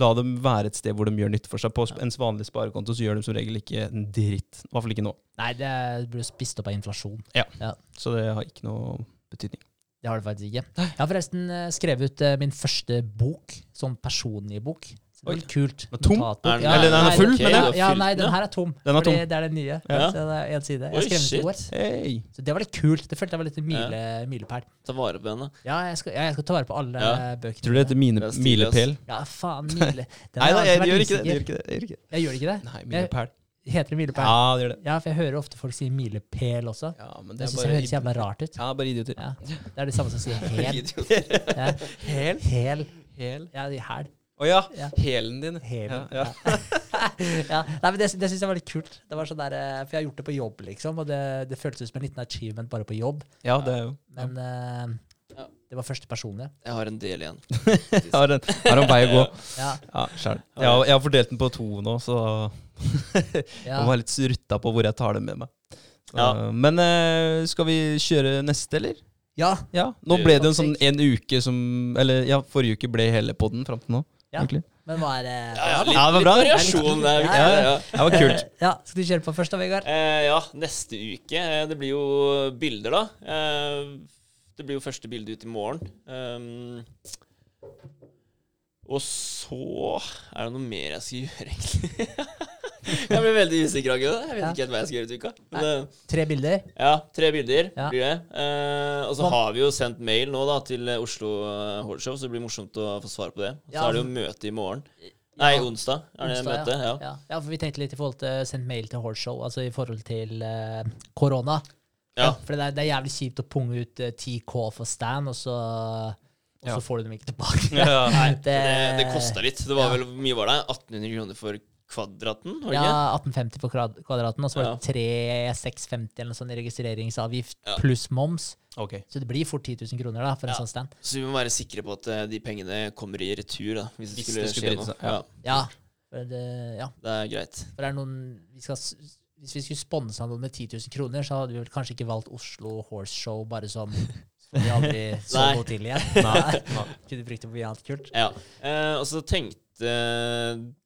La dem være et sted hvor de gjør nytte for seg. På en ens vanlige sparekonto så gjør de som regel ikke en dritt. I hvert fall ikke nå. Nei, det blir spist opp av inflasjon. Ja, Så det har ikke noe betydning. Det har det faktisk ikke. Jeg har forresten eh, skrevet ut eh, min første bok, sånn personlig bok. Oi. Kult. Den er tom? Er den- Eller den er nei, full, okay, ja, du ja, nei, den, her er tom. Den er fordi tom. det er den nye. Ja. Så det er en side. Jeg skrev den går. shit. Så det var litt kult. Det følte jeg var litt mile, milepæl. Ta vare på henne. Ja, jeg skal, ja, jeg skal ta vare på alle Ja. bøkene. Tror du det heter mine, milepæl? Ja, faen, mile. Den Nei da, jeg, gjør ikke det. Jeg gjør ikke det. Jeg gjør ikke det. Jeg gjør ikke det? Nei, milepæl. Heter det milepæl? Ja, det gjør det. Ja, for jeg hører ofte folk si milepæl også. Ja, men det Det syns jeg høres jævla rart ut. Ja, bare idioter. Ja. Det er det samme som hel. Idioter. Ja. Hel? Hel. Hel? Ja, hæl. Å ja. Ja. Hælen din. Helen, Ja, ja. ja. Nei, men det, det syns jeg var litt kult. Det var sånn der, eh, For jeg har gjort det på jobb, liksom, og det, det føltes ut som en liten achievement bare på jobb. ja, det er jo Men eh, Ja. det var første personlige. Jeg har en del igjen. Jeg har en, har en vei å gå. Ja, Ja. Jeg, har- jeg har fordelt den på to nå, så jeg må være litt rutta på hvor jeg tar det med meg. Så, Ja. Men uh, skal vi kjøre neste, eller? ja. Ja. Nå ble det en sånn en uke som Eller ja, forrige uke ble hele podden fram til nå. Ja. egentlig. Men hva er det Ja, ja, litt, Ja, det var litt bra. variasjon der. Ja, Ja, ja. Det var kult. Ja, Skal du kjøre på først da, Vegard? Eh, ja, neste uke. eh, Det blir jo bilder, da. Eh, det blir jo første bilde ut i morgen. Um, og så er det noe mer jeg skal gjøre, egentlig. jeg blir veldig usikker, Agge. Jeg vet Ja. ikke helt hva jeg skal gjøre i uka. Men, eh, Tre bilder. ja, tre bilder Ja. blir det. Eh, og så har vi jo sendt mail nå da til eh, Oslo eh, Hordshow, så det blir morsomt å få svar på det. Så Ja. er det jo møte i morgen. Nei, Ja. onsdag er det Onsdag, møte. Ja. Ja. ja, for vi tenkte litt i forhold til sendt mail til Horse altså i forhold til eh, korona. Ja. For det er, det er jævlig kjipt å punge ut uh, 10K for stand, og så, og så Ja. får du dem ikke tilbake. Ja. Nei, det, det kosta litt. Det var Ja. vel mye var det? 1800 kroner for kvadraten? Var det? Ja, 1850 for kvadraten, og så var Ja. det 3650 eller noe sånt i registreringsavgift Ja. pluss moms. Okay. Så det blir fort 10 000 kroner da, for en sånn stand. Så vi må være sikre på at eh, de pengene kommer i retur, da. Hvis det Hvis skulle, det skulle skje noe. Ja. ja. Ja, det, ja. det er greit. For det er noen vi skal, Hvis vi skulle sponsa noen med 10 000 kroner, så hadde vi vel kanskje ikke valgt Oslo Horse Show bare som Så vi aldri så Nei. noe til igjen. Nei. Kunne brukt det på mye annet kult. Ja. Eh, og så tenkte,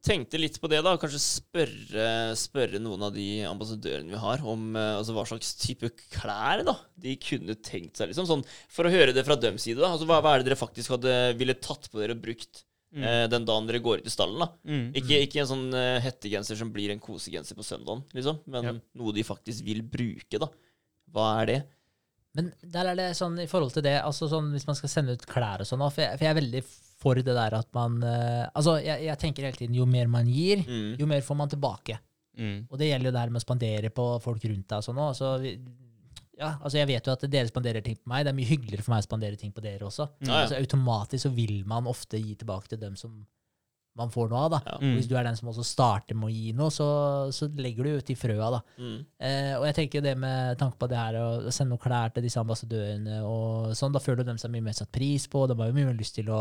tenkte litt på det, da. Kanskje spørre, spørre noen av de ambassadørene vi har, om eh, altså, hva slags type klær da de kunne tenkt seg. liksom sånn, For å høre det fra deres side. da altså, hva, hva er det dere faktisk hadde ville tatt på dere og brukt eh, den dagen dere går ut i stallen? da Mm. Ikke, ikke en sånn eh, hettegenser som blir en kosegenser på søndagen, liksom, men Ja. noe de faktisk vil bruke. da Hva er det? Men der er det sånn i forhold til det, altså sånn hvis man skal sende ut klær og sånn, for, jeg- for jeg er veldig for det der at man eh, Altså, jeg, jeg tenker hele tiden jo mer man gir, Mm. jo mer får man tilbake. Mm. Og det gjelder jo det her med å spandere på folk rundt deg og sånn òg. Så ja, altså jeg vet jo at dere spanderer ting på meg. Det er mye hyggeligere for meg å spandere ting på dere også. Ja, ja. Altså Automatisk så vil man ofte gi tilbake til dem som man får noe av. da. Ja. Hvis du er den som også starter med å gi noe, så, så legger du ut de frøa. da. Mm. Eh, og jeg tenker det med tanke på det her å sende noen klær til disse ambassadørene, og sånn, da føler de seg mye mer satt pris på, og de har jo mye mer lyst til å,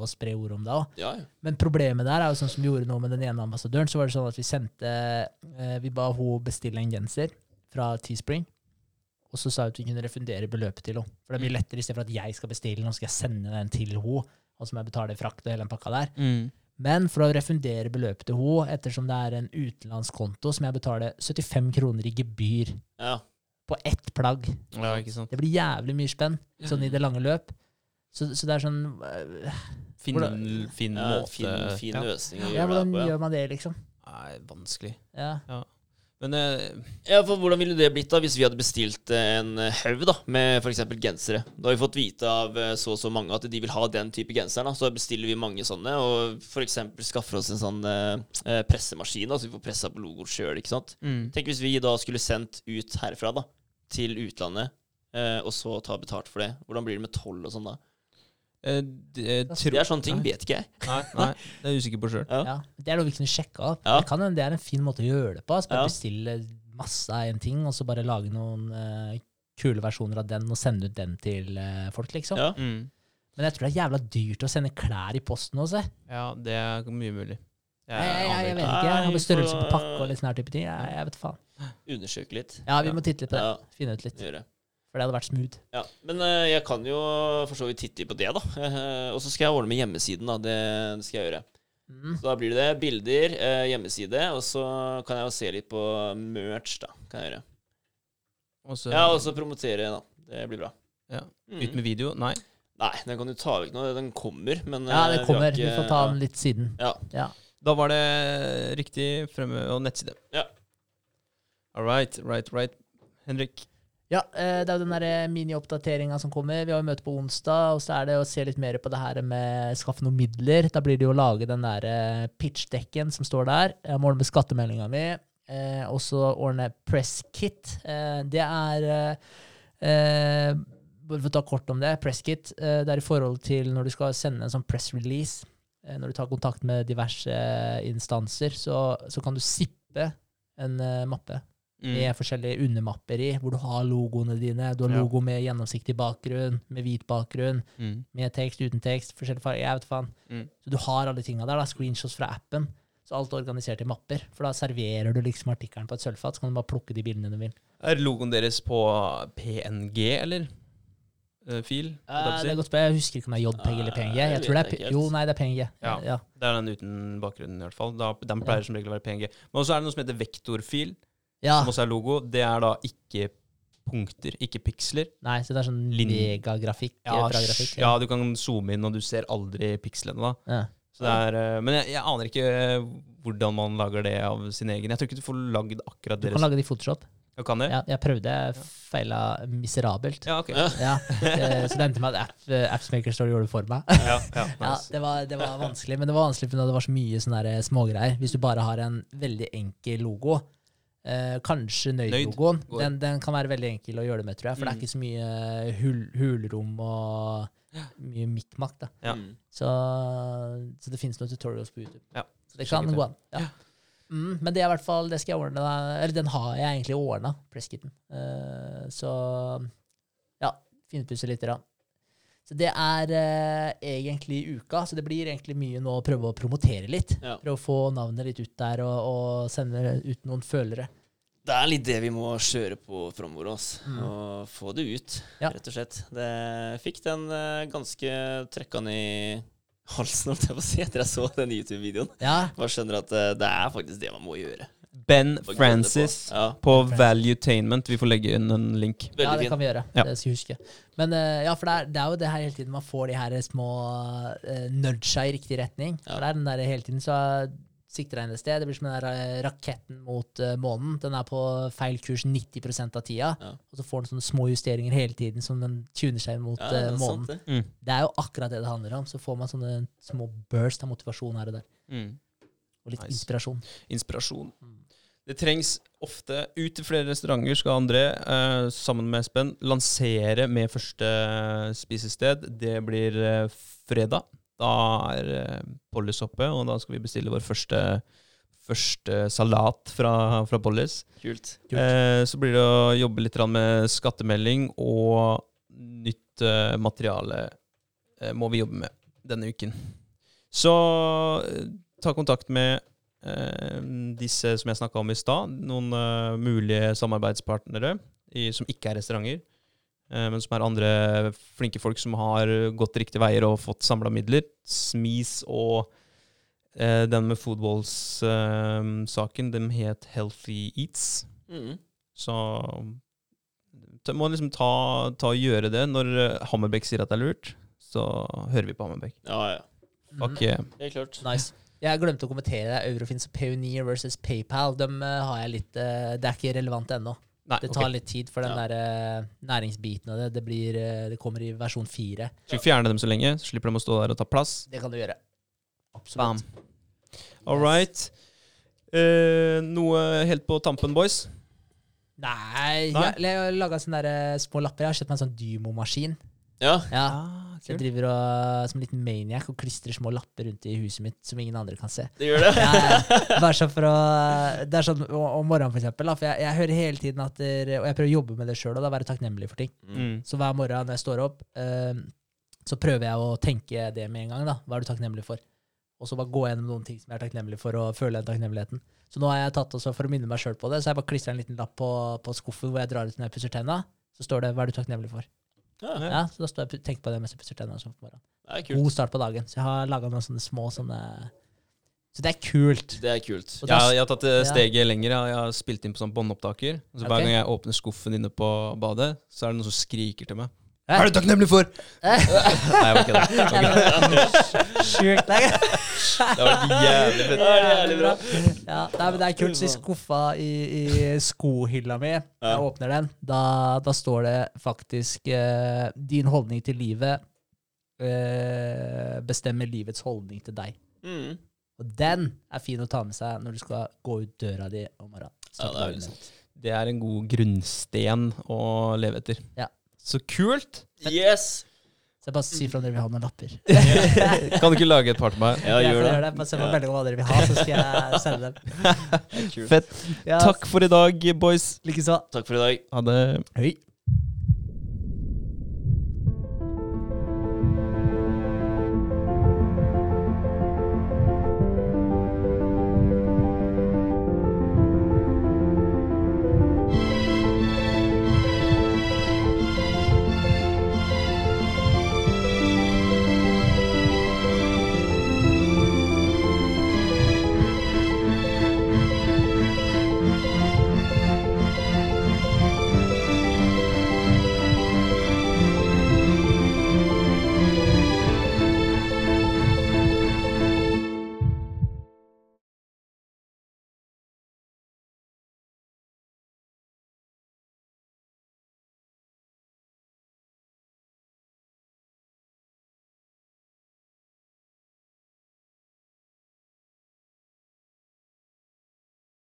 å spre ord om det òg. Ja, ja. Men problemet der er jo sånn som vi gjorde nå med den ene ambassadøren, så var det sånn at vi sendte eh, Vi ba hun bestille en genser fra Teespring, og så sa vi at vi kunne refundere beløpet til henne. For det er mye lettere istedenfor at jeg skal bestille nå skal jeg sende den til henne, og så må jeg betale frakt og hele den pakka der. Mm. Men for å refundere beløpet til henne, ettersom det er en utenlandskonto, konto, som jeg betaler 75 kroner i gebyr ja. på ett plagg. Ja, ikke sant. Det blir jævlig mye spenn, sånn i det lange løp. Så, så det er sånn øh, Fin, en fin ja fin, fin løsning å Ja, gjøre det hvordan på. Ja. gjør man det, liksom? Nei, vanskelig. Ja. Men eh, Ja, for Hvordan ville det blitt da hvis vi hadde bestilt eh, en haug da, med f.eks. gensere? Da har vi fått vite av eh, så og så mange at de vil ha den type genser. da, Så bestiller vi mange sånne, og f.eks. skaffer oss en sånn eh, eh, pressemaskin, da, så vi får pressa på logoen sjøl. mm. Tenk hvis vi da skulle sendt ut herfra da, til utlandet, eh, og så ta betalt for det. Hvordan blir det med toll og sånn da? Eh, det, Det er sånne ting, Nei. vet ikke jeg. Nei, nei, det er jeg usikker på sjøl. Ja. Ja, det er noe vi kunne sjekka opp. Ja. Det kan det er en fin måte å gjøre det på. Altså bare Ja. Bestille masse av en ting, og så bare lage noen uh, kule versjoner av den og sende ut den til uh, folk, liksom. Ja. Mm. Men jeg tror det er jævla dyrt å sende klær i posten også. Ja, det er mye mulig. jeg, jeg, jeg, jeg vet ikke. Jeg har størrelse på pakke og litt sånn her type ting. Jeg, jeg vet faen. Undersøke litt. Ja, vi må titte litt på det. Ja, Finne ut litt. gjøre. For det hadde vært smooth. Ja, Men uh, jeg kan jo for så vidt titte på det, da. Uh, og så skal jeg ordne med hjemmesiden. da, Det, det skal jeg gjøre. Mm. Så da blir det bilder, uh, hjemmeside, og så kan jeg jo se litt på merch, da. Kan jeg gjøre. Og så- Ja, og så promotere, da. Det blir bra. Ja. Mm. Ut med video? Nei. Nei, den kan du ta vekk nå. Den kommer, men Ja, den kommer. vi ikke- Vi får ta den litt siden. Ja. Ja. Da var det riktig fremme og nettside. Ja. All right, right, right. Henrik. Ja, eh, det er jo den der minioppdateringa som kommer. Vi har jo møte på onsdag, og så er det å se litt mer på det her med skaffe noen midler. Da blir det jo å lage den der pitchdekken pitch-dekken som står der. Jeg må ordne med skattemeldinga mi. Eh, og så ordne presskit. Eh, det er eh, eh, Bare for å ta kort om det. Presskit eh, det er i forhold til når du skal sende en sånn press release. Eh, når du tar kontakt med diverse eh, instanser, så, så kan du sippe en eh, mappe Mm. med forskjellige undermapper i, hvor du har logoene dine. Du har Ja. logo med gjennomsiktig bakgrunn, med hvit bakgrunn, Mm. med tekst, uten tekst, forskjellige farger. Jeg vet faen. Mm. Så du har alle tinga der. da, Screenshots fra appen. Så alt er organisert i mapper. For da serverer du liksom artikkelen på et sølvfat, så kan du bare plukke de bildene du vil. Er logoen deres på PNG, eller? Eh, fil? si? det er godt spørsmål. Jeg husker ikke om det er JPG eller PNG. jeg Jeg tror det er, P- jo, nei, det er PNG. Ja. ja. Det er den uten bakgrunnen, i hvert fall. Da, den pleier som regel å være PNG. Men også er det noe som heter vektorfil, ja. som også er logo. Det er da ikke punkter, ikke piksler. Nei, så det er sånn megagrafikk? Ja, Ja, eh, grafikk, ja, du kan zoome inn, og du ser aldri pikslene da. Ja. Så det er, eh, men jeg, jeg aner ikke eh, hvordan man lager det av sin egen. Jeg tror ikke du får lagd akkurat deres. Du kan lage det i Photoshop. Jeg, kan det? Ja, jeg prøvde, jeg feila miserabelt. Ja, ok. Ja. Ja, eh, så det endte med at app, Appsmaker Store gjorde det for meg. Ja, ja, Ja, nice. det var, det var vanskelig, men det var vanskelig fordi det var så mye smågreier. Hvis du bare har en veldig enkel logo, eh, kanskje Nøyd Nøyd-logoen, Nøyd. den, den kan være veldig enkel å gjøre det med, tror jeg. For det Mm. er ikke så mye hul, hulrom og mye mikk-makk. Ja. Mm. Så, så det finnes noen tutorials på YouTube. Ja, Så det kan gå an. Ja. Mm, men det er i hvert fall, det skal jeg ordne, eller den har jeg egentlig ordna, presskitten. Eh, så ja, finpusse litt. Da. Så det er eh, egentlig uka, så det blir egentlig mye nå å prøve å promotere litt. Ja. Prøve å få navnet litt ut der, og, og sende ut noen følere. Det er litt det vi må kjøre på framover. oss, Mm. Og få det ut, Ja. rett og slett. Det fikk den eh, ganske trekkende i halsen, holdt jeg på å si, etter jeg så den YouTube-videoen. Ja, Bare skjønner at eh, det er faktisk det man må gjøre. Ben Francis på. Ja, på Valuetainment. Vi får legge inn en link. veldig ja, det kan vi gjøre. Ja. Det skal vi huske. Men eh, ja, for det er, det er jo det her hele tiden man får de her små uh, nudga i riktig retning. Ja. For det er den der hele tiden så sikter deg inn et sted. Det blir som den der eh, raketten mot uh, månen. Den er på feil kurs 90% av tida. Ja. Og så får den sånne små justeringer hele tiden som den tuner seg mot Ja, det uh, månen. sant, det. Mm. Det er jo akkurat det det handler om. Så får man sånne små burst av motivasjon her og der. Mm. Og litt Nice. inspirasjon. Inspirasjon. Mm. Det trengs ofte ut til flere restauranter skal André, eh, sammen med Espen, lansere med første spisested. Det blir eh, fredag. Da er eh, Bolles oppe, og da skal vi bestille vår første, første salat fra, fra Bolles. Kult. Kult. Eh, så blir det å jobbe litt med skattemelding, og nytt eh, materiale eh, må vi jobbe med denne uken. Så eh, ta kontakt med eh, disse som jeg snakka om i stad. Noen eh, mulige samarbeidspartnere i, som ikke er restauranter. eh, men som er andre flinke folk som har gått riktige veier og fått samla midler. Smis og eh, den med Foodballs-saken, de het Healthy Eats. Mm. Så må liksom ta, ta og gjøre det. Når eh, Hammerbekk sier at det er lurt, så hører vi på Hammerbekk. Ja, ja. Fuck Mhm. yeah. er klart. Nice. Jeg glemte å kommentere det. Eurofins Payoneer versus PayPal. Dem eh, har jeg litt eh, Det er ikke relevant ennå. Nei, Det tar tar litt tid for den Ja. der eh, næringsbiten av det. Det, blir, det kommer i versjon fire. Skal vi fjerne dem så lenge, så slipper de å stå der og ta plass? Det kan du gjøre. Bam. Absolutt. All right. Eh, noe helt på tampen, boys? Nei, Nei? Jeg, jeg har laga sånne der, små lapper. Jeg har kjøpt meg en sånn Dymo-maskin. Ja. Ja, Ah, så jeg driver og, som en liten maniac og klistrer små lapper rundt i huset mitt som ingen andre kan se. Det gjør det. Ja, ja. Bare sånn for å Det er sånn om morgenen, for eksempel. Da, for jeg, jeg hører hele tiden at der, Og jeg prøver å jobbe med det sjøl og da være takknemlig for ting. Mm. Så hver morgen når jeg står opp, eh, så prøver jeg å tenke det med en gang. da. Hva er du takknemlig for? Og så bare gå gjennom noen ting som jeg er takknemlig for, og føle den takknemligheten. Så nå har jeg tatt også, for å minne meg sjøl på det, så har jeg bare klistra en liten lapp på, på skuffen hvor jeg drar ut når jeg pusser tenna. Så står det 'Hva er du takknemlig for?' Ja, Ja, Så da står jeg og tenker på det mens jeg pusser tennene. sånn på morgenen. God start på dagen. Så jeg har laga noen sånne små sånne Så det er kult. Det er kult. Ja, da- jeg har tatt det Ja. steget lenger. Jeg jeg har spilt inn på sånn båndopptaker. Så Hver okay. gang jeg åpner skuffen inne på badet, så er det noen som skriker til meg. Hæ? Er du takknemlig for? Nei, jeg var ikke det. Sjukt. Det er Det var jævlig fett. Det var jævlig bra. Ja, nei, men det er kult. Så i skuffa i, i skohylla mi, jeg åpner den, da, da står det faktisk eh, 'Din holdning til livet eh, bestemmer livets holdning til deg'. Mm. Og den er fin å ta med seg når du skal gå ut døra di om morgenen. Ja, det er. Det er en god grunnsten å leve etter. Ja. Så kult! Yes! Så jeg bare sier fra dere vil ha noen lapper. Kan du ikke lage et par til meg? Ja, Jeg gjør det. det. gjøre Bare send meg melding om hva dere vil ha, så skal jeg sende dem. Fett. Yes. Takk for i dag, boys. Likeså. Takk for i dag. Ha det. Hei.